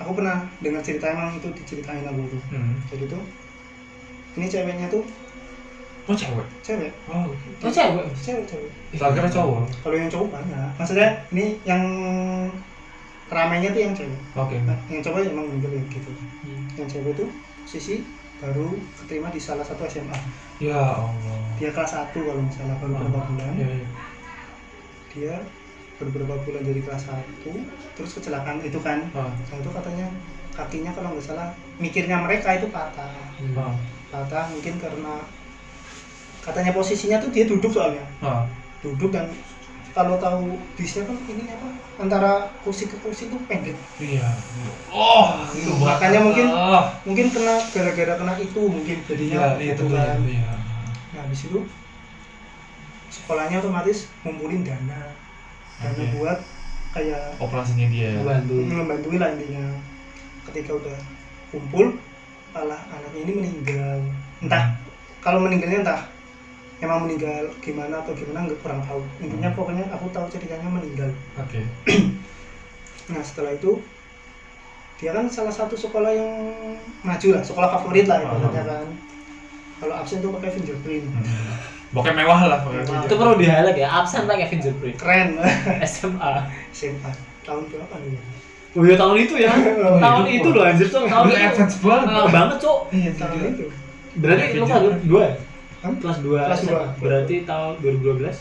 aku pernah dengar cerita emang itu diceritain aku tuh hmm. jadi tuh ini ceweknya tuh oh cewek? Cewek. Oh Oh cewek. cewek cewek. Tak kira cowok. Kalau yang cowok banyak. Maksudnya ini yang ramainya tuh yang cewek. Oke. Nah, yang cowok emang ya gitu. Hmm. yang cewek tuh sisi baru keterima di salah satu SMA ya Allah. Dia kelas 1 kalau misalnya baru beberapa bulan. Iya, iya. dia beberapa bulan jadi kelas 1 terus kecelakaan itu kan. Ah, nah itu katanya kakinya kalau nggak salah mikirnya mereka itu patah. Ah, patah mungkin karena katanya posisinya tuh dia duduk soalnya. Ah. duduk dan kalau tahu bisnya kan ini apa antara kursi ke kursi itu pendek. Iya. Oh itu Makanya mungkin- mungkin kena gara-gara kena itu mungkin iya jadinya iya gitu kan. iya. Nah habis itu sekolahnya otomatis ngumpulin dana Oke. buat kayak operasinya dia. Membantu. membantuin lah intinya. Ketika udah kumpul malah anaknya ini meninggal. Entah kalau meninggalnya entah emang meninggal gimana atau gimana nggak kurang tahu. Intinya Hmm. pokoknya aku tahu ceritanya meninggal. Oke. Nah setelah itu dia kan salah satu sekolah yang maju lah sekolah favorit lah ibaratnya kan. Kalau absen tuh pakai fingerprint Pokoknya mewah lah pokoknya. Mewah. Itu perlu di highlight ya. Absen pakai fingerprint. keren SMA. SMA tahun berapa nih ya Oh iya tahun itu ya. Oh, tahun itu itu kok. loh anjir tuh. Tahun itu. advance banget. Lama banget, Cok. iya tahun itu Berarti lu kelas dua ya? Hah? Kelas 2 Kelas dua. Berarti tahun 2012?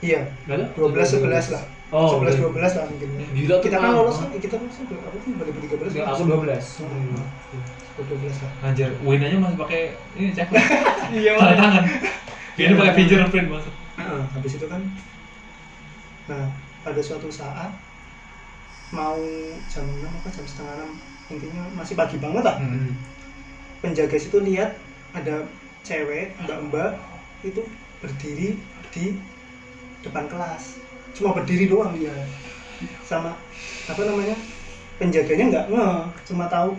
iya Enggak ada? 12 11 lah Oh, 11 udah. 12 lah mungkin Gila tuh kita kan lolos kan kita lolos kan apa tuh 2013 Ya, Aku 12. Hmm. 12 lah Anjir, win aja masih pakai ini cek. Iya, Tanda tangan. Ini pakai fingerprint masuk. Nah, habis itu kan nah pada suatu saat mau jam 6 apa jam setengah 6 intinya masih pagi banget lah Hmm. penjaga situ lihat ada cewek mbak-mbak itu berdiri di depan kelas cuma berdiri doang dia sama apa namanya penjaganya nggak nge cuma tahu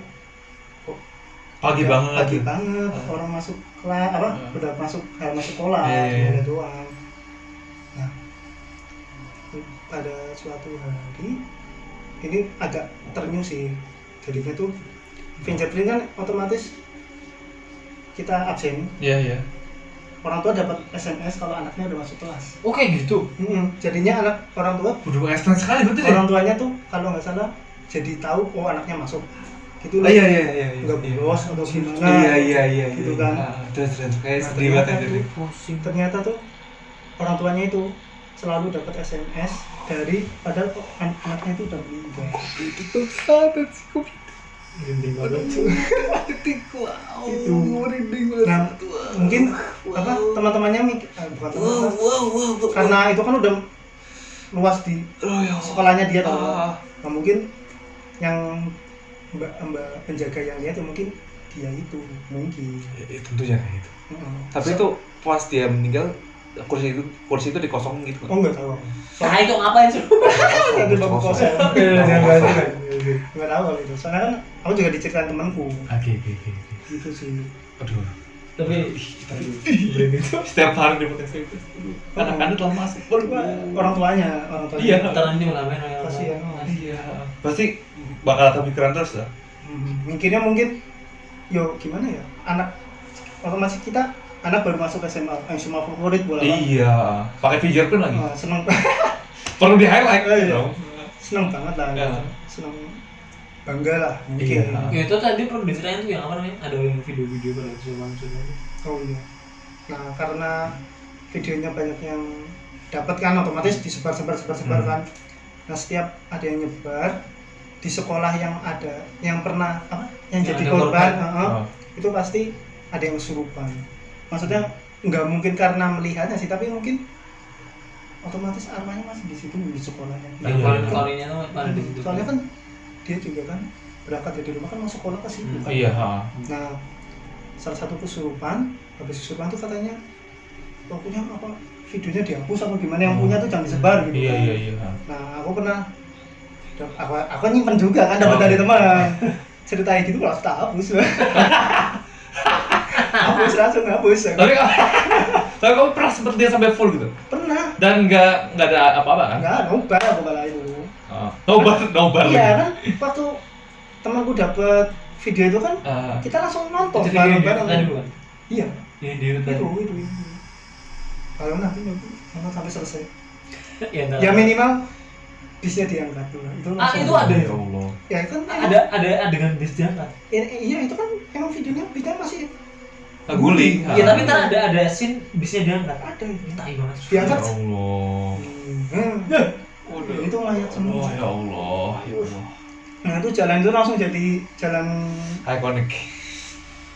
Pagi ya, banget. pagi banget Ah. orang masuk kelas apa Ah. udah masuk hal masuk sekolah iya. ada doang nah pada suatu hari ini agak ternyuh sih jadinya tuh fingerprint kan otomatis kita absen Iya, iya. orang tua dapat SMS kalau anaknya udah masuk kelas Oke gitu. Mm-mm. jadinya anak orang tua Udah advance sekali berarti deh. orang tuanya tuh kalau nggak salah jadi tahu oh anaknya masuk gitu Oh, iya iya iya. iya. nggak Iya. bolos atau gimana Iya iya iya. gitu iya. kan. Ah, Terus terus kayak Nah, sedih banget anjir. tuh, Pusing. ternyata tuh orang tuanya itu selalu dapat SMS dari padahal kok an- anaknya itu udah meninggal Itu tuh banget sih kok. Merinding banget. Tiku. Itu. merinding nah mungkin apa teman-temannya mikir eh, bukan teman karena itu kan udah luas di Oh ya sekolahnya dia tau Ah. nah, mungkin yang mbak mbak penjaga yang lihat ya mungkin dia itu mungkin Ya, ya, tentunya kayak gitu. Heeh. Tapi itu pas dia meninggal kursi itu kursi itu dikosongin gitu. oh enggak tahu Nah itu ngapain sih? ada bangku kosong Iya, nggak tahu kalau itu soalnya kan aku juga diceritain temanku Oke oke oke. oke. gitu sih Aduh. Tapi. Setiap hari dia pakai itu. Anak-anak telah masuk. Orang tuanya orang tuanya Iya. Ntar nanti ngalamin ya. Kasihan. Iya. Pasti bakal ada pikiran terus lah. Hmm, mikirnya mungkin yo gimana ya anak waktu masih kita anak baru masuk SMA eh, SMA favorit bola Iya. Pakai fingerprint lagi. Wah, seneng Perlu di highlight Iya. dong. seneng banget lah Iya. seneng bangga lah mungkin Iya. Ya itu tadi perlu diceritain tuh yang apa namanya? Ada yang video-video pada zaman sebelumnya. oh iya nah karena videonya banyak yang dapat kan otomatis disebar sebar sebar sebar Hmm. kan nah setiap ada yang nyebar di sekolah yang ada yang pernah apa yang Yang jadi korban korban. heeh, Oh. itu pasti ada yang kesurupan maksudnya nggak mungkin karena melihatnya sih tapi mungkin otomatis arwahnya masih di situ di sekolahnya yang Iya, paling iya. kalorinya tuh ada di situ soalnya kan dia juga kan berangkat dari rumah kan mau sekolah ke situ Hmm. kan Iya, ha. nah salah satu kesurupan habis kesurupan tuh katanya pokoknya apa videonya dihapus apa gimana yang punya tuh jangan disebar gitu Iya, kan. iya, iya. nah aku pernah aku aku nyimpen juga kan dapat Oh. dari teman. Ceritanya gitu kalau tak hapus. Hapus langsung hapus. Tapi tapi kamu pernah sempet dia sampai full gitu? pernah. Dan nggak nggak ada apa-apa kan? enggak nobar aku malah itu. Oh. Nobar, nobar. Iya kan? Waktu temanku dapet video itu kan Ah. kita langsung nonton bareng-bareng bukan? Iya. YouTube itu itu itu. Kalau nanti nonton sampai selesai. Ya, entar. ya. minimal bisnya diangkat dulu itu Ah, itu ada Ya itu. Allah. ya kan ada ada adegan bis diangkat i- iya itu kan emang videonya bisnya masih Ah, guling. iya Ah. tapi ntar ada ada scene bisnya diangkat ada itu tai banget Ya diangkat Allah. hmm. itu mayat semua Oh ya Allah, ya Allah. nah itu jalan itu langsung jadi jalan Iconic.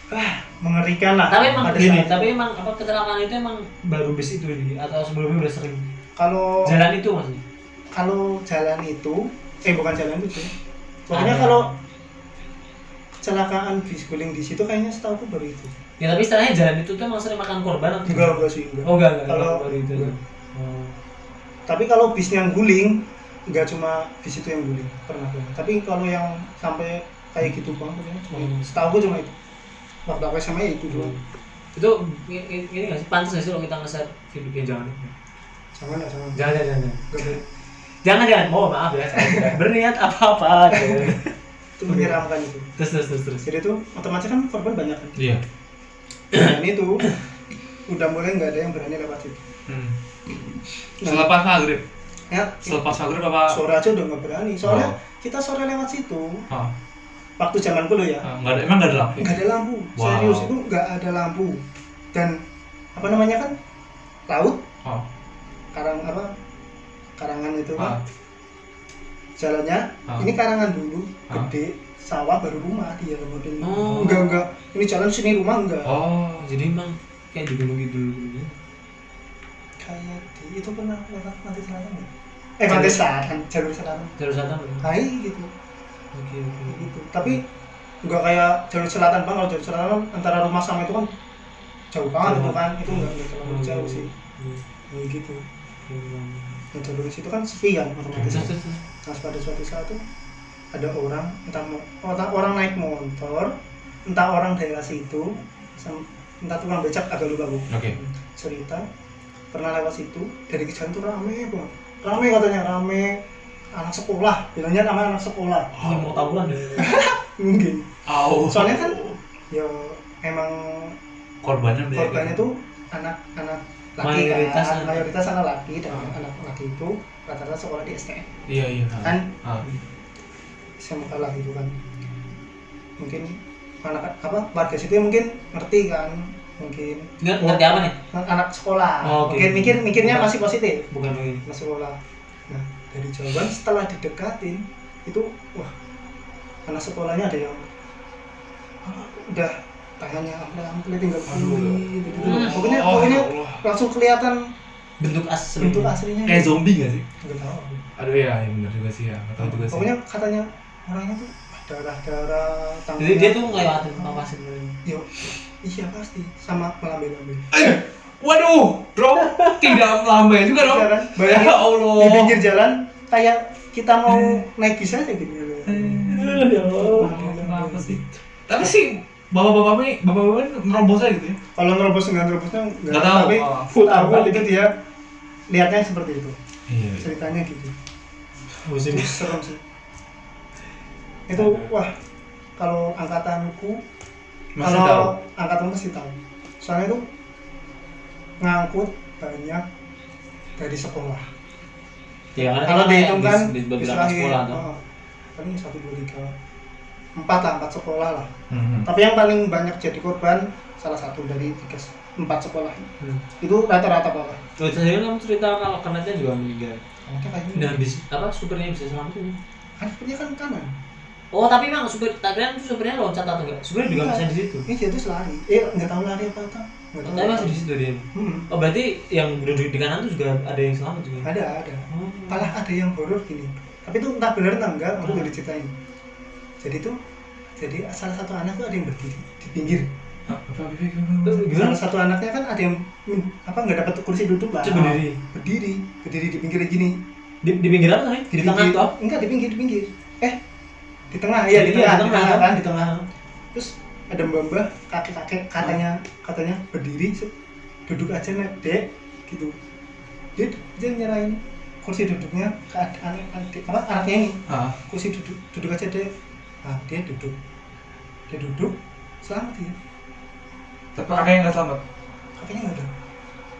ah, mengerikan lah tapi emang gini saat- tapi emang apa kecelakaan itu emang baru bis itu di atau sebelumnya udah sering kalau jalan itu maksudnya kalau jalan itu eh bukan jalan itu. Pokoknya Ada. kalau kecelakaan bis guling di situ kayaknya setahu aku baru itu. Ya tapi istilahnya jalan itu tuh sering makan korban atau enggak enggak sih enggak. Oh enggak enggak. Kalau- baru itu enggak. oh. tapi kalau bis yang guling nggak cuma bis itu yang guling pernah pernah tapi kalau yang sampai kayak gitu bang cuma itu. Hmm. setahu gue cuma itu. Waktu aku SMA ya itu doang itu i- i- ini nggak sih? Pantas nggak sih kalau kita nge-share video? Ya jangan. Jangan jangan. Jangan jangan jangan. Boleh. Jangan jangan. Oh maaf ya. Saya tidak berniat apa apa itu menyeramkan itu. Terus terus terus terus. Jadi itu otomatis kan korban banyak kan? Iya. dan itu udah mulai nggak ada yang berani lewat situ. Hmm. Selepas maghrib. ya. Selepas maghrib apa? sore aja udah nggak berani. Soalnya Oh. kita sore lewat situ Ah, waktu zaman dulu ya. Ah, nggak ada, emang nggak ada lampu. nggak ada lampu. Wow. serius itu nggak ada lampu. Dan apa namanya kan? Laut. Ah, karang apa karangan itu ah, kan jalannya Ah. ini karangan dulu Ah. gede sawah baru rumah dia modelnya Oh. enggak enggak. Ini jalan sini rumah enggak. Oh, jadi emang kayak di gunung gitu gitu kayak di itu pernah lewat pantai selatan nggak? eh pantai selatan jalur selatan jalur selatan oke hai gitu. Oke gitu. Tapi enggak kayak jalur selatan bang kalau jalur selatan antara rumah sama itu kan jauh banget itu kan? Itu enggak enggak terlalu Hmm. jauh sih. Hmm. ya, gitu. Hmm. Nah jalur situ kan sepi kan otomatis. Nah, pada suatu saat tuh ada orang entah mo- entah orang naik motor, entah orang daerah situ, entah tukang becak agak lupa bu. Oke. Cerita pernah lewat situ dari kejauhan tuh rame banget. Rame katanya rame anak sekolah, bilangnya nama anak sekolah. ini mau tawuran deh Mungkin. Au. Soalnya kan ya emang korbannya banyak. korbannya tuh anak-anak laki Mayoritas kan, anak. mayoritas anak laki dan Ah. anak laki itu rata-rata sekolah di STM. Iya iya. ah. Kan Ah. SMK lah gitu kan mungkin anak apa warga situ mungkin ngerti kan mungkin Ngerti- ngerti apa nih anak sekolah Oh, oke. mungkin mikir mikirnya Bukan. masih positif bukan begini anak sekolah nah dari jawaban setelah didekatin itu wah anak sekolahnya ada yang "Ah, udah tangannya ample ample tinggal kulit gitu, gitu. Hmm. pokoknya Oh, pokoknya ya Allah. langsung kelihatan bentuk asli bentuk aslinya Kayak zombie nggak sih? nggak tahu Aduh ya, ya benar juga sih ya. Nggak tahu juga sih. pokoknya katanya orangnya tuh darah darah tangan jadi dia tuh ngelewatin apa pasir Yo, iya pasti sama melambai-lambai. Waduh, bro, tidak melambai juga dong. Iya kan? Ya Bayangin Allah. di pinggir jalan kayak kita mau naik bis aja gitu. ya Allah? Tapi sih bapak-bapak ini, bapak-bapak ini nerobos aja gitu ya. Kalau nerobos nggak nerobosnya nggak tahu. Tapi Oh. full aku itu dia lihatnya seperti itu. Iya. Ceritanya gitu. musim serem sih. Itu wah kalau angkatanku Masih kalau tahu. angkatanku masih tahu. Soalnya itu ngangkut banyak dari sekolah. ya kan kalau dihitung kan di beberapa istilahnya, sekolah tuh oh, paling satu dua tiga empat lah empat sekolah lah Hmm. tapi yang paling banyak jadi korban salah satu dari tiga empat sekolah Hmm. itu rata-rata apa Oh, tadi kan kamu cerita kalau kenanya juga meninggal. Karena kayaknya Nah, bis, apa supirnya bisa selamat ini? kan sepertinya kan kanan Oh, tapi memang supir tak kira itu supirnya loncat atau enggak? Supirnya juga Iya. masih di situ. ini dia tuh lari eh nggak tahu lari apa nggak tahu Tapi masih di situ dia. Hmm, Oh, berarti yang duduk di kanan tuh juga ada yang selamat juga. ada ada Oh. malah ada yang horor gini tapi itu entah benar entah enggak aku udah diceritain jadi tuh jadi salah satu anak tuh ada yang berdiri di pinggir. Terus gimana? salah satu anaknya kan ada yang apa nggak dapat kursi duduk lah berdiri. berdiri berdiri di pinggir gini. Di, di pinggir apa nih? Di, tengah toh? enggak di pinggir di pinggir. Eh di tengah iya di tengah di tengah. kan? Di tengah. Terus ada mbak mbak kakek kakek katanya katanya berdiri duduk aja nek dek gitu. Dia dia nyerahin kursi duduknya ke anak adik apa anaknya ini. Kursi duduk duduk aja dek nah dia duduk dia duduk selamat dia Tapi kakaknya nggak selamat. kakeknya nggak ada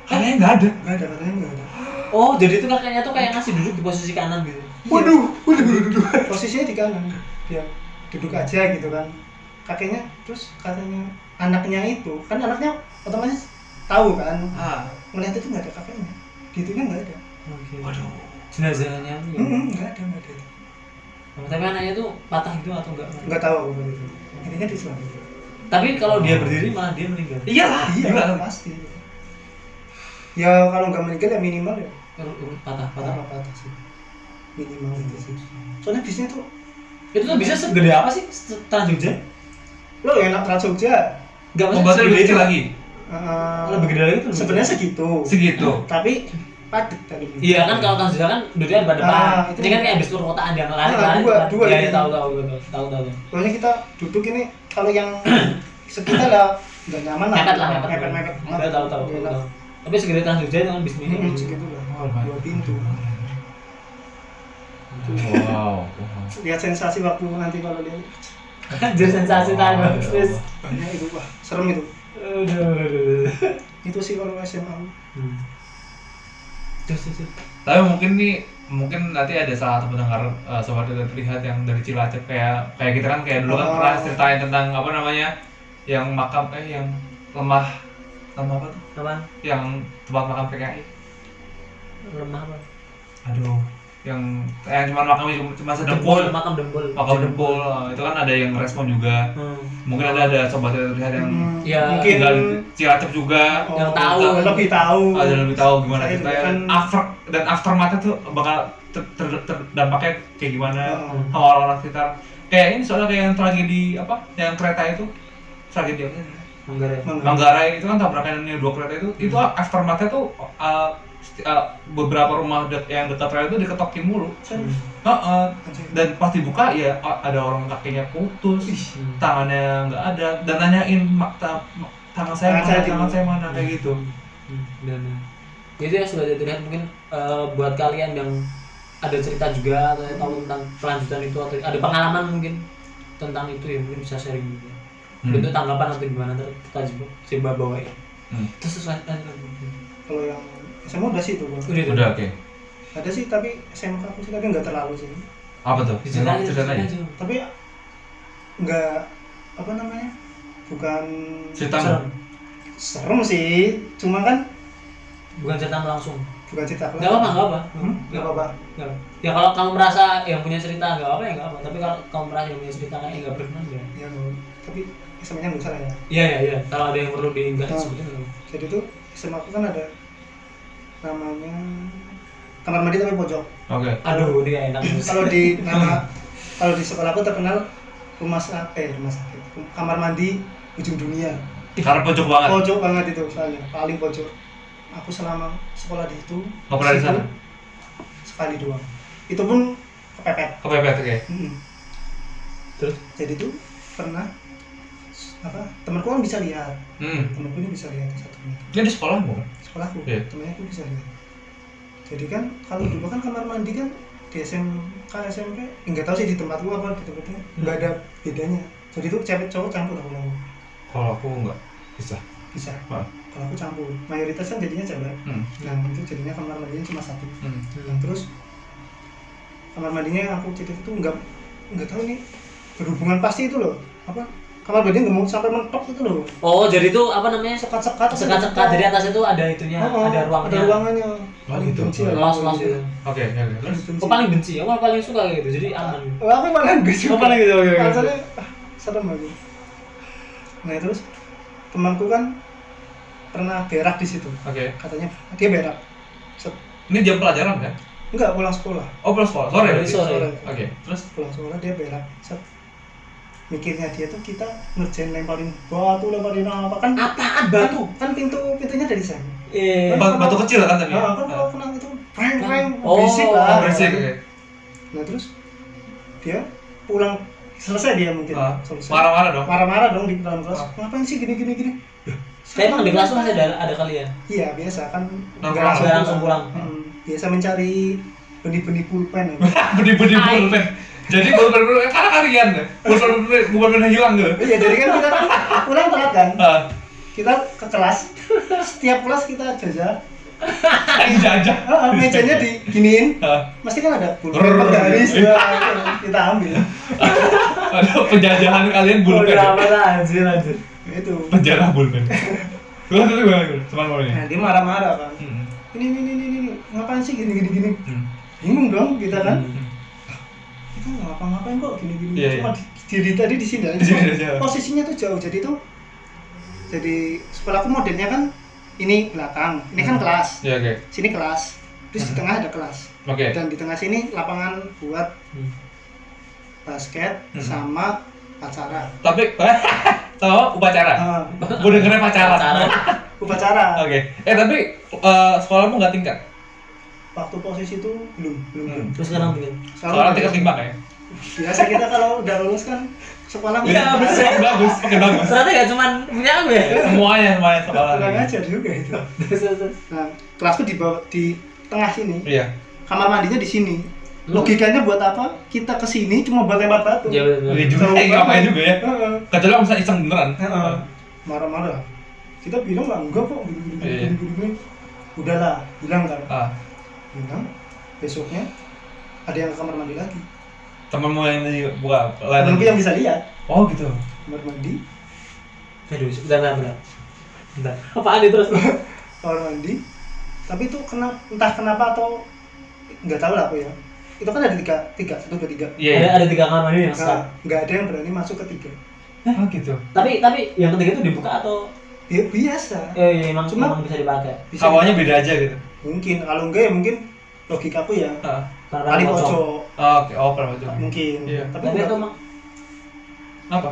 Kakaknya nggak ada. nggak ada katanya nggak ada Oh, jadi itu kakaknya tuh kayak ngasih duduk di posisi kanan gitu. Waduh, waduh, waduh, waduh. posisinya di kanan dia duduk aja gitu kan kakeknya terus katanya anaknya itu kan anaknya otomatis tahu kan Ah. ngeliat itu nggak ada kakeknya itunya nggak ada Oke. Waduh. Jenazahnya. Hmm, nggak ada nggak ada Tapi anaknya tuh patah gitu atau enggak? nggak tahu aku itu intinya di Islam Tapi kalau dia berdiri malah dia meninggal. Iyalah, iya gila. pasti ya kalau nggak meninggal ya minimal ya Patah, patah. patah patah sih minimal itu sih soalnya bisnya tuh Itu tuh bisa segede apa sih? Trans Jogja? lo enak Trans Jogja Enggak Pembatasnya lebih kecil lagi. eh, Lebih gede lagi tuh. sebenarnya segitu Segitu. tapi padat tadi Iya kan kalau Jogja kan duduknya pada depan. Ah, itu. Ini kan kayak bis perkotaan yang lari Ah, lari. dua, kan. dua Iya, ini. iya, tahu tahu gitu. Tahu tahu. tahu. Pokoknya kita duduk ini kalau yang sekitar lah nggak nyaman lah. Mepet lah, mepet. mepet, mepet. Tahu tahu tahu. Tahu. Tapi segede Trans Jogja itu kan bis mini. Hmm, segitu lah. Oh. Dua pintu. Wow. Lihat sensasi waktu nanti kalau lihat Anjir sensasi tadi terus. banyak itu wah serem itu. Aduh. Itu sih kalau SMA. Hmm. Tapi mungkin nih mungkin nanti ada salah satu pendengar uh, sobat tidak terlihat yang dari Cilacap kayak kayak kita kan kayak dulu kan Oh. pernah ceritain tentang apa namanya yang makam eh yang lemah lemah apa tuh Apa? yang tempat makam PKI Lemah apa? aduh yang yang cuma makamnya cuma, cuma sedempul makam dempul. makam dempul uh, itu kan ada yang respon juga Hmm. mungkin ada ada sobat terlihat yang Hmm, Ya, mungkin tinggal di Cilacap juga oh, yang tahu. lebih tahu. ada lebih tahu gimana Saya ceritanya kan- after dan aftermath tuh bakal ter, ter, ter- dampaknya kayak gimana Oh. sama orang-orang sekitar kayak ini soalnya kayak yang tragedi apa yang kereta itu tragedi apa? Manggarai. Mangga. Manggarai itu kan tabrakan yang dua kereta itu itu aftermathnya tuh uh, sti- uh, beberapa rumah dek- yang dekat rel itu diketokin mulu Saya- Heeh. Anjir. dan pas dibuka ya uh, ada orang kakinya putus Hmm. tangannya nggak ada dan nanyain "Ma- ta- ma- tangan saya Tangan mana saya tangan mana?" saya mana kayak gitu Hmm, dan itu ya sudah terlihat mungkin eh, buat kalian yang ada cerita juga atau tahu tentang kelanjutan itu atau ada pengalaman mungkin tentang itu ya mungkin bisa sharing juga Hmm. bentuk tanggapan atau gimana kita coba coba bawain Hmm. terus lanjut. Kalau yang SMA udah sih itu. Bang. udah oke Ada sih tapi SMK aku sih tapi nggak terlalu sih. apa tuh diceritain Ceritain aja. Tapi nggak apa namanya? Bukan cerita serem serem sih, cuma kan bukan cerita langsung bukan cerita nggak apa nggak apa Hmm, nggak apa-apa. Ya kalau kamu merasa yang punya cerita nggak apa ya nggak apa tapi kalau kamu merasa yang punya cerita kayak nggak berkenan ya Ya, tapi SMA-nya nggak usah lah ya. iya iya iya kalau ada yang perlu diingat Hmm. sebetulnya Jadi tuh SMA aku kan ada namanya kamar mandi tapi pojok. oke aduh dia enak Kalau di nama kalau di sekolah aku terkenal rumah sakit, eh rumah sakit, kamar mandi ujung dunia. karena pojok banget Pojok banget itu soalnya, paling pojok. Aku selama sekolah di itu Nggak pernah di situ sana? Sekali doang. Itu pun kepepet. kepepet oke Mm. terus Jadi tuh pernah apa temanku kan bisa lihat hmm temanku ini bisa lihat satu ini dia di sekolah bukan sekolahku Iya. temennya aku bisa lihat jadi kan kalau dulu kan kamar mandi kan di SMK SMP nggak tahu sih di tempatku apa di tempatnya. Nggak ada bedanya. Jadi tuh cewek cowok campur aku lalu kalau aku enggak bisa. Bisa. Wah. kalau aku campur. Mayoritas kan jadinya cewek. Hmm. nah itu jadinya kamar mandinya cuma satu. Hmm. nah terus kamar mandinya yang aku cerita itu nggak nggak tahu nih. Berhubungan pasti itu loh. Apa kamar mandi nggak mau sampai mentok itu loh Oh, jadi itu apa namanya? sekat-sekat Sekat-sekat dari atas itu ada itunya, Oh, ada ruangnya. ada ruangannya Oh, gitu. Benci lah. Los-los gitu. Oke, oke, oke. Terus. Oh, paling benci. Aku paling suka kayak gitu. Jadi aman. Oh, aku malah enggak juga Oh, malah gitu, oke, oke. alasannya ah, serem aku nah terus temanku kan pernah berak di situ oke. katanya dia berak Set. Ini jam pelajaran kan? enggak pulang sekolah Oh, pulang sekolah. Sore. Sore. Oke, terus pulang sekolah dia berak Set. Mikirnya dia tuh kita ngerjain lemparin batu lemparin apa kan Apaan batu kan pintu pintunya dari sana Eh. Ba- batu kecil kan tapi. ah, kan kalau kena itu preng preng Oh, berisik Oh, lah berisik. Oke. nah terus dia pulang selesai dia mungkin Ah, selesai Marah-marah dong. marah-marah dong di dalam kelas Ah. ngapain sih gini gini gini Saya emang di kelas tuh masih ada ada kalian. iya biasa kan nggak langsung pulang. Hmm, biasa mencari benih-benih pulpen ya. Ai. pulpen. Jadi pulpen pulpen karena kalian deh. Pulpen pulpen pulpen hilang tuh. iya jadi kan kita pulang telat kan Ah, kita ke kelas setiap kelas kita jajah jajah. Ah, ah, mejanya diginiin Ah, pasti kan ada pulpen Rrrr. penggaris ya, kita ambil ada penjajahan kalian pulpen. ya? anjir anjir. itu Penjara pulpen. Gua tuh gimana gua? Cuman mau ini. nah dia marah-marah kan Hmm. ini ini ini ini ini, ngapain sih gini gini gini Hmm. bingung dong kita kan Hmm. Kita ngapa-ngapain kok gini gini Iya, cuma di- diri tadi di sini aja. posisinya tuh jauh jadi tuh jadi sekolahku modelnya kan ini belakang ini kan Hmm. kelas Ya oke. sini kelas terus di Hmm. tengah ada kelas Oke. dan di tengah sini lapangan buat Hmm. basket Hmm. sama acara Tapi tahu upacara. Ah, Gue dengernya pacaran. Pacaran. upacara Oke. Eh tapi eh, sekolahmu nggak tingkat? Waktu posisi itu belum belum Hmm. belum Terus sekarang bikin. Sekolah tingkat lima ya? biasa kita kalau udah lulus kan sekolah bener. bagus, oke bagus. Ternyata gak cuman punya aku ya. Semuanya semuanya sekolah. kurang ajar juga itu nah kelasku di bawah di tengah sini Iya. kamar mandinya di sini Hmm. logikanya buat apa kita ke sini cuma buat lempar batu Iya betul. Iya juga, eh, ngapain juga ya? Kecuali kalau misalnya iseng beneran. Heeh. marah-marah kita bilang lah enggak kok gini gini gini, Iya. udahlah bilang kan Ah, bilang besoknya ada yang ke kamar mandi lagi temenmu yang tadi buka temanku yang bisa lihat Oh gitu. kamar mandi Aduh, bentar, bentar. Apaan itu terus? kamar mandi tapi itu kena entah kenapa atau nggak tahu lah aku ya itu kan ada tiga tiga satu dua tiga Iya. Ada ada tiga kamar mandi yang nah, nggak ada yang berani masuk ketiga Oh gitu. Tapi tapi yang ketiga itu dibuka atau ya biasa eh iya, emang Cuma- emang bisa dipakai. bisa Awalnya beda aja gitu. Mungkin kalau enggak ya mungkin logikaku ya Ah. Karena kali pocong. pojok Oh, Oke, oh kalau macam. mungkin Iya. tapi Tapi enggak itu emang Apa?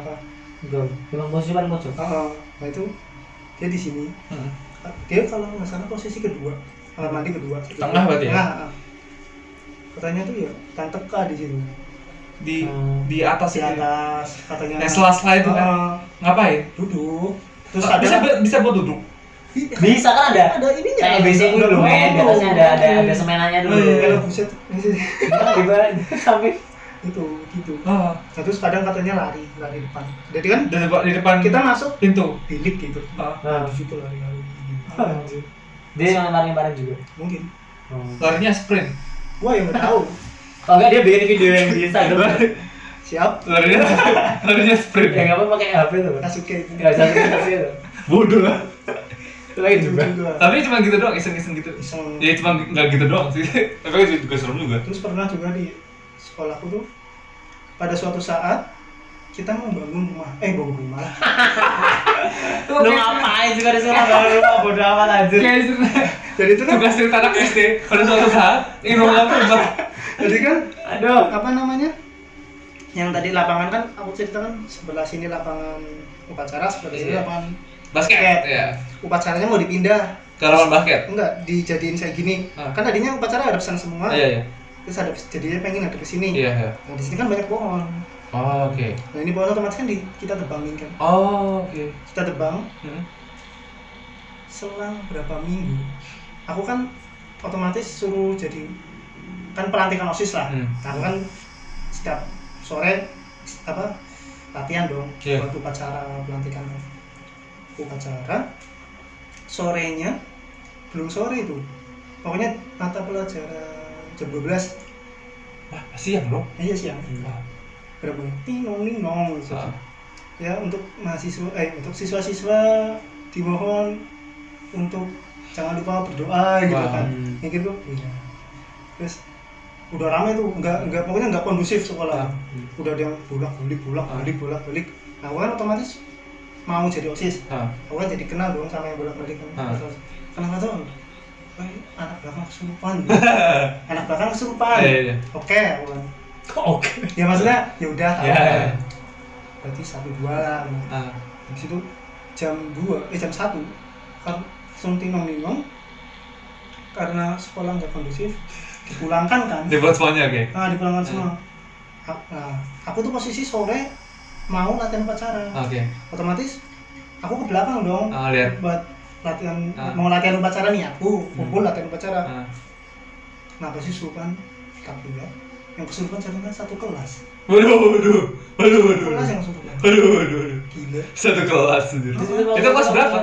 enggak. Emang posisi paling pojok. Ah, nah itu dia di sini Hmm. dia kalau nggak salah posisi kedua kamar mandi kedua Tengah berarti ya? Tengah, ah. katanya tuh ya tante K di situ Di Hmm. di atas di ya? atas katanya Yang sela-sela itu kan. Ah, Ngapain? duduk terus Ah, bisa bisa buat duduk. Bisa kan ada? ada ininya Kayak basic dulu men, di atasnya ada ada ada semenannya dulu. Oh, iya, iya. kalau buset Di bawah sampai itu gitu Ah, nah, terus kadang katanya lari lari depan jadi kan di depan di depan kita masuk pintu. bilik gitu Ah. Nah. di situ lari lari Anjir. Dia yang lemparin-lemparin juga. mungkin Larinya sprint. gua yang nggak tahu Oh enggak dia bikin video yang di Instagram. siap Larinya larinya sprint. Ya enggak apa pakai HP tuh. Kasuke itu Enggak bisa kasih itu. Bodoh Itu Itu juga. Tapi cuma gitu doang, iseng-iseng gitu. Iseng. Ya cuma nggak gitu doang sih. Tapi kan juga serem juga. terus pernah juga di sekolahku tuh pada suatu saat kita mau bangun rumah eh bangun rumah Lu ngapain juga di sekolah bangun rumah bodo amat anjir. jadi itu kan tugas cerita anak SD pada suatu saat ingin rumah rumah jadi kan Aduh. apa namanya yang tadi lapangan kan aku ceritakan sebelah sini lapangan upacara sebelah sini Iya. lapangan basket ya upacaranya mau dipindah. Ke lapangan basket? Enggak dijadiin kayak gini. Ah. kan tadinya upacara ada pesan semua. Iya iya. Terus ada jadinya pengen ada ke sini. Iya iya. Nah di sini kan banyak pohon. Oh oke. Nah ini pohon otomatis kan di, kita tebangin kan? Oh oke. Kita tebang. Hmm. selang berapa minggu aku kan otomatis suruh jadi kan pelantikan osis lah. Hmm. Aku kan setiap sore apa latihan dong Iya. buat upacara pelantikan upacara sorenya belum sore itu pokoknya mata pelajaran jam 12 wah siang dong iya siang Wah. berbunyi tinong ninong gitu. Ah. ya untuk mahasiswa eh untuk siswa-siswa dimohon untuk jangan lupa berdoa gitu kan mikir tuh iya terus udah rame tuh nggak nggak pokoknya nggak kondusif sekolah Hmm. udah ada yang bolak balik bolak Ah. balik bolak balik nah kan otomatis mau jadi osis Ah. aku kan jadi kenal dong sama yang bolak balik kenapa tuh Wah, anak belakang kesurupan anak belakang kesurupan Iya, iya. oke aku kan. Oke. ya maksudnya ya udah tahu Ya. berarti satu dua lah Ah. habis itu jam dua eh jam satu kan langsung tinong ninong karena sekolah nggak kondusif dipulangkan kan Dibuat semuanya oke. ah dipulangkan semua A- nah, aku tuh posisi sore mau latihan upacara Oke. otomatis aku ke belakang dong Ah, lihat. buat latihan Ah. mau latihan upacara nih aku kumpul Hmm. latihan upacara Ah. nah pasti surupan tapi ya yang kesurupan satu kan satu kelas Waduh, waduh. Waduh, waduh. kelas yang kesurupan Waduh, waduh, waduh. gila Satu kelas sendiri. Itu Itu kelas berapa?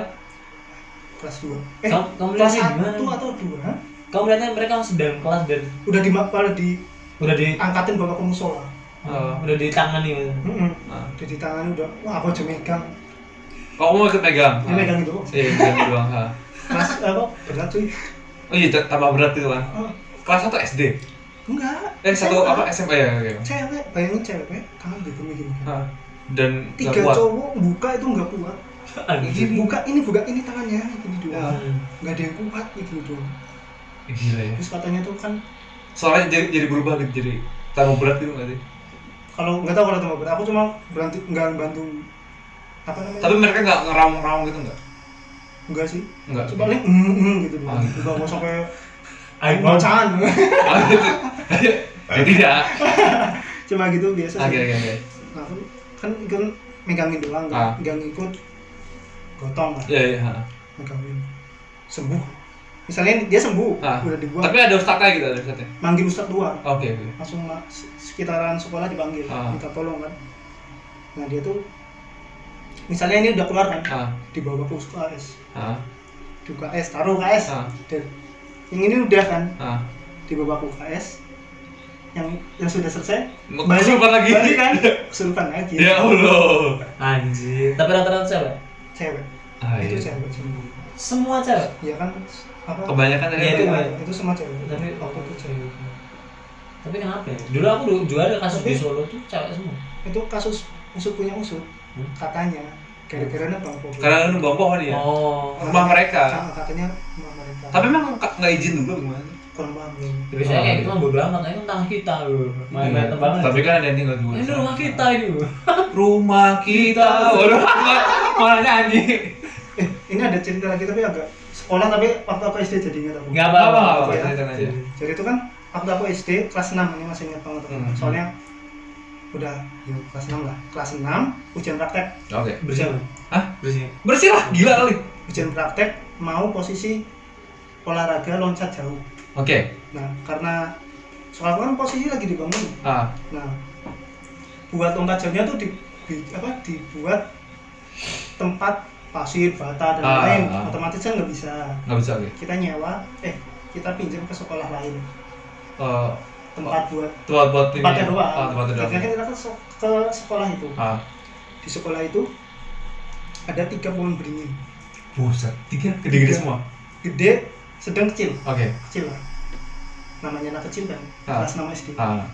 kelas dua eh Kamu- kamu kelas satu atau dua? Kamu lihatnya mereka masih dalam kelas dan udah di malah di udah di angkatin bawa ke musola Oh. udah di tangan nih. Ah. udah di tangan udah wah aku aja megang Oh, kamu mau ikut megang? dia megang itu Iya, megang doang. ha. kelas apa berat cuy Oh iya, tambah berat itu kan. Kelas 1 SD. enggak Eh, satu apa SMP ya? Oke. cewek bayangin cewek tangan gitu gini Ah. Dan tiga cowok buka itu nggak kuat Anjir. buka ini buka ini tangannya gini doang Hmm. nggak ada yang kuat gitu doang Gila ya. terus katanya tuh kan Soalnya jadi jadi berubah gitu jadi tambah berat gitu nggak sih? Kalau nggak tahu kalau teman aku cuma berhenti nggak bantu apa namanya Tapi mereka nggak ngeraung-ngeraung gitu nggak? enggak sih Nggak. cuma paling mm, mm, gitu Ah, doang gitu. nggak mau sampai Ayo, bacaan gitu. Ya tidak. cuma gitu biasa Oke sih oke oke. nah aku kan ikut megangin doang nggak Ah. nggak ngikut gotong lah Iya iya. megangin sembuh misalnya dia sembuh Ah. udah dibuang Tapi ada ustadznya gitu ada ustadznya. manggil ustadz dua Oke oke. langsung ma- se- sekitaran sekolah dipanggil Ah. minta tolong kan nah dia tuh misalnya ini udah keluar kan Ah dibawa ke UKS ah di UKS taruh UKS ah dan yang ini udah kan ah. dibawa ke UKS yang yang sudah selesai kesurupan lagi. balik kan kesurupan lagi Ya Allah. Anjir. Tapi rata-rata cewek. cewek Ah, itu iya. cewek semua Semua cewek. ya kan apa Kebanyakan dari Iya, itu. itu Nah, ya. itu semua cewek Tapi waktu itu cewek Tapi kenapa ya? Dulu aku dulu juga ada kasus di Tapi- Solo tuh cewek semua. itu kasus usut punya usut Hmm? katanya gara-gara bang Popo Karena lu bang pohon ya. Oh. Rumah mereka. Sama, katanya rumah mereka Tapi memang nggak izin dulu gimana? kurang paham Ya, biasanya kayak gitu mah bodo amat, ini kan tanah kita loh. Main-main tebangan. Tapi kan ada yang tinggal dulu. ini rumah kita ini. loh. Rumah kita. Waduh, malah nyanyi. eh ini ada cerita lagi tapi agak sekolah tapi waktu aku SD jadi ingat aku Enggak Apa apa-apa. apa? Iya. Cerita aja. jadi itu kan waktu aku SD kelas 6 ini masih ingat banget. Hmm. soalnya udah yuk kelas 6 lah kelas 6 ujian praktek Oke. Bersih apa? Hah? Bersih. Bersih lah, gila kali. ujian praktek mau posisi olahraga loncat jauh Oke. nah karena soalnya kan posisi lagi dibangun Ah. nah buat lompat jauhnya tuh di, di- apa dibuat tempat pasir bata dan Ah, lain ah. otomatis kan nggak bisa Nggak bisa oke. kita nyewa eh kita pinjam ke sekolah lain Eh, tempat buat tempat buat ini. tempatnya doang Ah, tempatnya doang. Akhirnya kan kita ke, ke sekolah itu Ah. di sekolah itu ada tiga pohon beringin Buset, tiga gede-gede Tiga. semua. gede sedang kecil Oke. kecil lah namanya anak kecil kan Ah. kelas 6 SD Ah.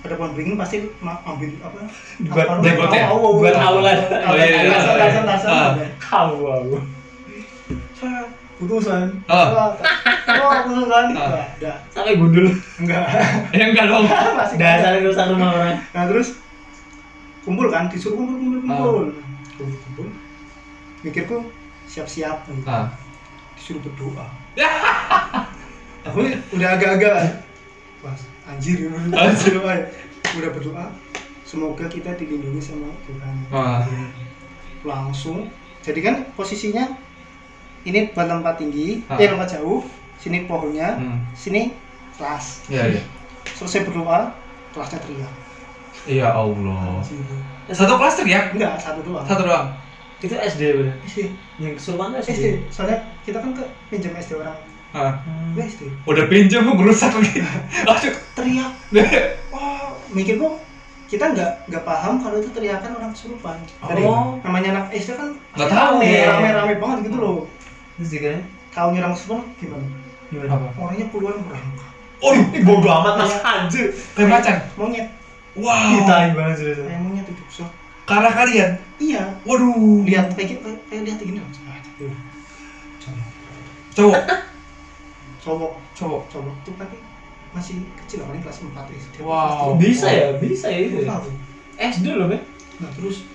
ada pohon beringin pasti ambil apa Buat apa- jenggotnya? oh, oh, Buat oh, aulan. Oh, iya, iya, iya. Tarzan, Tarzan, Tarzan, Ah. ada. Kau wow. Set, putusan Ah. oh putusan Ah. enggak ada Sampai gundul. enggak Ya enggak dong. Dasar rusak rumah orang. nah terus kumpul kan disuruh kumpul kumpul kumpul Ah. kumpul, kumpul. mikirku siap-siap gitu. Ah. disuruh berdoa aku udah agak-agak Wah, anjir Anjir. ya. udah berdoa semoga kita dilindungi sama Tuhan Wah. langsung jadi kan posisinya ini buat lompat tinggi Ah. eh lompat jauh sini pohonnya Hmm. sini kelas Iya, iya. selesai berdoa kelasnya teriak Ya Allah. Anjir. Satu kelas teriak? enggak satu doang Satu doang. Itu SD bener. SD Yang kesurupan tuh SD. SD soalnya kita kan ke pinjam SD orang Ah. Hmm. Gue SD Udah pinjam merusak lagi. Aduh. teriak wah mikir kok kita nggak nggak paham kalau itu teriakan orang kesurupan jadi Oh. namanya anak SD kan Nggak tahu, rame ya. rame rame banget gitu loh Juga tahu nyerang kesurupan gimana gimana? Apa? orangnya puluhan berangkat Oh, Ih, bodo amat mas anjir. kayak macan. monyet Wow. Kita banget sih. kayak monyet itu so Karena kalian. iya Waduh. lihat kayak gitu kayak lihat gini Cowok. cowok Cowok. cowok tuh tapi masih kecil paling kelas 4 SD Wow. Bisa ya, bisa ya itu. ya. SD loh, Ben. nah terus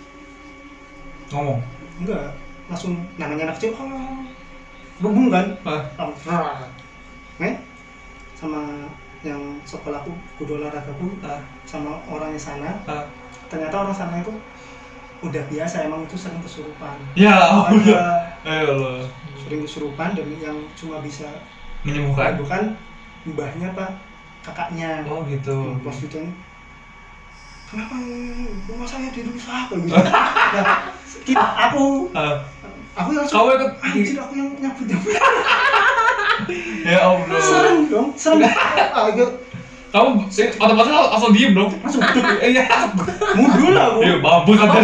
Ngomong. enggak langsung namanya anak kecil oh, bubung kan Ah. langsung nih sama yang sekolahku guru olahragaku Ah. sama orangnya sana Ah. ternyata orang sana itu udah biasa emang itu sering kesurupan Ya Allah. Ada Ayo Allah. sering kesurupan dan yang cuma bisa Menyembuhkan. bukan mbahnya apa kakaknya Oh gitu. Pas ditanya kenapa rumah saya dirusak gitu nah, kita, aku Ah. Aku yang Kau ikut. anjir aku yang nyabut nyabut Ya Allah. serem dong serem ah, itu Kamu otomatis langsung diem dong. langsung duduk Iya. mundur lah aku Iya,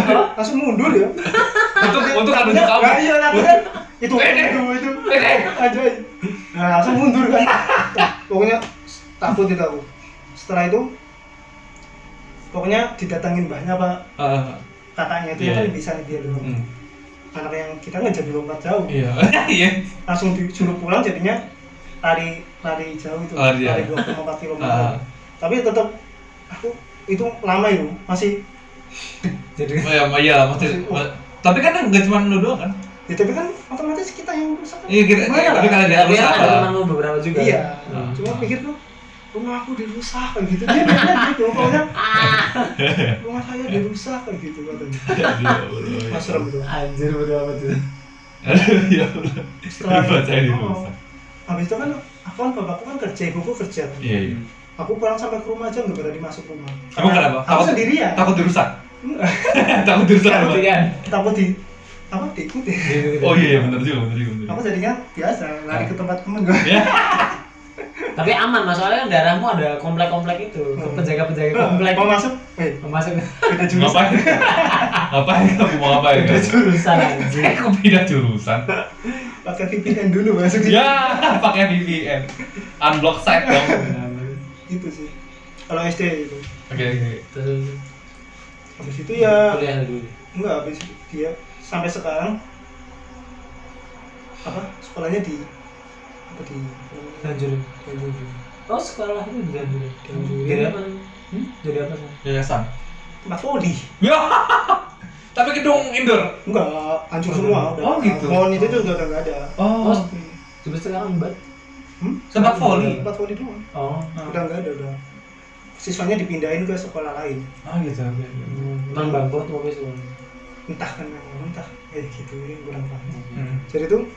kan. langsung mundur ya Untuk untuk ada Takutnya- kamu. Iya itu itu itu Eh, aja nah langsung mundur kan pokoknya takut itu aku setelah itu pokoknya didatangin mbahnya apa Ah. kakaknya itu Iya, kan iya. bisa dia dulu Hmm. Anak yang kita nggak jadi lompat jauh Iya. Iya. langsung disuruh pulang jadinya lari lari jauh itu Oh, iya. lari 24 km Ah. tapi tetap aku itu lama itu masih Jadi Oh ya, iya lah maksudnya. Tapi kan nggak cuma lu doang kan? ya tapi kan otomatis kita yang rusak kan Iya, kita- Gimana tapi kalau dia tapi rusak kan ada beberapa juga. iya Ah. cuma pikir tuh rumah aku dirusak kayak gitu dia bilang gitu pokoknya rumah saya dirusak kayak gitu katanya Ya mas serem tuh Anjir bodo amat itu. Ya setelah itu dirusak. habis itu kan aku kan bapakku kan kerja ibuku kerja kan. Iya, iya. aku pulang sampai ke rumah aja nggak berani masuk rumah Emang kenapa? aku Takut- sendirian Takut dirusak. Takut dirusak. Takut apa? Kan? takut di apa diikuti Oh iya, iya, benar juga, benar juga. aku jadinya biasa lari ke tempat temen gue Ya. Tapi aman masalahnya kan daerahmu ada komplek-komplek itu, Hmm. penjaga-penjaga komplek. mau masuk eh Masuk beda jurusan Ngapain? Ngapain kamu mau ngapain? udah jurusan anjir. Aku pindah jurusan. pakai VPN dulu masuk Ya, pakai VPN. Unblock site dong. itu sih kalau SD itu Oke, oke. Terus habis itu ya kuliah dulu. enggak habis dia sampai sekarang apa sekolahnya di di Lanjut. Ganjur. Oh sekolah itu di Ganjur. Ganjur. Jadi apa? Hmm? Jadi apa sih? Yayasan. tempat voli Ya. Tapi gedung indoor. enggak hancur semua udah Oh, gitu. pohon itu tuh udah nggak ada Oh, Coba sekarang buat. hmm? tempat voli. tempat voli doang Oh. udah nggak ada udah siswanya dipindahin ke sekolah lain Oh gitu. oke. Emang bangkrut mau besok. entah kan entah eh gitu ini kurang paham Hmm. jadi tuh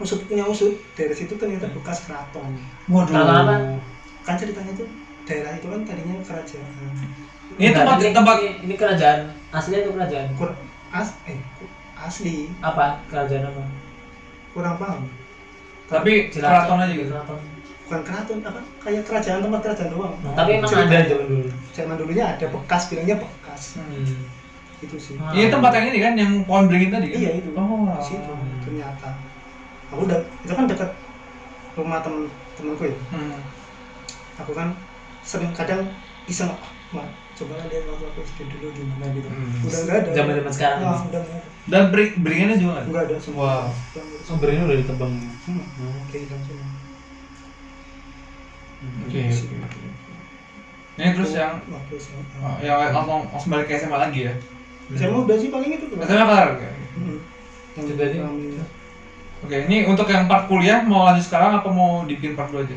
usut punya usut daerah situ ternyata bekas keraton. Waduh. Apa? kan ceritanya tuh daerah itu kan tadinya kerajaan. Ini tempat ini, tempat ini, kerajaan. Aslinya itu kerajaan? Kur as eh asli. Apa? Kerajaan apa? Kurang paham. Tapi keraton aja gitu. Keraton. bukan keraton apa? Kayak kerajaan tempat kerajaan doang. Oh, tapi emang ada. zaman dulu. Zaman dulunya ada bekas bilangnya bekas. Hmm. itu sih. Ah. Ini tempat yang ini kan yang pohon beringin tadi kan? iya itu. Oh. situ ternyata aku udah itu kan dekat rumah temen temenku ya Hmm. aku kan sering kadang iseng "Ah, Mak, coba lah lihat waktu aku SD dulu gimana gitu Hmm. udah nggak ada zaman zaman sekarang Wah, udah nggak ada Dan beri- beringinnya juga nggak? nggak ada semua Wow. Sumber ini udah ditebang Hmm, kehilangan semua Oke. oke. Ini terus yang waktu SMA oh, yang langsung langsung balik ke SMA lagi ya? SMA udah sih paling itu tuh SMA kelar. Hmm. yang Itu tadi. kelamin. Oke, ini untuk yang part kuliah mau lanjut sekarang apa mau dibikin part 2 aja?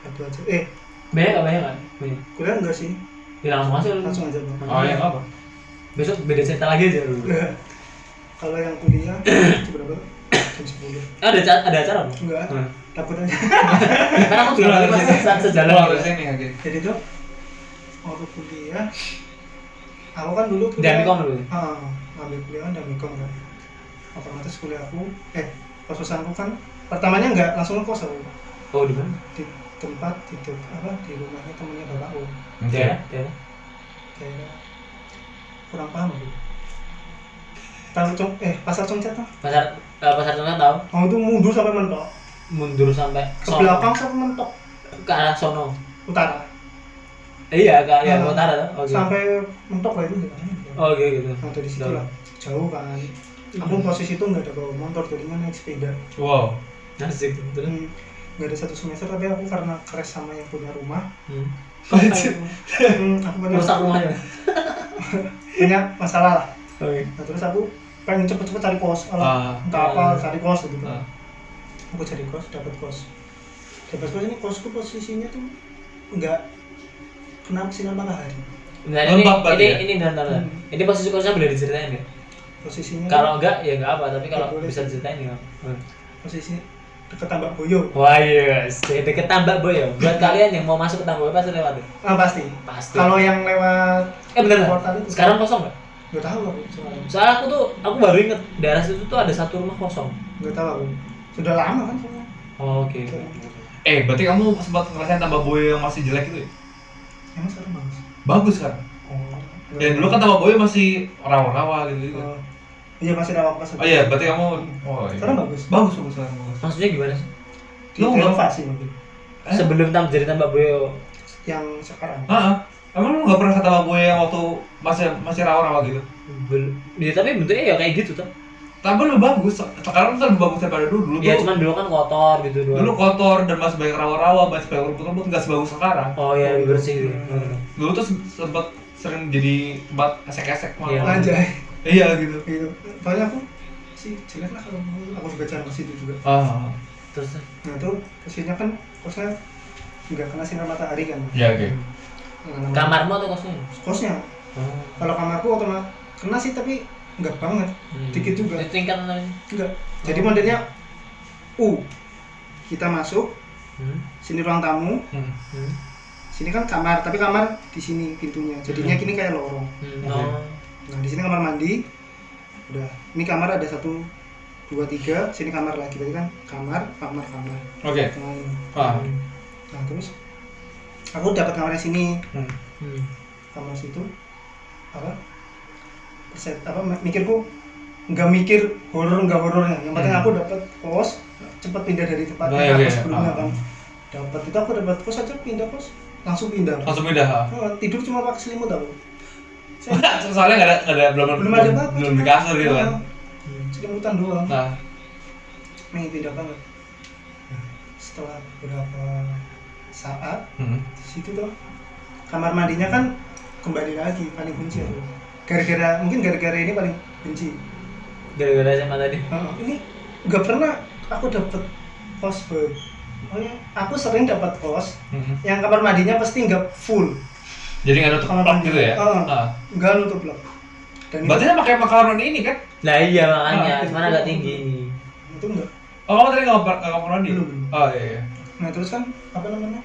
Satu aja eh banyak gak banyak kan banyak kuliah enggak sih ya langsung aja lu. langsung aja Bang. Oh, yang apa? besok beda cerita lagi aja lu kalau yang kuliah berapa jam sepuluh Eh, ada acara- ada acara belum? enggak Hmm. takut aja Karena aku juga pas saat sejalan Oh, harus ini oke. jadi tuh waktu kuliah aku kan dulu Di Amikom dulu ya? ah ambil kuliah kan di Amikom kan otomatis kuliahku eh kos-kosanku kan pertamanya enggak langsung ngekos aku. Oh, di mana? di tempat di de- apa di rumahnya temennya bapakku Daerah, daerah. daerah. Kurang paham aku. Tahu cong eh pasar congcat tuh pasar eh, pasar tengah tahu mau itu mundur sampai mentok mundur sampai ke sono. belakang sampai mentok ke arah sono. Utara. Iya ke arah Ah, utara tuh oke. sampai mentok lah itu jalannya. oke gitu. Nah dari situ lah. Jauh kan aku posisi itu nggak ada bawa motor jadinya naik sepeda Wow. asik terus Hmm, nggak ada satu semester tapi aku karena keres sama yang punya rumah hmm. hmm, aku punya, rusak rumahnya punya masalah lah oke nah, terus aku pengen cepet-cepet cari kos Alah, Ah. entah apa Ah. cari kos gitu Ah. aku cari kos dapat kos dapat kos ini kosku posisinya tuh nggak kena sinar matahari Nah, ini Lembab berarti ini ya? ini dan dan Hmm. ini posisi kosnya boleh diceritain ya posisinya kalau enggak ya enggak apa tapi kalau boleh. bisa diceritain ya Hmm. posisi deket tambak boyo. Wah iya deket tambak boy ya buat kalian yang mau masuk ke tambak boy pasti lewat ya ah pasti. Pasti. Kalau yang lewat eh bener portal itu sekarang kosong nggak? Nggak tahu aku sekarang soalnya aku tuh aku baru inget daerah situ tuh ada satu rumah kosong. Nggak tahu aku. Sudah lama kan soalnya. Oh, oke Eh, berarti kamu sempat ngerasain tambah boy yang masih jelek itu ya? emang sekarang bagus? Bagus kan? Ya dulu kan tambah boy masih rawa-rawa gitu gitu. Oh, iya masih ada waktu Oh iya, berarti kamu oh iya. Sekarang bagus. Bagus bagus sekarang bagus. maksudnya gimana sih Lu nggak- renovasi mungkin Eh? sebelum tam jadi tambak boy yang sekarang Ah, ah. emang lu nggak pernah tambah boy yang waktu masih masih rawa-rawa gitu? bel ya, tapi bentuknya ya kayak gitu tuh Tapi lebih bagus. Sekarang tuh lebih bagus daripada dulu. Dulu ya tuh- cuman dulu kan kotor gitu doang dulu kotor dan masih banyak rawa-rawa, masih banyak rumput-rumput nggak sebagus sekarang. oh ya lebih bersih gitu Hmm. Dulu tuh se- sempet sering jadi tempat esek-esek Iya. malah. anjay Iya gitu. gitu soalnya aku sih jelek lah kalau mau aku juga jarang ke situ juga Ah, terus nah itu posisinya kan kosnya nggak kena sinar matahari kan ya oke. Nah, kamarmu atau kosnya kosnya oh. kalau kamarku otomatis kena sih tapi nggak banget Hmm. dikit juga itu tingkat namanya enggak jadi modelnya U kita masuk hmm. sini ruang tamu Hmm. Hmm. Sini kan kamar tapi kamar di sini pintunya jadinya Hmm. kini kayak lorong Hmm. Oke. Oh. nah di sini kamar mandi udah ini kamar ada satu dua tiga sini kamar lagi berarti kan kamar kamar kamar Oke. nah, ini. Ah. nah terus aku dapat kamarnya sini Hmm. Hmm. kamar situ apa perset apa mikirku nggak mikir horor nggak horornya yang penting Hmm. aku dapat kos cepet pindah dari tempat Nah, yang aku sebelumnya Ah. kan dapat itu aku dapat kos aja pindah kos langsung pindah Langsung pindah. ah. Oh, tidur cuma pakai selimut aku Saya- Soalnya nggak ada nggak ada belum belum ada apa-apa belum di kasur gitu kan. Oh, selimutan doang Nah, pengen pindah banget setelah beberapa saat hmm. di situ tuh kamar mandinya kan kembali lagi paling benci aku gara-gara mungkin gara-gara ini paling benci gara-gara SMA tadi Heeh, ini nggak pernah aku dapet oh ya aku sering dapat kos Hmm. yang kamar mandinya pasti nggak full Jadi nggak nutup Kamar gitu ya? Ah. Ah. nggak nutup loh dan Berarti dia pakai mandi ini kan? nah iya makanya Ah, cuman itu. agak tinggi ini itu enggak Oh, kamu tadi nggak kamar nggak kamar mandi? Belum. Oh iya. iya. nah terus kan apa namanya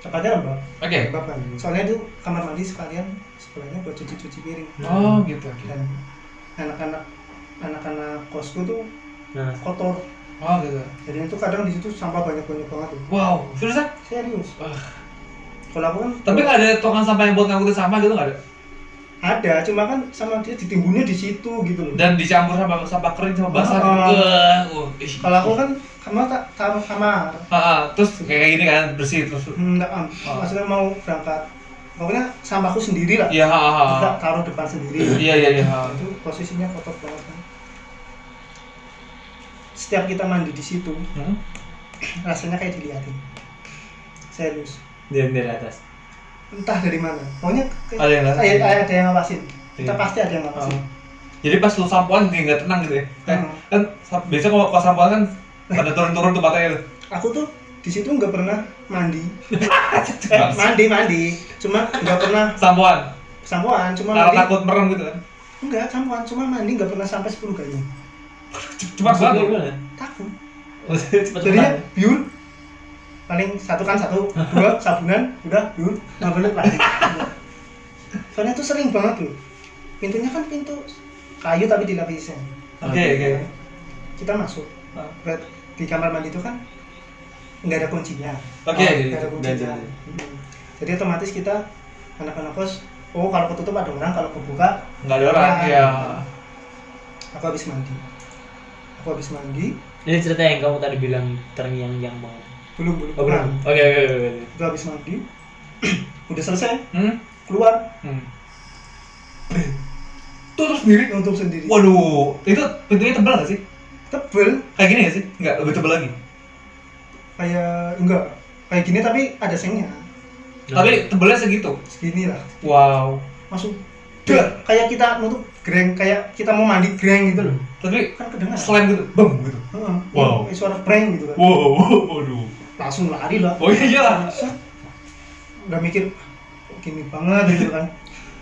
tempatnya lembab Oke. lembab kan soalnya itu kamar mandi sekalian sebelahnya buat cuci-cuci piring Oh gitu. oke. dan anak-anak anak-anak kosku tuh nah kotor Oh gitu. jadi itu kadang di situ sampah banyak-banyak banget tuh Wow, seriusan? serius Wah. kalau aku kan Tapi nggak ada tukang sampah yang buat ngangkutin sampah gitu nggak ada? ada cuma kan sama dia ditimbunnya di situ gitu loh Dan dicampur sama sampah kering sama basah uh, ih. kalau aku kan kamar tak taruh kamar Ah, ah, terus kayak gini kan bersih terus. enggak am Oh. maksudnya mau berangkat pokoknya sampahku sendiri lah Iya, ah, kita ah. taruh depan sendiri Iya, iya, iya. itu posisinya kotor banget kan setiap kita mandi di situ Hmm? rasanya kayak diliatin serius dia dari atas entah dari mana pokoknya kayak- Ada yang ngawasin. ada, ada yang ngawasin kita Iya. pasti ada yang ngawasin Ah. Jadi pas lu sampoan kayak nggak tenang gitu ya? Kan, Hmm. kan sa- biasanya kalau pas sampoan kan pada turun-turun tuh matanya tuh. aku tuh di situ nggak pernah mandi eh, mandi mandi cuma nggak pernah Sampoan. sampoan cuma mandi takut merem gitu kan. enggak sampoan cuma mandi nggak pernah sampai 10 kali Cepat banget. gimana? takut. Cepet jadinya biur. Paling satu kan satu dua sabunan udah biur nggak boleh lagi. Soalnya tuh sering banget loh pintunya kan pintu kayu tapi dilapisin Oke, oke. kita masuk. Berat- di kamar mandi itu kan nggak ada kuncinya. Oke. Oh, nggak ada kuncinya. dan- Hmm. jadi otomatis kita anak-anak kos oh kalau ketutup ada orang kalau kebuka nggak ada orang ya aku habis mandi aku habis mandi. Ini cerita yang kamu tadi bilang terngiang-ngiang mau. belum belum. Oh, belum. Nah, Oke, oke, oke. itu habis mandi. Udah selesai. Hmm? keluar. Hmm. tutup sendiri nutup sendiri. Waduh itu pintunya tebal nggak sih? Tebel. Kayak gini nggak sih? Nggak lebih tebal lagi. Kayak enggak. Kayak gini tapi ada sengnya. Tapi tebalnya segitu? Segini lah. Wow. Masuk Dah, kayak kita nutup greng kayak kita mau mandi greng gitu loh. Tapi kan kedengaran selain gitu? Bang gitu. Heeh. Wow. Kayak suara prank gitu kan. Wow waduh. Langsung lari lah. Oh iya Set. udah mikir kok gini banget gitu kan.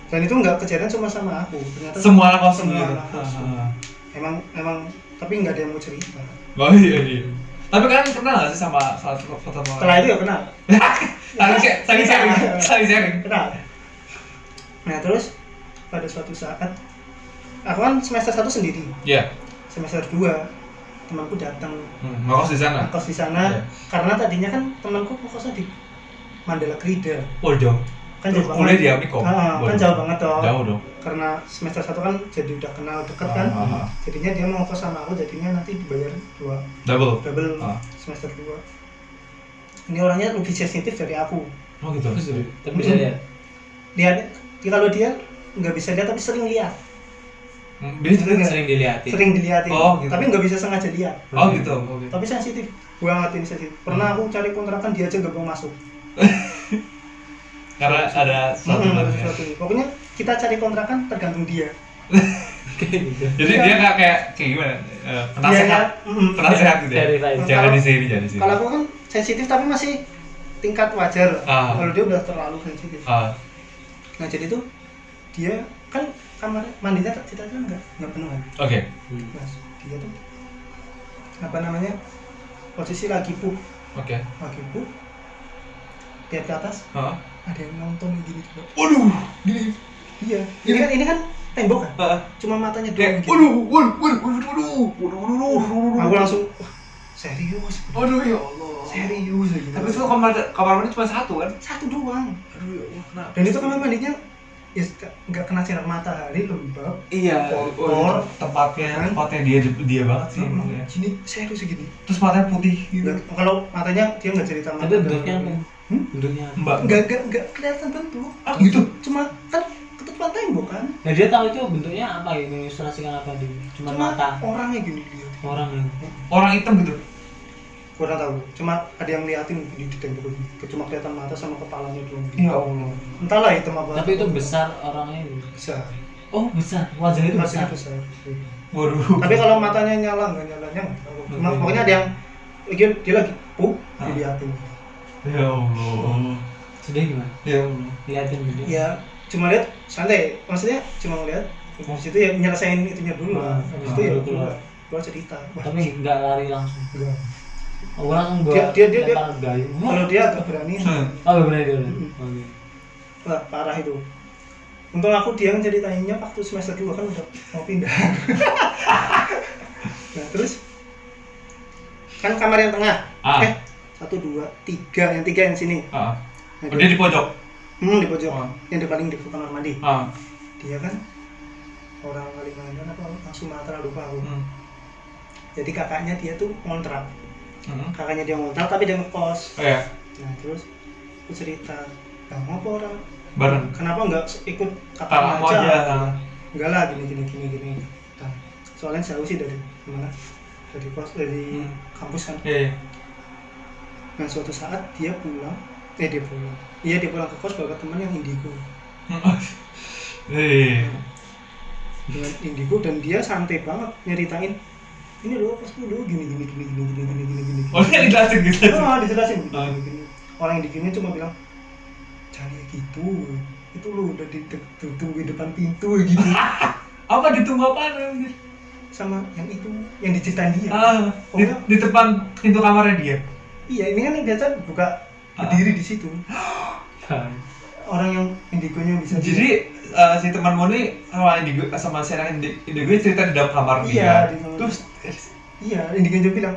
Dan itu nggak kejadian cuma sama aku. Ternyata semua anak kosong semua gitu? anak kosong. Ah. emang emang tapi nggak ada yang mau cerita. Oh iya iya. Tapi kalian pernah nggak sih sama salah satu foto setelah itu ya kenal? Saling sharing saling sharing. Kenal. Nah terus pada suatu saat aku kan semester satu sendiri. Iya. Semester 2 temanku datang. Hmm, ngekos di sana? Kos di sana. Iya. karena tadinya kan temanku kosnya di Mandala Krida. Oh jauh kan Terus jauh kuliah banget. di Amikom? Ah, kan Waduh. jauh banget toh. Jauh dong. Karena semester satu kan jadi udah kenal deket kan. Ah, ah, ah. jadinya dia mau kos sama aku jadinya nanti dibayar dua. Double? Double Ah. semester 2 ini orangnya lebih sensitif dari aku. Oh gitu? Tapi bisa lihat. dia, dia kalau dia nggak bisa lihat tapi sering lihat. Hmm, bisa juga nggak? Sering dilihatin. sering dilihatin. Oh, gitu. tapi nggak bisa sengaja lihat. Oh gitu? Oh, gitu. tapi sensitif banget ini sensitif. Pernah aku cari kontrakan dia aja nggak mau masuk. Karena ada satu Hmm, sesuatu. pokoknya kita cari kontrakan tergantung dia. Gitu. jadi dia nggak kayak kayak gimana? Eh, penasehat Dia- mm, penasehat gitu ya? jangan di sini jangan di sini. kalau aku kan sensitif tapi masih tingkat wajar. Ah. kalau dia udah terlalu sensitif. Ah, nah jadi tuh dia kan kamar mandinya kita kan nggak nggak penuh kan oke Hmm. Mas, dia tuh apa namanya posisi lagi pup oke lagi pup lihat ke atas Hah? ada yang nonton gini juga waduh gini iya ini kan ini kan tembok kan Ah, cuma matanya doang gitu. waduh waduh waduh waduh waduh waduh waduh aku langsung serius waduh ya Allah serius gitu tapi itu kamar kamar mandi cuma satu kan satu doang aduh ya Allah kenapa dan itu kamar mandinya ya nggak kena sinar matahari lembab iya Kotor. oh, tempatnya Kan? tempatnya dia dia banget sih emang ya. Gini serius gini terus matanya putih. Gitu Dan kalau matanya dia nggak cerita Tapi mata bentuknya apa? Hmm? Bentuknya. mbak. Nggak nggak nggak kelihatan bentuk. Ah gitu? cuma kan ketutupan tembok kan Nah, dia tahu itu bentuknya apa ya? Mengilustrasikan apa di cuma cuma mata. orangnya gini dia. Orang. Yang orang hitam gitu kurang tahu cuma ada yang liatin di, di tembok ini cuma kelihatan mata sama kepalanya doang ya Allah entahlah itu apa tapi itu besar orangnya itu. besar Oh, besar. Wajahnya itu besar. Masih besar waduh tapi kalau matanya nyala nggak nyalanya nggak tahu cuma pokoknya ada yang dia, dia lagi pup Ah. diliatin ya Allah Sedih gimana? ya Allah Liatin gitu. ya cuma lihat santai maksudnya cuma ngeliat habis itu ya nyelesain itunya dulu lah Hmm. habis itu ya Baru keluar keluar. keluar cerita Wah, Tapi nggak lari langsung. enggak. Oh, gua Dia- dia- dia- dia- kalau dia agak berani. Hmm. Oh, berani dia. berani. Hmm. Wah parah itu. Untung aku dia yang ceritainnya waktu semester 2 kan udah mau pindah. Nah terus? Kan kamar yang tengah. Ah. eh satu dua tiga. Yang tiga yang sini. Ah. Nah, oh, dia di pojok? Hmm, di pojok. Ah. yang di paling di kamar mandi. Ah. Dia kan orang Kalimantan apa? Orang Sumatera lupa aku. Hmm. jadi kakaknya dia tuh ngontrak Hmm. kakaknya dia ngontrak tapi dia ngekos. Oh ya nah terus aku cerita nah ngapa orang? Bareng. Kenapa nggak ikut kakak mau aja? ah. enggak lah gini gini gini gini. Nah, soalnya jauh sih dari mana dari kos dari Hmm. kampus kan. Iya, iya. nah suatu saat dia pulang eh dia pulang. Iya dia pulang ke kos bawa teman yang indigo Iya. dengan indigo dan dia santai banget nyeritain ini loh kosku loh gini gini gini gini gini gini gini gini Oh, dia dijelasin gitu. oh dijelasin gini, Ah. gini, gini. orang yang indigonya cuma bilang kayak gitu itu lo udah ditunggu di depan pintu gitu Apa ditunggu apa sama yang itu yang diceritain dia Ah, di, di depan pintu kamarnya dia. iya ini kan yang biasa buka Ah. berdiri di situ Kan. orang yang indigonya bisa Jadi eh, si temanmu nih sama indigo sama si anak indi- indigo cerita di dalam kamar Iya, dia. di. Terus iya indigonya bilang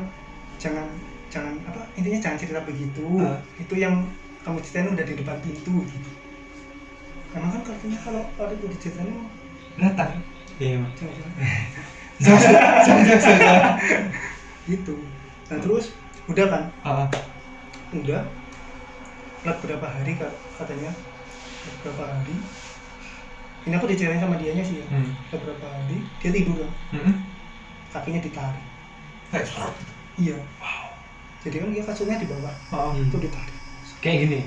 jangan jangan apa intinya jangan cerita begitu Ah. itu yang kamu ceritain udah di depan pintu gitu emang kan katanya kalau ada di ceritanya Datang. Iya. jangan-jangan Jangan, jangan, jangan, jangan. gitu nah terus udah kan Ah, udah lewat berapa hari katanya beberapa hari ini aku diceritain sama dianya sih ya hmm. beberapa hari dia tidur kan Hmm. kakinya ditarik Kayak, iya jadi kan dia kasurnya di bawah ah. itu ditarik Kayak gini.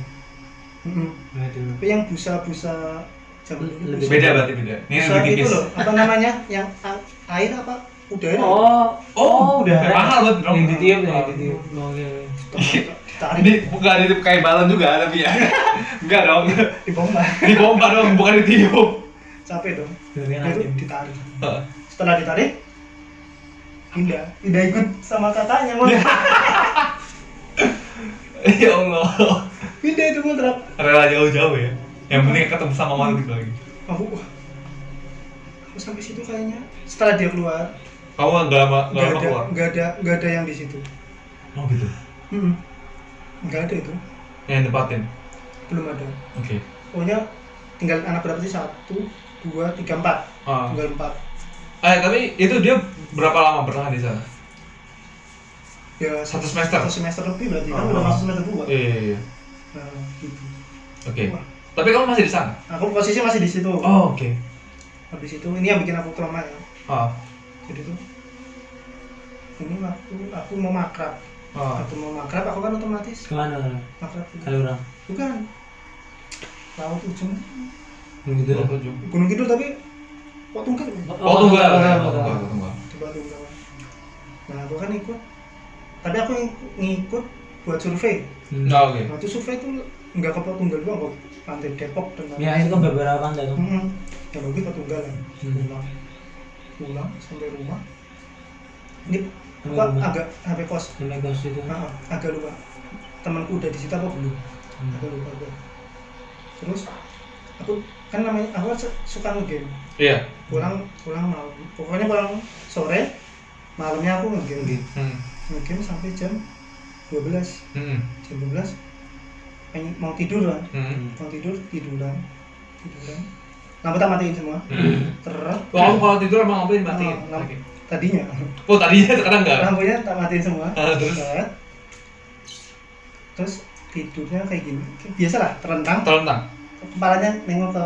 Waduh. tapi yang busa-busa Lebih busa- Beda berarti beda. Ini busa lebih itu tipis. loh apa namanya yang air apa udara Oh, Oh, udah. mahal banget dong. Yang ditiup, yang ditiup. Oke. ditarik Ini bukan ditiup kayak balon juga tapi ya. Enggak dong. di bomba Dipompa dong, bukan ditiup. Capek dong itu angin. ditarik Ah. setelah ditarik pindah pindah ikut sama kakaknya mau Ya Allah. pindah itu ngontrak Rela jauh-jauh ya. Yang penting ketemu sama makhluk itu lagi. aku wah aku sampai situ kayaknya setelah dia keluar Kamu nggak lama nggak nggak lama ada keluar. nggak ada nggak ada yang di situ Oh gitu. Mm-mm. nggak ada itu Yang nempatin. belum ada Oke. pokoknya tinggal anak berapa sih satu dua tiga empat Ah. tinggal empat Eh tapi itu dia berapa lama bertahan di sana? ya Satu semester? satu semester lebih berarti kan Ah. udah masuk semester dua Iya iya iya. nah gitu Oke. Wah. Tapi kamu masih di sana? aku posisi masih di situ Oh oke. habis itu ini yang bikin aku trauma ya Ah. jadi tuh ini waktu aku mau makrab Ah. waktu mau makrab aku kan otomatis Ke mana? makrab Kalau orang. bukan laut ujung Oh, tujuh. gunung kidul tapi tunggal. tunggal. tunggal. coba tunggal nah aku kan ikut tapi aku ng- ngikut buat survei Hmm. Nah, oke. nah itu survei tuh nggak ke Tunggal doang kok pantai Depok dan Ya itu kan beberapa pantai tuh. Yang lebih ke Tunggal kan Hmm. pulang pulang sampai rumah ini rumah. agak sampai kos Sampai kos itu. Ah, agak lupa temanku udah di situ apa belum Hmm. agak lupa gue terus aku kan namanya aku kan su- suka ngegame Iya. pulang pulang malam pokoknya pulang sore malamnya aku ngegame Hmm. ngegame sampai jam 12 Hmm. jam 12 pengen mau tidur kan Hmm. mau tidur tiduran tiduran lampu tak matiin semua Hmm. terus Kalau kalau tidur emang lampunya dimatiin. Oh, lampu. Tadinya Oh tadinya sekarang enggak. lampunya tak matiin semua Ah, terus? Terus tidurnya kayak gini biasalah terentang Terlentang. Kepalanya nengok ke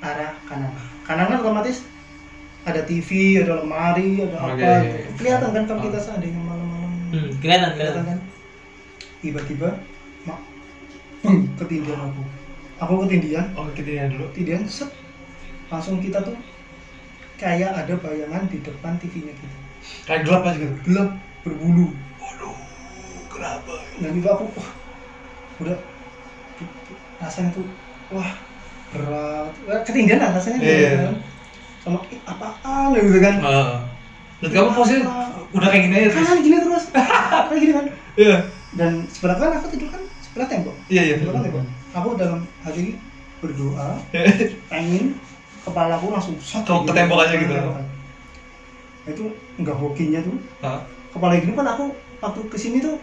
arah kanan kanan kan otomatis ada TV ada lemari ada apa gitu. kelihatan kan kalau Ah. kita seandainya malam-malam Hmm, kelihatan kelihatan kan tiba-tiba mak beng, ketindihan aku aku ketindihan Oh kita dulu. ketindihan set langsung kita tuh kayak ada bayangan di depan TV-nya gitu Kayak gelap aja gitu. gelap berbulu Waduh. Kenapa? dan itu aku wah, udah rasanya tuh wah berat ketinggian lah rasanya Iya. kan. sama "Ih, apaan ya gitu kan Ah. Dan kamu posisi udah kayak gini aja terus. kan gini terus kayak gini kan Iya. dan sebelah kan aku tidur kan sebelah tembok Iya iya. sebelah tembok aku dalam hati berdoa pengen kepala aku langsung shot Ke- tembok aja gitu. Nah, itu nggak hokinya tuh Ah. kepala gini kan aku waktu ke sini tuh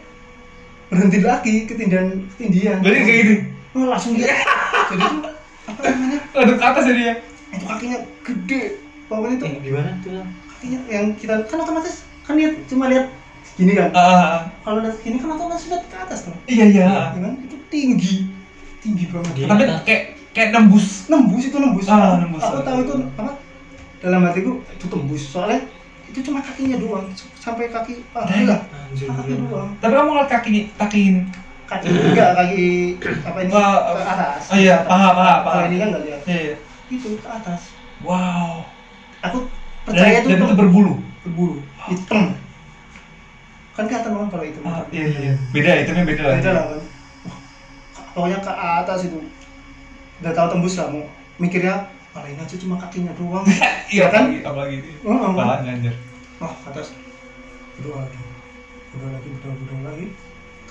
berhenti lagi ketindihan ketindihan Berarti kayak gini. Oh, langsung lihat jadi tuh apa namanya Aduh ke atas ya dia. itu kakinya gede pokoknya tuh Eh, gimana tuh? kakinya yang kita kan otomatis kan lihat cuma lihat gini kan Ah. kalau lihat gini kan otomatis lihat ke atas tuh Iya iya. ya kan itu tinggi tinggi banget Gini. Tapi kayak kayak nembus. nembus itu nembus Ah, nembus. aku tahu itu apa dalam hatiku itu tembus soalnya itu cuma kakinya doang sampai kaki ah lah Anjir. kaki doang Tapi kamu ngeliat kaki kaki ini. Kaki enggak kaki apa ini Wah, ke atas oh iya, paha, paha, paha. kalau ini kan nggak lihat Iya. iya. itu ke atas Wow. aku percaya Dan, tuh dan itu berbulu. berburu hitam kan kelihatan banget kalau itu Ah, iya iya. Beda itemnya beda lah. beda lah kan pokoknya ke atas itu udah tahu tembus lah mau mikirnya kalau ini aja cuma kakinya doang Iya kan? apalagi ini. Oh. Palanya anjir. oh atas berdoa lagi berdoa lagi berdoa berdoa lagi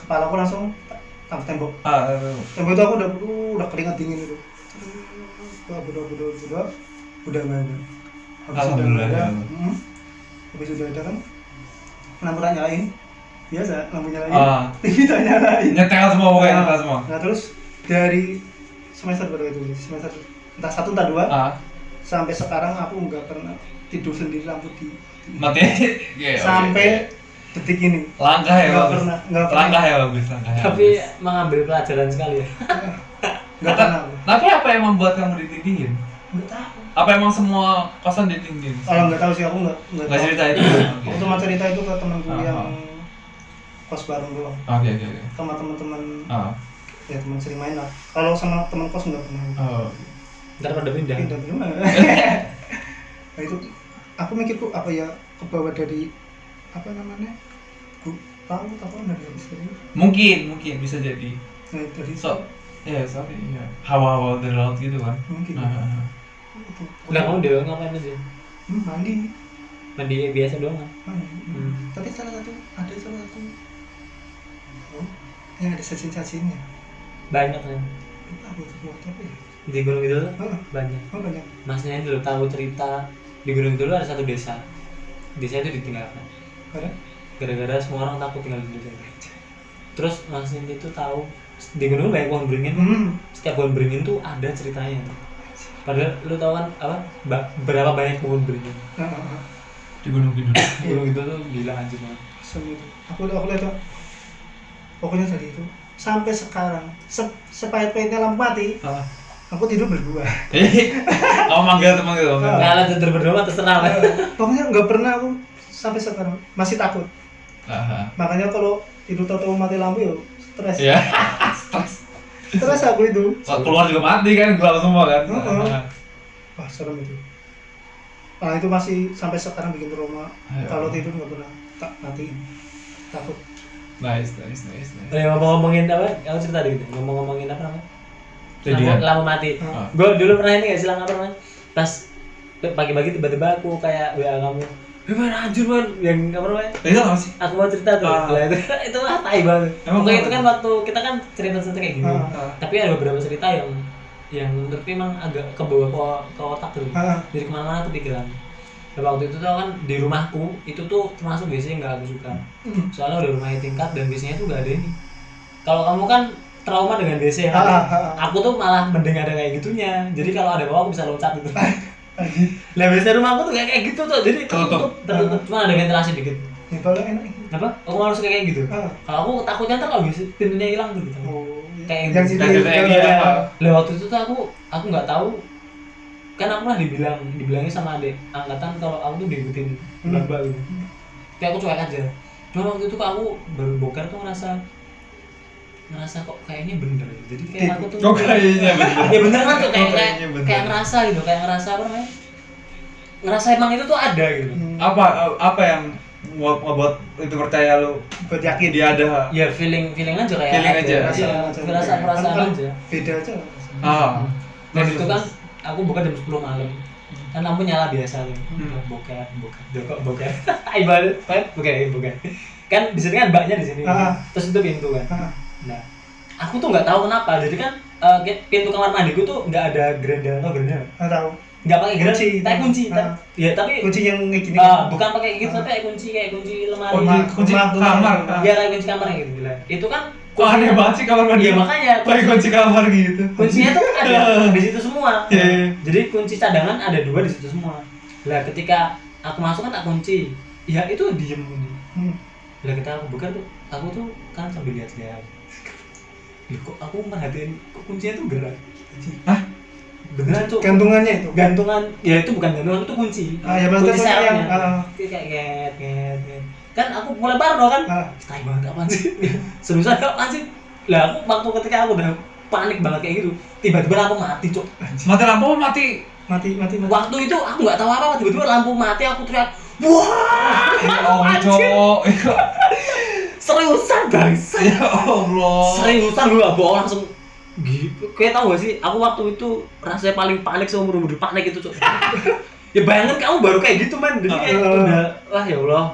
kepala aku langsung tambah tembok. Ah, eh, tembok itu aku udah uh, udah keringat dingin itu. Berdoa berdoa berdoa berdoa udah nggak ada. Habis udah nggak ada. Hmm, habis udah ada kan? Lampu tak nyalain. Biasa lampu nyalain. Ah. TV tak nyalain. Nyetel semua pokoknya Nah, nyetel semua. nah terus dari semester berapa itu? Semester entah satu entah dua. Ah, sampai sekarang aku nggak pernah tidur sendiri lampu di mati. Iya, oke. sampai detik ini langkah ya nggak bagus. pernah nggak pernah Langkah ya bagus, langkah. ya Tapi bagus. mengambil pelajaran sekali ya. nggak pernah aku. Tapi apa yang membuat kamu ditindihin? nggak tahu Apa emang semua kosan ditindihin? kalau nggak tahu sih aku nggak nggak Nggak tahu. cerita itu. Aku cuma cerita itu ke temanku Ah, yang ah. kos bareng doang Oke oke oke. sama teman-teman Ah. ya teman sering main lah kalau sama teman kos nggak pernah Oh. Ntar pada pindah. pindah di mana nah itu aku mikirku apa ya ke bawah dari apa namanya ku tahu apa dari istri Mungkin mungkin bisa jadi. nah dari So, ya sorry ya. Hawa-hawa dari laut gitu kan. mungkin Ah. Itu. Lah kamu dewa ngapain aja? Hmm, mandi Mandi biasa doang kan? mandi Hmm. tapi salah satu ada salah satu oh, yang ada sasin-sasinnya Banyak kan. lupa aku tuh apa ya Di Gunung Kidul oh, banyak. oh banyak Masnya dulu tahu cerita di Gunung Kidul ada satu desa. Desa itu ditinggalkan. Gara-gara semua orang takut tinggal di desa itu. Terus Mas Ninti itu tahu di Gunung Kidul banyak pohon beringin. hmm. Setiap pohon beringin tuh ada ceritanya. Padahal lu tahu kan apa ba- berapa banyak pohon beringin? Di gunung gitu. Gunung Kidul tuh gila anjir banget. Itu aku aku lihat tuh pokoknya tadi itu sampai sekarang se sepahit-pahitnya lampu mati Ah. aku tidur berdua Eh, kamu manggil teman gitu. Ah. Nah, tidur berdua terserah lah. pokoknya nggak pernah aku sampai sekarang masih takut Aha. makanya kalau tidur tahu mati lampu ya stres Iya. Stres. stres aku itu So, keluar juga mati kan, gelap semua kan. Heeh. Ah. wah serem itu nah itu masih sampai sekarang bikin trauma Ayo. kalau tidur nggak pernah tak mati takut Nice, nice, nice, nice. Eh, ngomong-ngomongin apa? Kamu cerita dikit. Ngomong-ngomongin apa namanya? Lampu, lampu mati. Ah. Gue dulu pernah ini gak sih apa namanya? Pas pagi-pagi tiba-tiba aku kayak WA kamu. Man anjir man yang apa namanya? Itu apa sih? Aku mau cerita tuh. Ah. Lah, itu itu ah tai banget. Emang Pokoknya itu kan waktu kita kan cerita-cerita kayak gini. Ah. Tapi ada beberapa cerita yang yang menurutku emang agak ke bawah ke, ke otak tuh. Ah. Jadi ke mana-mana tuh pikiran. Dan waktu itu tuh kan di rumahku itu tuh termasuk biasanya nggak aku suka. Hmm. soalnya udah rumahnya tingkat dan biasanya tuh gak ada ini kalau kamu kan trauma dengan DC kan Ah, ah, ah. aku tuh malah mending ada kayak gitunya jadi kalau ada bawah aku bisa loncat gitu lah biasanya rumah aku tuh kayak kayak gitu tuh jadi Tertutup. tertutup cuma ada ventilasi dikit. Di bawah enak. Apa? Aku harus kayak gitu. Ah. kalau aku takutnya ntar kalau bisa pintunya hilang tuh gitu. Oh Kayak yang gitu. Kayak gitu, gitu, apa? lah waktu itu tuh aku aku nggak tahu. Kan aku pernah dibilang dibilangnya sama adik angkatan kalau aku tuh diikutin Hmm. bak gitu. Tapi aku cuek aja. Cuma waktu itu aku baru bokar tuh ngerasa ngerasa kok kayaknya bener jadi kayak aku tuh Oh, kayaknya bener. ya bener kan tuh kayak kayak, kayaknya bener. kayak ngerasa gitu kayak ngerasa apa namanya ngerasa emang itu tuh ada gitu Hmm. Apa apa yang nge- ngebuat itu percaya lu buat yakin dia ada? ya feeling feeling aja kayak Feeling aja. ya, Perasaan aja. perasaan perasaan Kan aja beda aja Ah. dan itu kan aku buka jam 10 malam kan lampu nyala biasa tuh Hmm. bokeh bokeh Joko bokeh ibarat bokeh bokeh kan di sini kan mbaknya di sini Ah. terus itu pintu kan Ah. Nah aku tuh nggak tahu kenapa jadi kan kayak pintu kamar mandiku tuh nggak ada gerenda atau gerenda nggak tahu nggak pakai gerenda Kunci. tapi kunci ta- ya tapi kunci yang kayak gini eh, bukan pakai gitu Ah. tapi kayak kunci kayak kunci lemari Kunci kunci kamar. ya kayak kunci kamar gitu bilang itu kan Kok aneh banget sih kamar mandi? Iya, makanya. Pakai kunci kamar gitu. kuncinya tuh ada di situ semua Iya, iya. jadi kunci cadangan ada dua di situ semua lah ketika aku masuk kan tak kunci ya itu diem ini Hmm. lah kita aku buka tuh aku tuh kan sambil lihat-lihat Loh, kok aku merhatiin kok kuncinya tuh gerak? Hah? beneran tuh gantungannya itu? Gantungan. Ya itu bukan gantungan itu kunci. Ah, ya, maksudnya kunci yang, ah. Kayak kan aku mulai parno kan? Ah. tai banget apaan sih seriusan apaan sih lah aku waktu ketika aku udah panik banget kayak gitu tiba-tiba lampu mati cok Mati lampu mati. mati mati mati. Waktu itu aku nggak tahu apa apa tiba-tiba lampu mati aku teriak wah! Ya Allah, cowok. seriusan bangsa Ya Allah. seriusan gue gak bohong langsung. Gitu. Kayak tau gak sih aku waktu itu rasanya paling panik seumur umur panik itu cok. Ya bayangin kamu baru kayak gitu man jadi kayak Ah. udah wah ya Allah.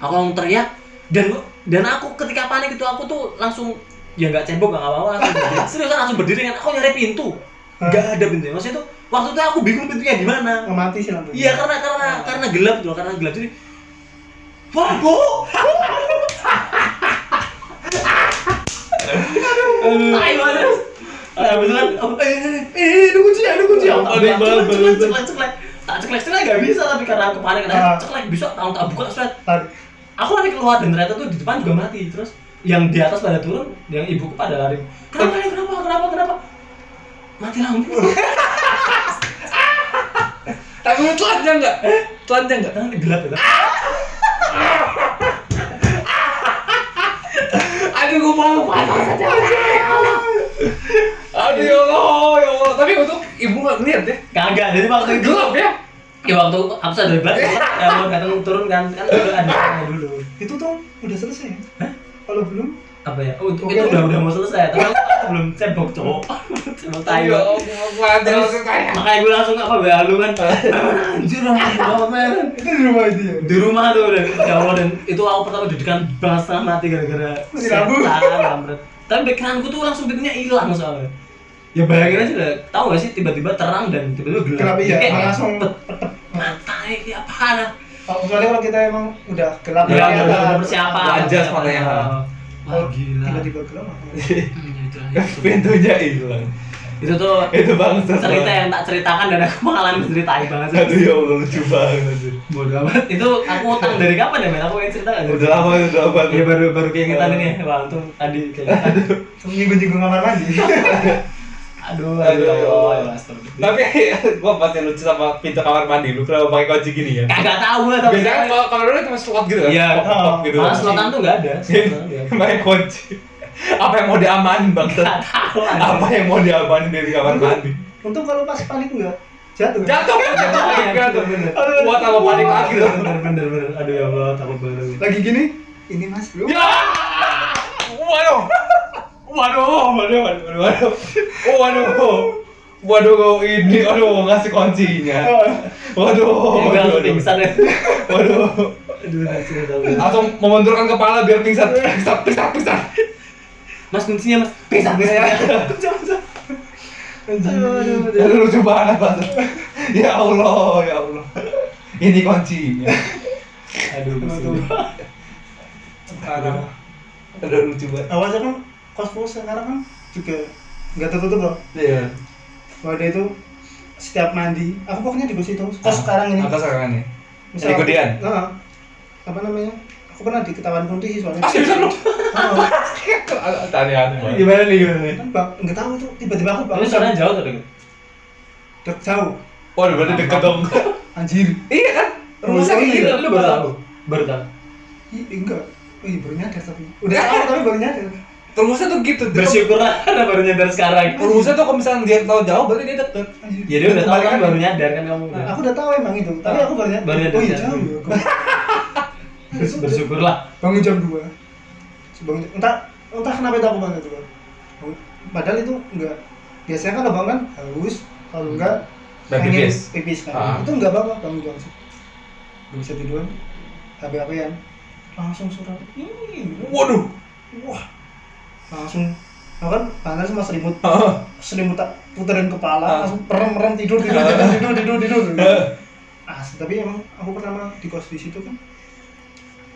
Aku langsung teriak dan dan aku ketika panik itu aku tuh langsung ya nggak cebok nggak apa-apa. Langsung berdiri. seriusan langsung berdiri kan aku nyari pintu. Nggak ada pintunya. Maksudnya tuh waktu itu aku bingung pintunya di mana. Oh, mati sih lampunya. Iya karena karena karena gelap tuh karena gelap. Jadi wah tai banget eh, eh, eh, ada kunci, ada kunci. Aku tak Ada buka, yang balas, ceklek, ceklek, ceklek. Tak ceklek, ceklek bisa tapi karena Ah. ceklek bisa, aku tak buka. Aku lari keluar dan ternyata tuh di depan juga mati. Terus yang di atas pada turun, yang ibuku pada lari. Kenapa? Kenapa? Kenapa? Kenapa? Mati lampu. Tapi telanjang nggak? Telanjang nggak? Kan gelap ya. Aduh, gue malu panas aja. Aduh ya Allah, ya Allah. Tapi untuk ibu nggak ngeliat ya? Kagak, jadi waktu itu Gelap ya? Ya waktu aku sadar banget, ya mau datang turun kan, kan udah ada dulu. Itu tuh udah selesai. Hah? Kalau belum, Apa ya? Oh, itu, udah udah mau selesai, tapi aku belum cebok cowok. cebok tai. Ya Terus langsung kayak. makanya gue langsung apa WA lu kan. Anjir, apa men? itu di rumah itu ya. Di rumah tuh dan ya Allah dan itu aku pertama didikan setengah mati gara-gara setan, kampret. Tapi backgroundku tuh langsung pintunya hilang soalnya. Ya bayangin aja udah tahu gak sih tiba-tiba terang dan tiba-tiba gelap. Gelap iya, Kayak langsung pet, petep. mata ini apaan? ah? Kalau kecuali kalau kita emang udah gelap Ya, udah persiapan. Wajas makanya. Kalau Wah, gila. tiba-tiba gelap. apa? Pintunya hilang. Itu tuh Itu bangsa. cerita yang tak ceritakan dan aku mengalami cerita banget sih. Aduh ya Allah, lucu banget. Bodoh amat. Itu aku utang dari kapan ya, Men? Aku yang cerita nggak? Udah lama, udah lama. Iya baru baru keingetan ini. Wah, untung tadi kayak Nyinggung-nyinggung kamar mandi. aduh, Aduh, aduh. Tapi gua pasti lucu sama pintu kamar mandi lu kenapa pakai kunci gini ya? Kagak tahu lah tapi. Biasanya kan kalau kamar mandi cuma slot gitu kan? Iya. Gitu. Malah selotan tuh nggak ada. Pakai kunci. Apa yang mau diamanin bang? Apa yang mau diamanin dari kamar mandi? Untung kalau pas panik enggak jatuh. Jatuh kan? Jatuh Iya. Buat apa panik lagi? Bener bener bener. Aduh ya Allah, takut banget. Lagi gini, ini Mas, lu. Ya! Waduh! Waduh, waduh, waduh, waduh, waduh, waduh, waduh, ini, aduh, ngasih kuncinya, waduh, Ya, waduh, waduh, pingsan ya. waduh, Aduh, nggak tahu. langsung membenturkan kepala biar pingsan, pingsan, pingsan, pingsan, Mas kuncinya mas. Pingsan pingsan. Aduh, aduh, lucu banget, banget, ya Allah, ya Allah, ini kuncinya, Aduh, Aduh. aduh, aduh, lucu banget, Awalnya kan kos-kos sekarang kan juga nggak tertutup loh. iya, Wadah itu setiap mandi, aku pokoknya di kos itu. Kos sekarang ini. apa sekarang nih? Misal- Di Kudian? Nah, apa namanya? Aku pernah di ketahuan kunti sih soalnya. Ah, lu? Oh, banget. Gimana nih gimana nih? kan nggak tahu tuh tiba-tiba aku Ini bangun soalnya jauh tuh deh. Dek, jauh. Waduh, berarti deket dong. Anjir. Iya kan? Rumusnya kayak gitu. Lu baru tahu. Baru tahu. Ih, enggak. Wih, baru nyadar tapi. Udah tahu tapi baru nyadar. Rumusnya tuh gitu. Bersyukurlah karena baru nyadar sekarang. Rumusnya tuh kalau misalnya dia tahu jauh berarti dia deket. Anjir. Ya dia udah tahu kan baru nyadar kan kamu udah. Aku udah tahu emang itu, tapi aku baru nyadar. Baru nyadar Oh iya jauh ya. Bers- Bersyukurlah. Bangun jam 2 Bangun, entah entah kenapa itu aku bangun itu Padahal itu enggak. Biasanya kan kalau bangun kan haus, kalau enggak Dan pengen pipis. pipis kan. Ah. Itu enggak apa-apa bangun jam sih. Gak bisa tiduran. HP-HPan. Langsung surat. Ih, Waduh. Wah. Langsung aku kan panas sama selimut Heeh. selimut tak puterin Ah. kepala langsung merem merem tidur tidur Ah. tidur tidur tidur tidur. Asli, tapi emang aku pertama di kos di situ kan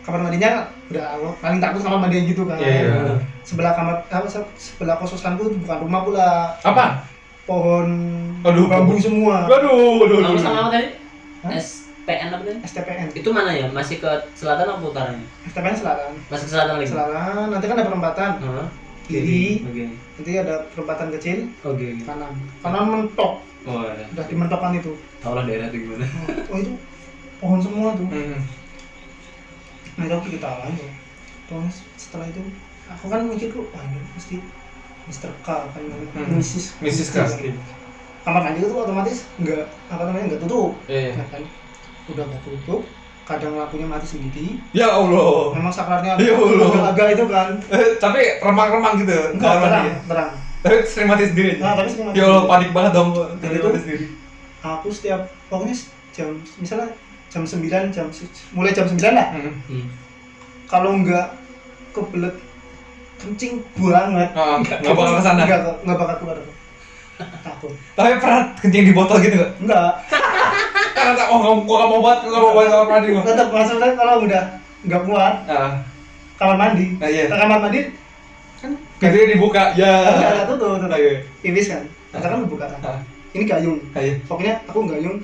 kamar mandinya udah aku paling takut kamar mandi yang gitu kan Iya, iya. sebelah kamar apa se- sebelah kos kosanku bukan rumah pula Apa? pohon Aduh, bambu semua waduh, Kamu waduh. sama apa tadi? Hah? SPN apa tadi? STPN Itu mana ya? Masih ke selatan apa utaranya? STPN selatan Masih ke selatan lagi. selatan nanti kan ada perempatan Heeh. Kiri Oke. nanti ada perempatan kecil Oke. oke. kanan kanan mentok Oh, ya. udah di mentokan itu Tahu lah daerah itu gimana. oh itu pohon semua tuh Hmm. nah itu aku ketawa aja terus setelah itu aku kan mikir kok wah ini pasti Mr. K kan Hmm. Mrs. Mrs. K. kamar mandi itu otomatis nggak apa namanya nggak tutup Iya. ya kan udah nggak tutup kadang lampunya mati sendiri Ya Allah. memang sakarnya Ya Allah. agak itu kan Eh, Tapi remang-remang gitu. enggak terang mandi. terang Tapi sering mati sendiri. nah tapi sering mati Ya Allah, panik banget dong. Jadi mati sendiri. aku setiap pokoknya jam misalnya jam 9 jam mulai jam 9 lah Hmm. Hmm. kalau nggak kebelet kencing banget Ah, Nggak bakal ke sana. nggak nggak bakal keluar aku takut Tapi pernah kencing di botol gitu nggak? enggak Karena tak, oh nggak- gua nggak mau buat, nggak mau buat kamar mandi gua. tetap maksudnya kalau udah nggak kuat Ah, kamar mandi Ah, iya. kamar mandi kan Pintunya dibuka. Ya. enggak enggak tutup tutup Oke. pipis kan kita kan buka kan Ah. ini gayung Ayo. pokoknya aku gayung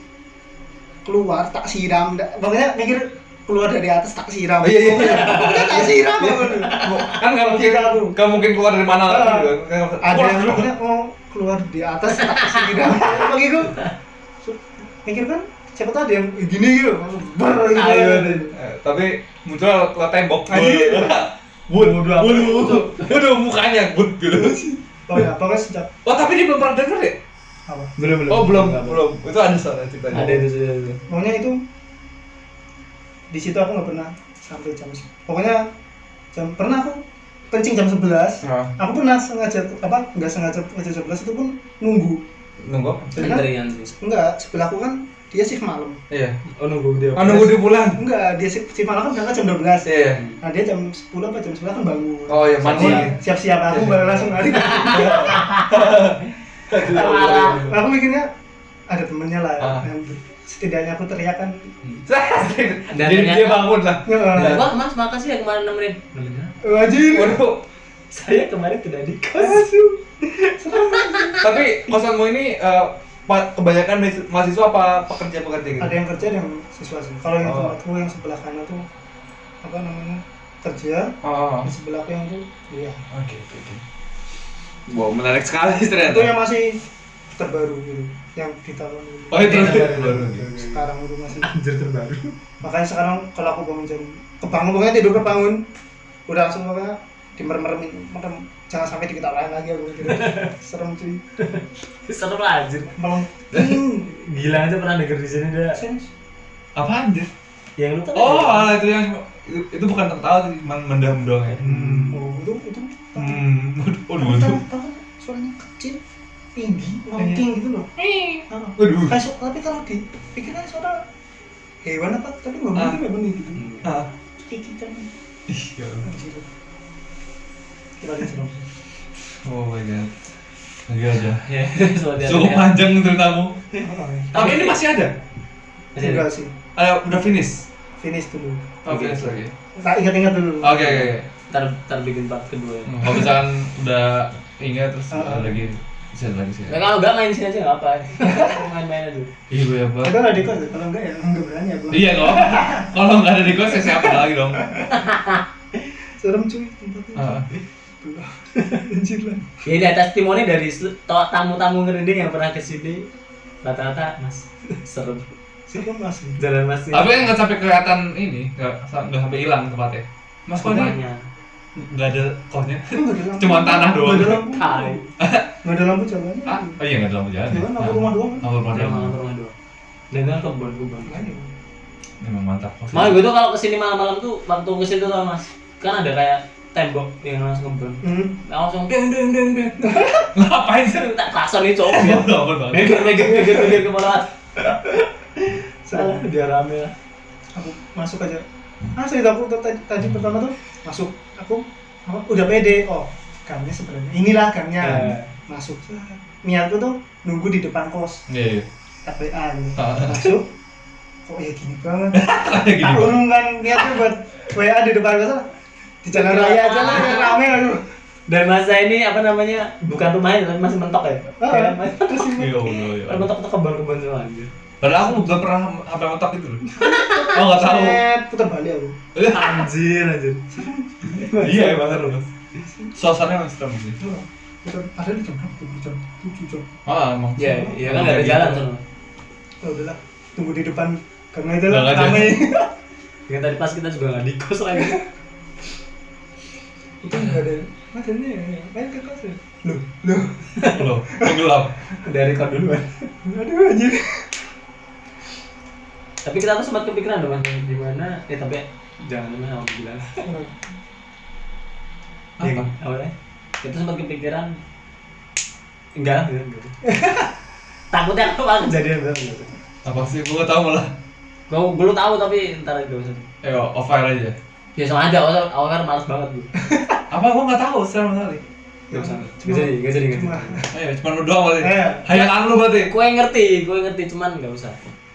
keluar tak siram pokoknya mikir keluar dari atas tak siram Oh, iya, iya. tak siram Kan nggak mungkin aku. nggak mungkin keluar dari mana Ah. gitu. Kan ada yang pokoknya mau keluar di atas tak siram begitu mikir kan siapa tahu ada yang gini gitu ber gitu Ayo, eh, tapi muncul ke tembok. Bud, bud, waduh mukanya bud gitu. oh ya pokoknya sejak Oh tapi dia belum pernah denger ya? apa? Belum belum. Oh belum, Enggak, belum. Itu ada soalnya ceritanya. ada itu sudah itu pokoknya itu di situ aku nggak pernah sampai jam se- pokoknya jam pernah aku kencing jam 11 Nah, aku pernah sengaja apa nggak sengaja kencing jam 11 itu pun nunggu. Nunggu. Antrian sih. Enggak sebelahku kan dia shift malam Iya. oh nunggu dia Oh nunggu dia pulang. enggak dia shift, shift malam kan berangkat jam 12 Iya. nah dia jam 10 apa jam 11 kan bangun Oh ya mandi. Siap-siap aku Iya. baru langsung lari aku mikirnya ada temennya lah Ah. yang setidaknya aku teriak kan Jadi ternyata- dia bangun lah. ya, wah mas makasih ya kemarin nemenin wajib Waduh. saya kemarin tidak di Tapi kosanmu ini pa- kebanyakan mahasiswa apa pekerja-pekerja gitu? ada yang kerja ada yang siswa sih kalau yang Oh. tempatku yang sebelah kanan tuh apa namanya kerja Oh. di sebelahku yang tuh iya Oke, oke, oke. Wow, menarik sekali ternyata. itu yang masih terbaru gitu yang di tahun ini Oh, itu Terbaru. baru. sekarang itu masih anjir terbaru makanya sekarang kalau aku bangun jam kebangun pokoknya tidur kebangun udah langsung pokoknya dimerem-meremin merem jangan sampai diketawain lagi aku gitu. serem cuy serem lah anjir malam gila aja pernah denger di sini dia sens Apaan dia? yang lu kan Oh, alah, itu yang itu, itu bukan tertawa, sih, cuma mendam doang ya. Hmm. oh itu itu Hmm. Waduh, waduh, Tahu- tahu suaranya kecil tinggi ngomong gitu loh Ah. Waduh. Kayak su- tapi kalau dipikirkan suara hewan apa tapi nggak Ah. mungkin nggak benih gitu Ah. kikikan Ih, ya Allah. Anjir. Gila, dia serem. Oh my god. Lagi aja. ya Cukup panjang ceritamu. Tapi ini masih ada. Masih ada? enggak sih Ada udah finish. finish dulu Oh, finish lagi. tak ingat-ingat dulu Oke, oke, oke. ntar ntar bikin part kedua ya. Kalau misalkan udah ingat terus ada lagi bisa lagi sih. Ya kalau enggak main di sini aja enggak apa. Main-main aja. Iya, gue ya, Pak. Itu ada di kos ya? kalau enggak ya enggak berani aku Iya kok. Kalau nggak ada di kos ya siapa lagi dong? serem cuy tempatnya Ah. Anjir lah Ya ini atas testimoni dari tamu-tamu ngerinding yang pernah ke sini rata-rata mas serem serem asli jalan mas Tapi nggak sampai kelihatan ini, nggak sa- nggak sampai hilang tempatnya. Mas kok ini nggak ada lampu. Cuma tanah doang. nggak ada lampu nggak ada lampu jalannya Ah, oh iya nggak ada lampu jalan. Jalan lampu rumah doang? Lampu rumah doang. rumah doang dan kan kebun kebun. Memang mantap. Makanya gue tuh kalau ke sini malam-malam tuh waktu ke sini tuh mas kan ada kayak tembok yang langsung kebun hmm. langsung deng deng deng deng. Ngapain sih? tak klakson nih cowok ya meger meger meger meger kepala Serem. dia rame lah. Aku masuk aja. Asli aku tuh tadi, tadi pertama tuh. Masuk. Aku apa, udah pede. Oh gangnya sebenarnya. Inilah gangnya Eh. masuk. Niatku tuh nunggu di depan kos. Iya, iya. TPA gitu Ah. masuk. Kok ya gini banget? Kayak gini. tak urungkan niatnya buat WA di depan kos di jalan raya aja lah yang rame aduh dan masa ini apa namanya bukan rumahnya tapi masih mentok ya Ah, Kayak masih- terus ini Ya Allah, ya Kan Allah. mentok-mentok kebun-kebun semua anjir Padahal aku belum pernah sampai mentok itu loh. Oh nggak tahu. putar balik aku anjir anjir Iya emang seru mas. Suasananya masih serem sih. putar ada di jam berapa tuh? jam tujuh jam Ah emang. ya ya kan nggak ada jalan gitu. sono ya udahlah tunggu di depan aja Gang lah aja. rame yang tadi pas kita juga nggak di kos lagi itu nggak ada ada nih main ke ya loh loh Loh, tenggelam. dari kau duluan aduh anjir tapi kita tuh sempat kepikiran dong mas di mana ya tapi jangan jangan awal bilang Apa? awalnya kita sempat kepikiran enggak enggak, enggak. takutnya apa malah kejadian enggak. Apa sih? Gue nggak tahu malah. Gua belum tahu tapi ntar aja usah. Ayo, off air aja. Ya sama aja, awal awal kan males banget bu. Apa? Gue nggak tahu sama sekali. Gak usah. Gak jadi, gak jadi, gak jadi. Ayo, cuma lu doang berarti. Eh. Hayalan lu berarti. Gue ngerti, gue ngerti cuman gak usah.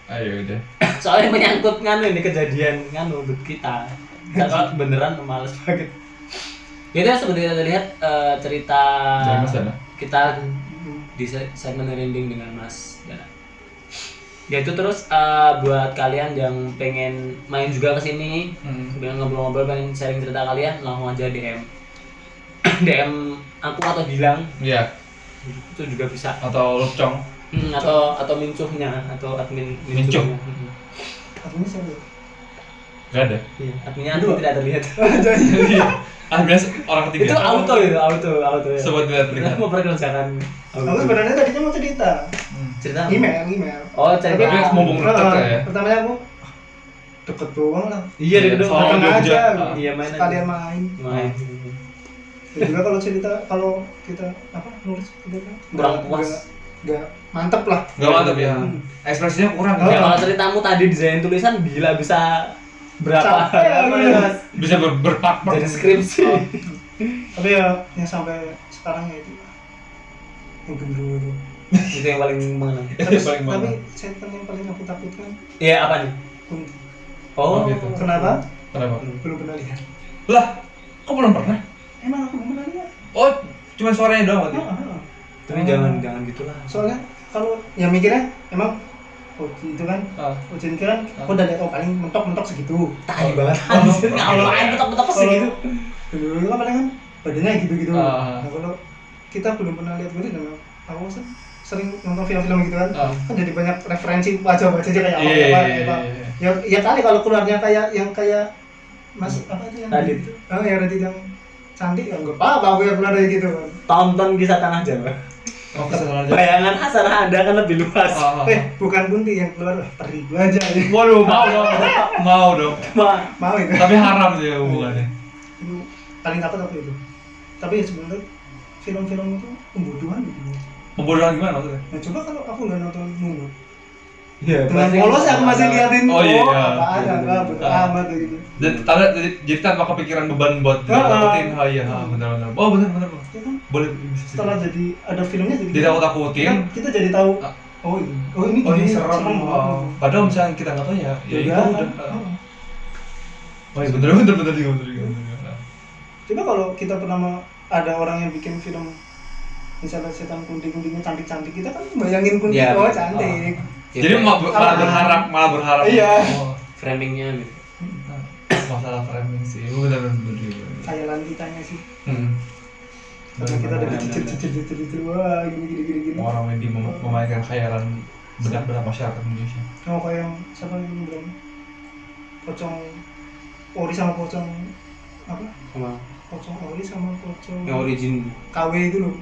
Ayo udah. Soalnya menyangkut nganu ini kejadian nganu buat kita. Kalau beneran males banget. Itu yang seperti kita lihat eh, cerita Jangan Mas Dana. kita di se- segmen rending dengan Mas Dana. Ya itu terus eh, buat kalian yang pengen main juga ke sini, Hmm. pengen ngobrol-ngobrol, pengen sharing cerita kalian, langsung aja DM. DM aku atau bilang Iya. itu juga bisa. Atau Lucong. Hmm, atau atau mincuhnya atau admin Mincuh. mincuhnya. Hmm. Artinya siapa? Gak ada. Iya, adminnya admin tidak terlihat. Iya. Ah, biasa orang ketiga. itu auto itu, auto, auto ya. Sobat tidak terlihat. mau perkerjakan Aku sebenarnya tadinya mau cerita. Hmm. cerita apa? Email, email. Oh, cerita. Tapi mumpung deket Ah, ya. Pertamanya aku deket doang lah. Iya, di kedua. Soal Datang Jogja. aja. Ah. Iya, main aja. Sekalian main. Main. Dan juga kalau cerita kalau kita apa nulis gitu kan Kurang nggak- puas. nggak- nggak mantep lah. Gak mantap ya. Ekspresinya kurang. Ya ya. kalau ceritamu tadi desain tulisan gila bisa berapa Capek ya. Bisa ber berpak Jadi skripsi. Tapi ya yang sampai sekarang ya itu yang gendruwo itu. itu yang paling mengenang. Tapi, Paling mana? tapi setan yang paling aku takutkan Iya, apa nih? kunti. Oh, Oh, gitu. Kenapa? Kenapa? Belum pernah lihat. Lah, kok belum pernah? Emang aku belum pernah lihat. Oh, cuma suaranya doang. Ah, ah, ah. Tapi jangan jangan gitulah. Soalnya kalau yang mikirnya emang oh itu kan Ah. ujian kan aku udah lihat oh paling mentok-mentok segitu. Tai banget. Kalau- Anjir, Ngapain betok-betok sih gitu? Dulu kan paling kan badannya gitu-gitu. Ah. Nah, kalau kita belum pernah lihat gitu dan aku kan sering nonton film-film gitu kan. Ah. Kan jadi banyak referensi wajah-wajah aja kayak apa Iya, apa, iya, apa. iya, Ya, ya kali kalau keluarnya kayak yang kayak Mas apa itu yang Radit. itu? Oh, yang Radit yang cantik ya enggak apa-apa aku yang keluar dari gitu kan. Tonton kisah tanah Jawa. Oh. Bayangan asal Anda kan lebih luas. Ah, ah, Eh, ah. bukan kunti yang keluar wah, peri gua aja. Waduh, mau dong. Mau dong. Ma, Mau itu. Tapi haram sih ya hubungannya. itu paling takut aku itu tapi sebenarnya film-film itu pembodohan gitu Pembodohan gimana maksudnya? nah coba kalau aku nggak nonton Nunu Iya, dengan polos aku masih liatin Oh, iya, iya. apa ada nggak betul Ah. amat gitu Jadi, tanda, jadi, jadi tanpa kepikiran beban buat ah. takutin. Oh iya, ah, benar-benar. Oh benar benar. benar. ya kan Boleh setelah jadi ada filmnya jadi Jadi aku takutin. kan kita jadi tahu Ah. oh ini oh ini Oh ini gini, serem. Oh. Padahal misalnya kita nggak tahu ya, ya itu Udah, udah. ah. Oh iya bener bener bener juga bener juga. bener coba kalau kita pernah ada orang yang bikin film misalnya setan kunti-kuntinya cantik-cantik kita kan bayangin kunti Iya. oh cantik Ya, Jadi ma- malah Ah. berharap, malah berharap. Iya. Oh, framingnya gitu. masalah framing sih, bener bener juga. khayalan kitanya sih Hmm. karena kita udah dicicil-cicil wah gini gini gini gini Orang ini mem- memainkan khayalan benak-benak masyarakat Indonesia. Oh kayak yang siapa yang bilang pocong ori sama pocong apa? Sama Pocong ori sama pocong yang origin. KW itu loh.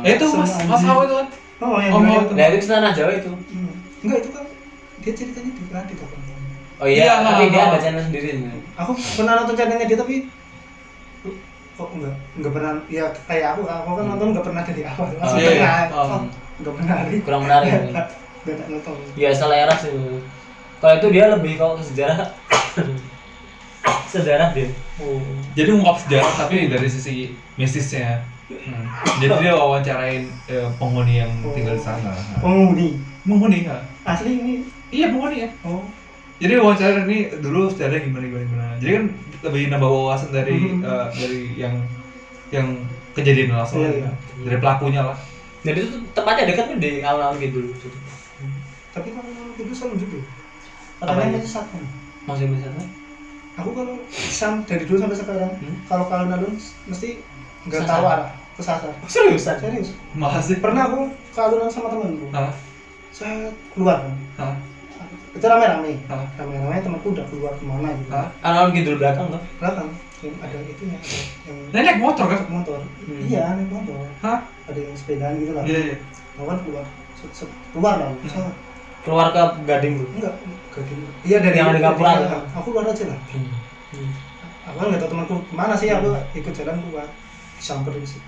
Eh itu mas, mas. Hawa itu kan? Oh yang Oh, itu. Nah, itu tanah Jawa itu. Hmm. Enggak itu kan dia ceritanya di Radit apa? Oh iya, Iya, tapi dia oh. ada channel sendiri. nih. Aku pernah nonton channelnya dia tapi kok enggak enggak pernah ya kayak aku aku kan nonton enggak pernah dari awal langsung iya, iya. tengah. Oh. Oh, enggak menarik Kurang menarik. enggak tak nonton Ya selera sih. Kalau itu dia lebih kalau ke sejarah. sejarah dia. oh Jadi mengungkap sejarah tapi dari sisi mistisnya. Hmm. Jadi dia wawancarain eh, penghuni yang tinggal di sana. penghuni Penghuni ya? asli ini Iya penghuni ya. oh Jadi wawancara ini dulu sejarah gimana gimana gimana. Jadi kan lebih nambah wawasan dari eh, dari yang yang kejadian langsung Iya, iya. dari pelakunya lah. Jadi itu tempatnya dekat tuh di alun-alun gitu. tapi kalau itu juga Apa katanya itu? menyesatkan Masih misalnya? aku kalau sam dari dulu sampai sekarang Hmm? kalau kalau alun mesti nggak Kesasar. arah kesasar Seriusan? serius Masih. pernah aku ke alunan sama temanku Hah? saya keluar kan Hah? itu rame-rame Hah? rame-rame temanku udah keluar ke mana gitu Hah? Alun-alun gitu belakang tuh. belakang yang ada itunya ada yang Nenek motor kan? motor Hmm. iya naik motor Hah? ada yang sepedaan gitu lah Iya, iya. aku kan keluar keluar lah Hmm. Keluar ke Gading tuh. enggak gading iya dari Yang ada Gapura itu. aku keluar aja lah aku kan nggak tahu temanku ke mana sih aku ikut jalan keluar samperin sih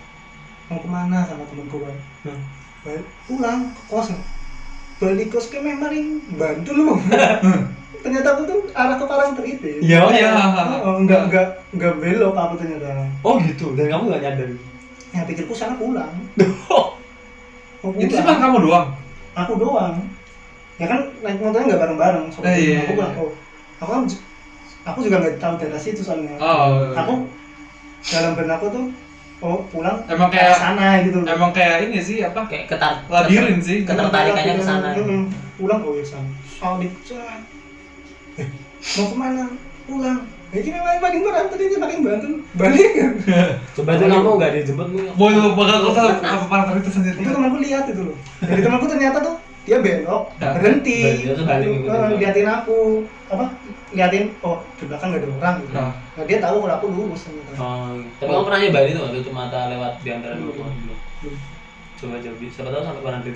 mau ke mana sama temanku kan Hmm. balik pulang ke kos balik kos ke memang bantu lu ternyata aku tuh arah ke Parangtritis Iya, Oh iya. oh, enggak enggak enggak belok aku ternyata Oh gitu. Dan kamu gak nyadar. ya pikirku sana pulang mau Itu cuma kamu doang. aku doang ya kan naik motornya nggak bareng-bareng soalnya Eh, iya, aku iya. pulang oh aku kan aku juga nggak tahu daerah situ soalnya Oh. aku dalam benakku tuh oh pulang Emang ke kayak- sana gitu loh. Emang kayak ini sih apa? kayak ketar Labirin sih. ketertarikannya ke sana. Pulang oh ya sana. Cah. eh, mau ke mana? Pulang. Eh, ini memang paling berat tadi ini paling bantu. Balik. Coba tuh kamu nggak dijemput nih Boy lu bakal kota apa para itu sendiri. itu temanku lihat itu loh. Jadi temanku ternyata tuh dia belok Ya, berhenti. Ngikutin Eh, dia. liatin aku. Apa liatin oh di belakang gak ada orang gitu Nah. nah dia tahu kalau aku lurus ternyata Oh, tapi kamu pernah nyobain itu tutup mata lewat di antara dua pohon? Belum. Coba coba, siapa tahu sampai mana nanti.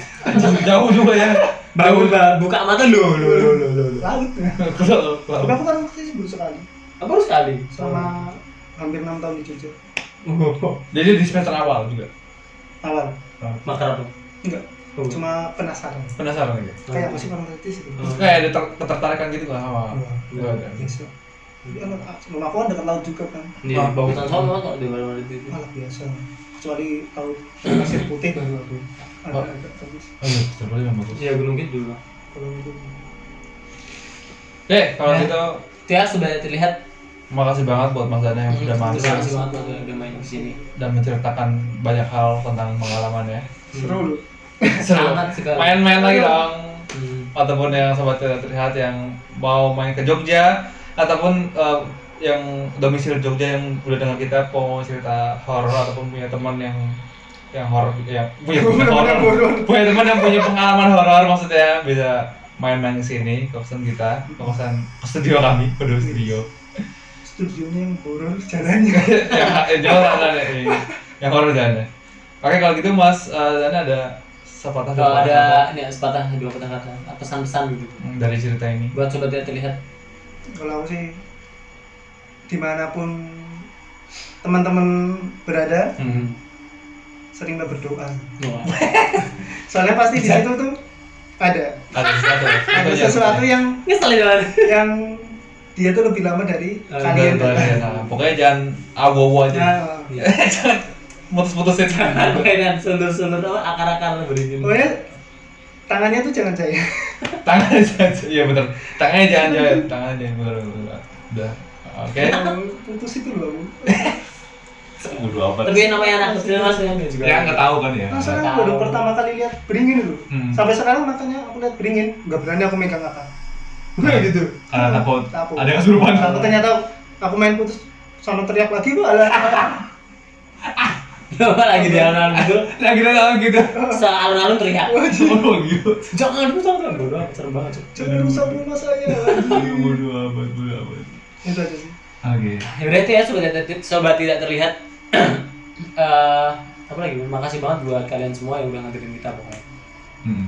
Jauh juga ya. Bangun buka mata lo lo lo lo lo. laut Kalau tapi aku kan waktu itu baru sekali Apa harus sekali? selama hampir enam tahun di Jogja jadi di semester awal juga. awal Makar apa? enggak Oh. cuma penasaran Penasaran gitu. kayak masih orang kritis gitu Oh. Kayak ada ter- ketertarikan gitu lah sama. Iya. Biasa Ya, rumah aku kan dekat laut juga kan Iya, bagus. bukan soal kok di mana mana itu. malah biasa kecuali laut pasir putih baru aku ada Oh. agak bagus Oh iya, terus yang bagus. Iya gunung gitu. kalau itu Oke, kalau Ya. gitu Tia sudah terlihat. makasih banget buat Mas Dana yang sudah Terima kasih masuk banget udah udah main di sini. dan menceritakan banyak hal tentang pengalamannya. seru loh Seru. Sangat sekali. Main-main lagi dong. Hmm. Ataupun yang sobat tidak terlihat yang mau main ke Jogja ataupun eh, yang domisili Jogja yang udah dengar kita mau cerita horor ataupun punya teman yang yang horor yang punya punya Teman yang horor punya teman yang punya pengalaman horor maksudnya bisa main-main ke sini ke kosan kita ke kosan studio kami ke studio. Studionya yang horor jalannya. Yang yang jauh lah lah, yang yang horor jangan oke kalau gitu mas Dana ada sepatah dua Kalau patah kata, ada ini sepatah dua patah kata, pesan-pesan gitu? Hmm, dari cerita ini. Buat sobat tidak terlihat. kalau aku sih di mana pun teman-teman berada hmm. seringlah berdoa. Wah. soalnya pasti di situ tuh ada. Ada sesuatu ada sesuatu yang yang dia tuh lebih lama dari kalian. Kalian, nah, pokoknya jangan awo-awo aja. Nah, jangan putus-putusin Mainan sundur-sundur apa akar-akar berizin. pokoknya tangannya tuh jangan saya tangannya jangan iya bener tangannya jangan jangan tangannya jangan bener bener udah oke putus itu loh Bodo amat. Tapi namanya anak kecil mas ya juga. Ya nggak tahu kan ya. Nah, saya Nggak baru pertama kali lihat beringin itu. Hmm. Sampai sekarang makanya aku lihat beringin, nggak berani aku megang akar. Nah, gitu. Karena takut Takut. ada yang kesurupan. Aku ternyata aku main putus sama teriak lagi gua ala lagi di alun-alun gitu. Lagi dalam gitu. Sealun-alun teriak. Oh gitu. Jangan rusak kan bodoh amat, serem banget. Jangan rusak rumah saya. Bodo amat, bodo amat. itu aja sih. Oke. Ya itu ya sobat tidak, sobat tidak terlihat. Eh apa lagi? Makasih banget buat kalian semua yang udah ngajarin kita pokoknya. Hmm.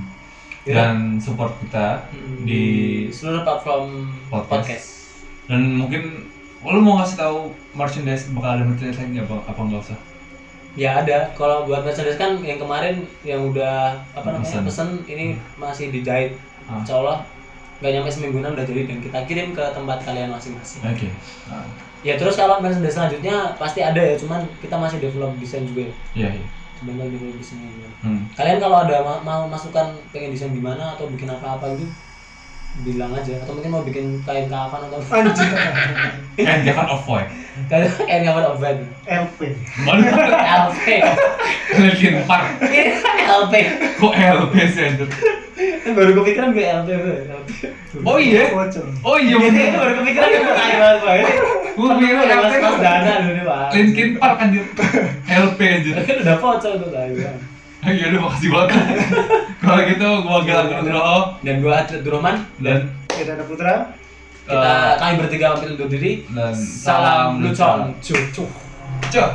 Ya. Dan support kita Hmm, di seluruh platform Podcast. podcast. dan mungkin lo mau ngasih tahu merchandise bakal ada merchandise lagi nggak, apa apa nggak usah Ya ada. Kalau buat merchandise kan yang kemarin yang udah apa namanya Pesan. pesen ini masih dijahit. Ah. Insya Allah nggak nyampe semingguan udah jadi dan kita kirim ke tempat kalian masing-masing. oke Ah, Ya terus kalau merchandise selanjutnya pasti ada ya, cuman kita masih develop desain juga ya. iya iya Sebentar develop desainnya juga. hmm. Kalian kalau ada ma- mau masukan pengen desain gimana atau bikin apa-apa gitu bilang aja atau mungkin mau bikin kain kafan atau Anjir. and jangan avoid. Kain kain kafan obat LP. mana LP Linkin Park. LP kok LP sih anjir? Baru kepikiran gue LP LP oh iya? Oh iya ini bener. baru kepikiran gue kain ini gue kira udah LP mas. Mas dana dulu nih pak Linkin Park anjir. LP anjir. Udah pocong tuh kain ya udah makasih banget. Kalau gitu gua Gilang Nugroho dan gue Atlet Durrahman dan Kita ada Putra. kita eh, kami bertiga pamit undur diri. dan salam lucon cuh Cuk.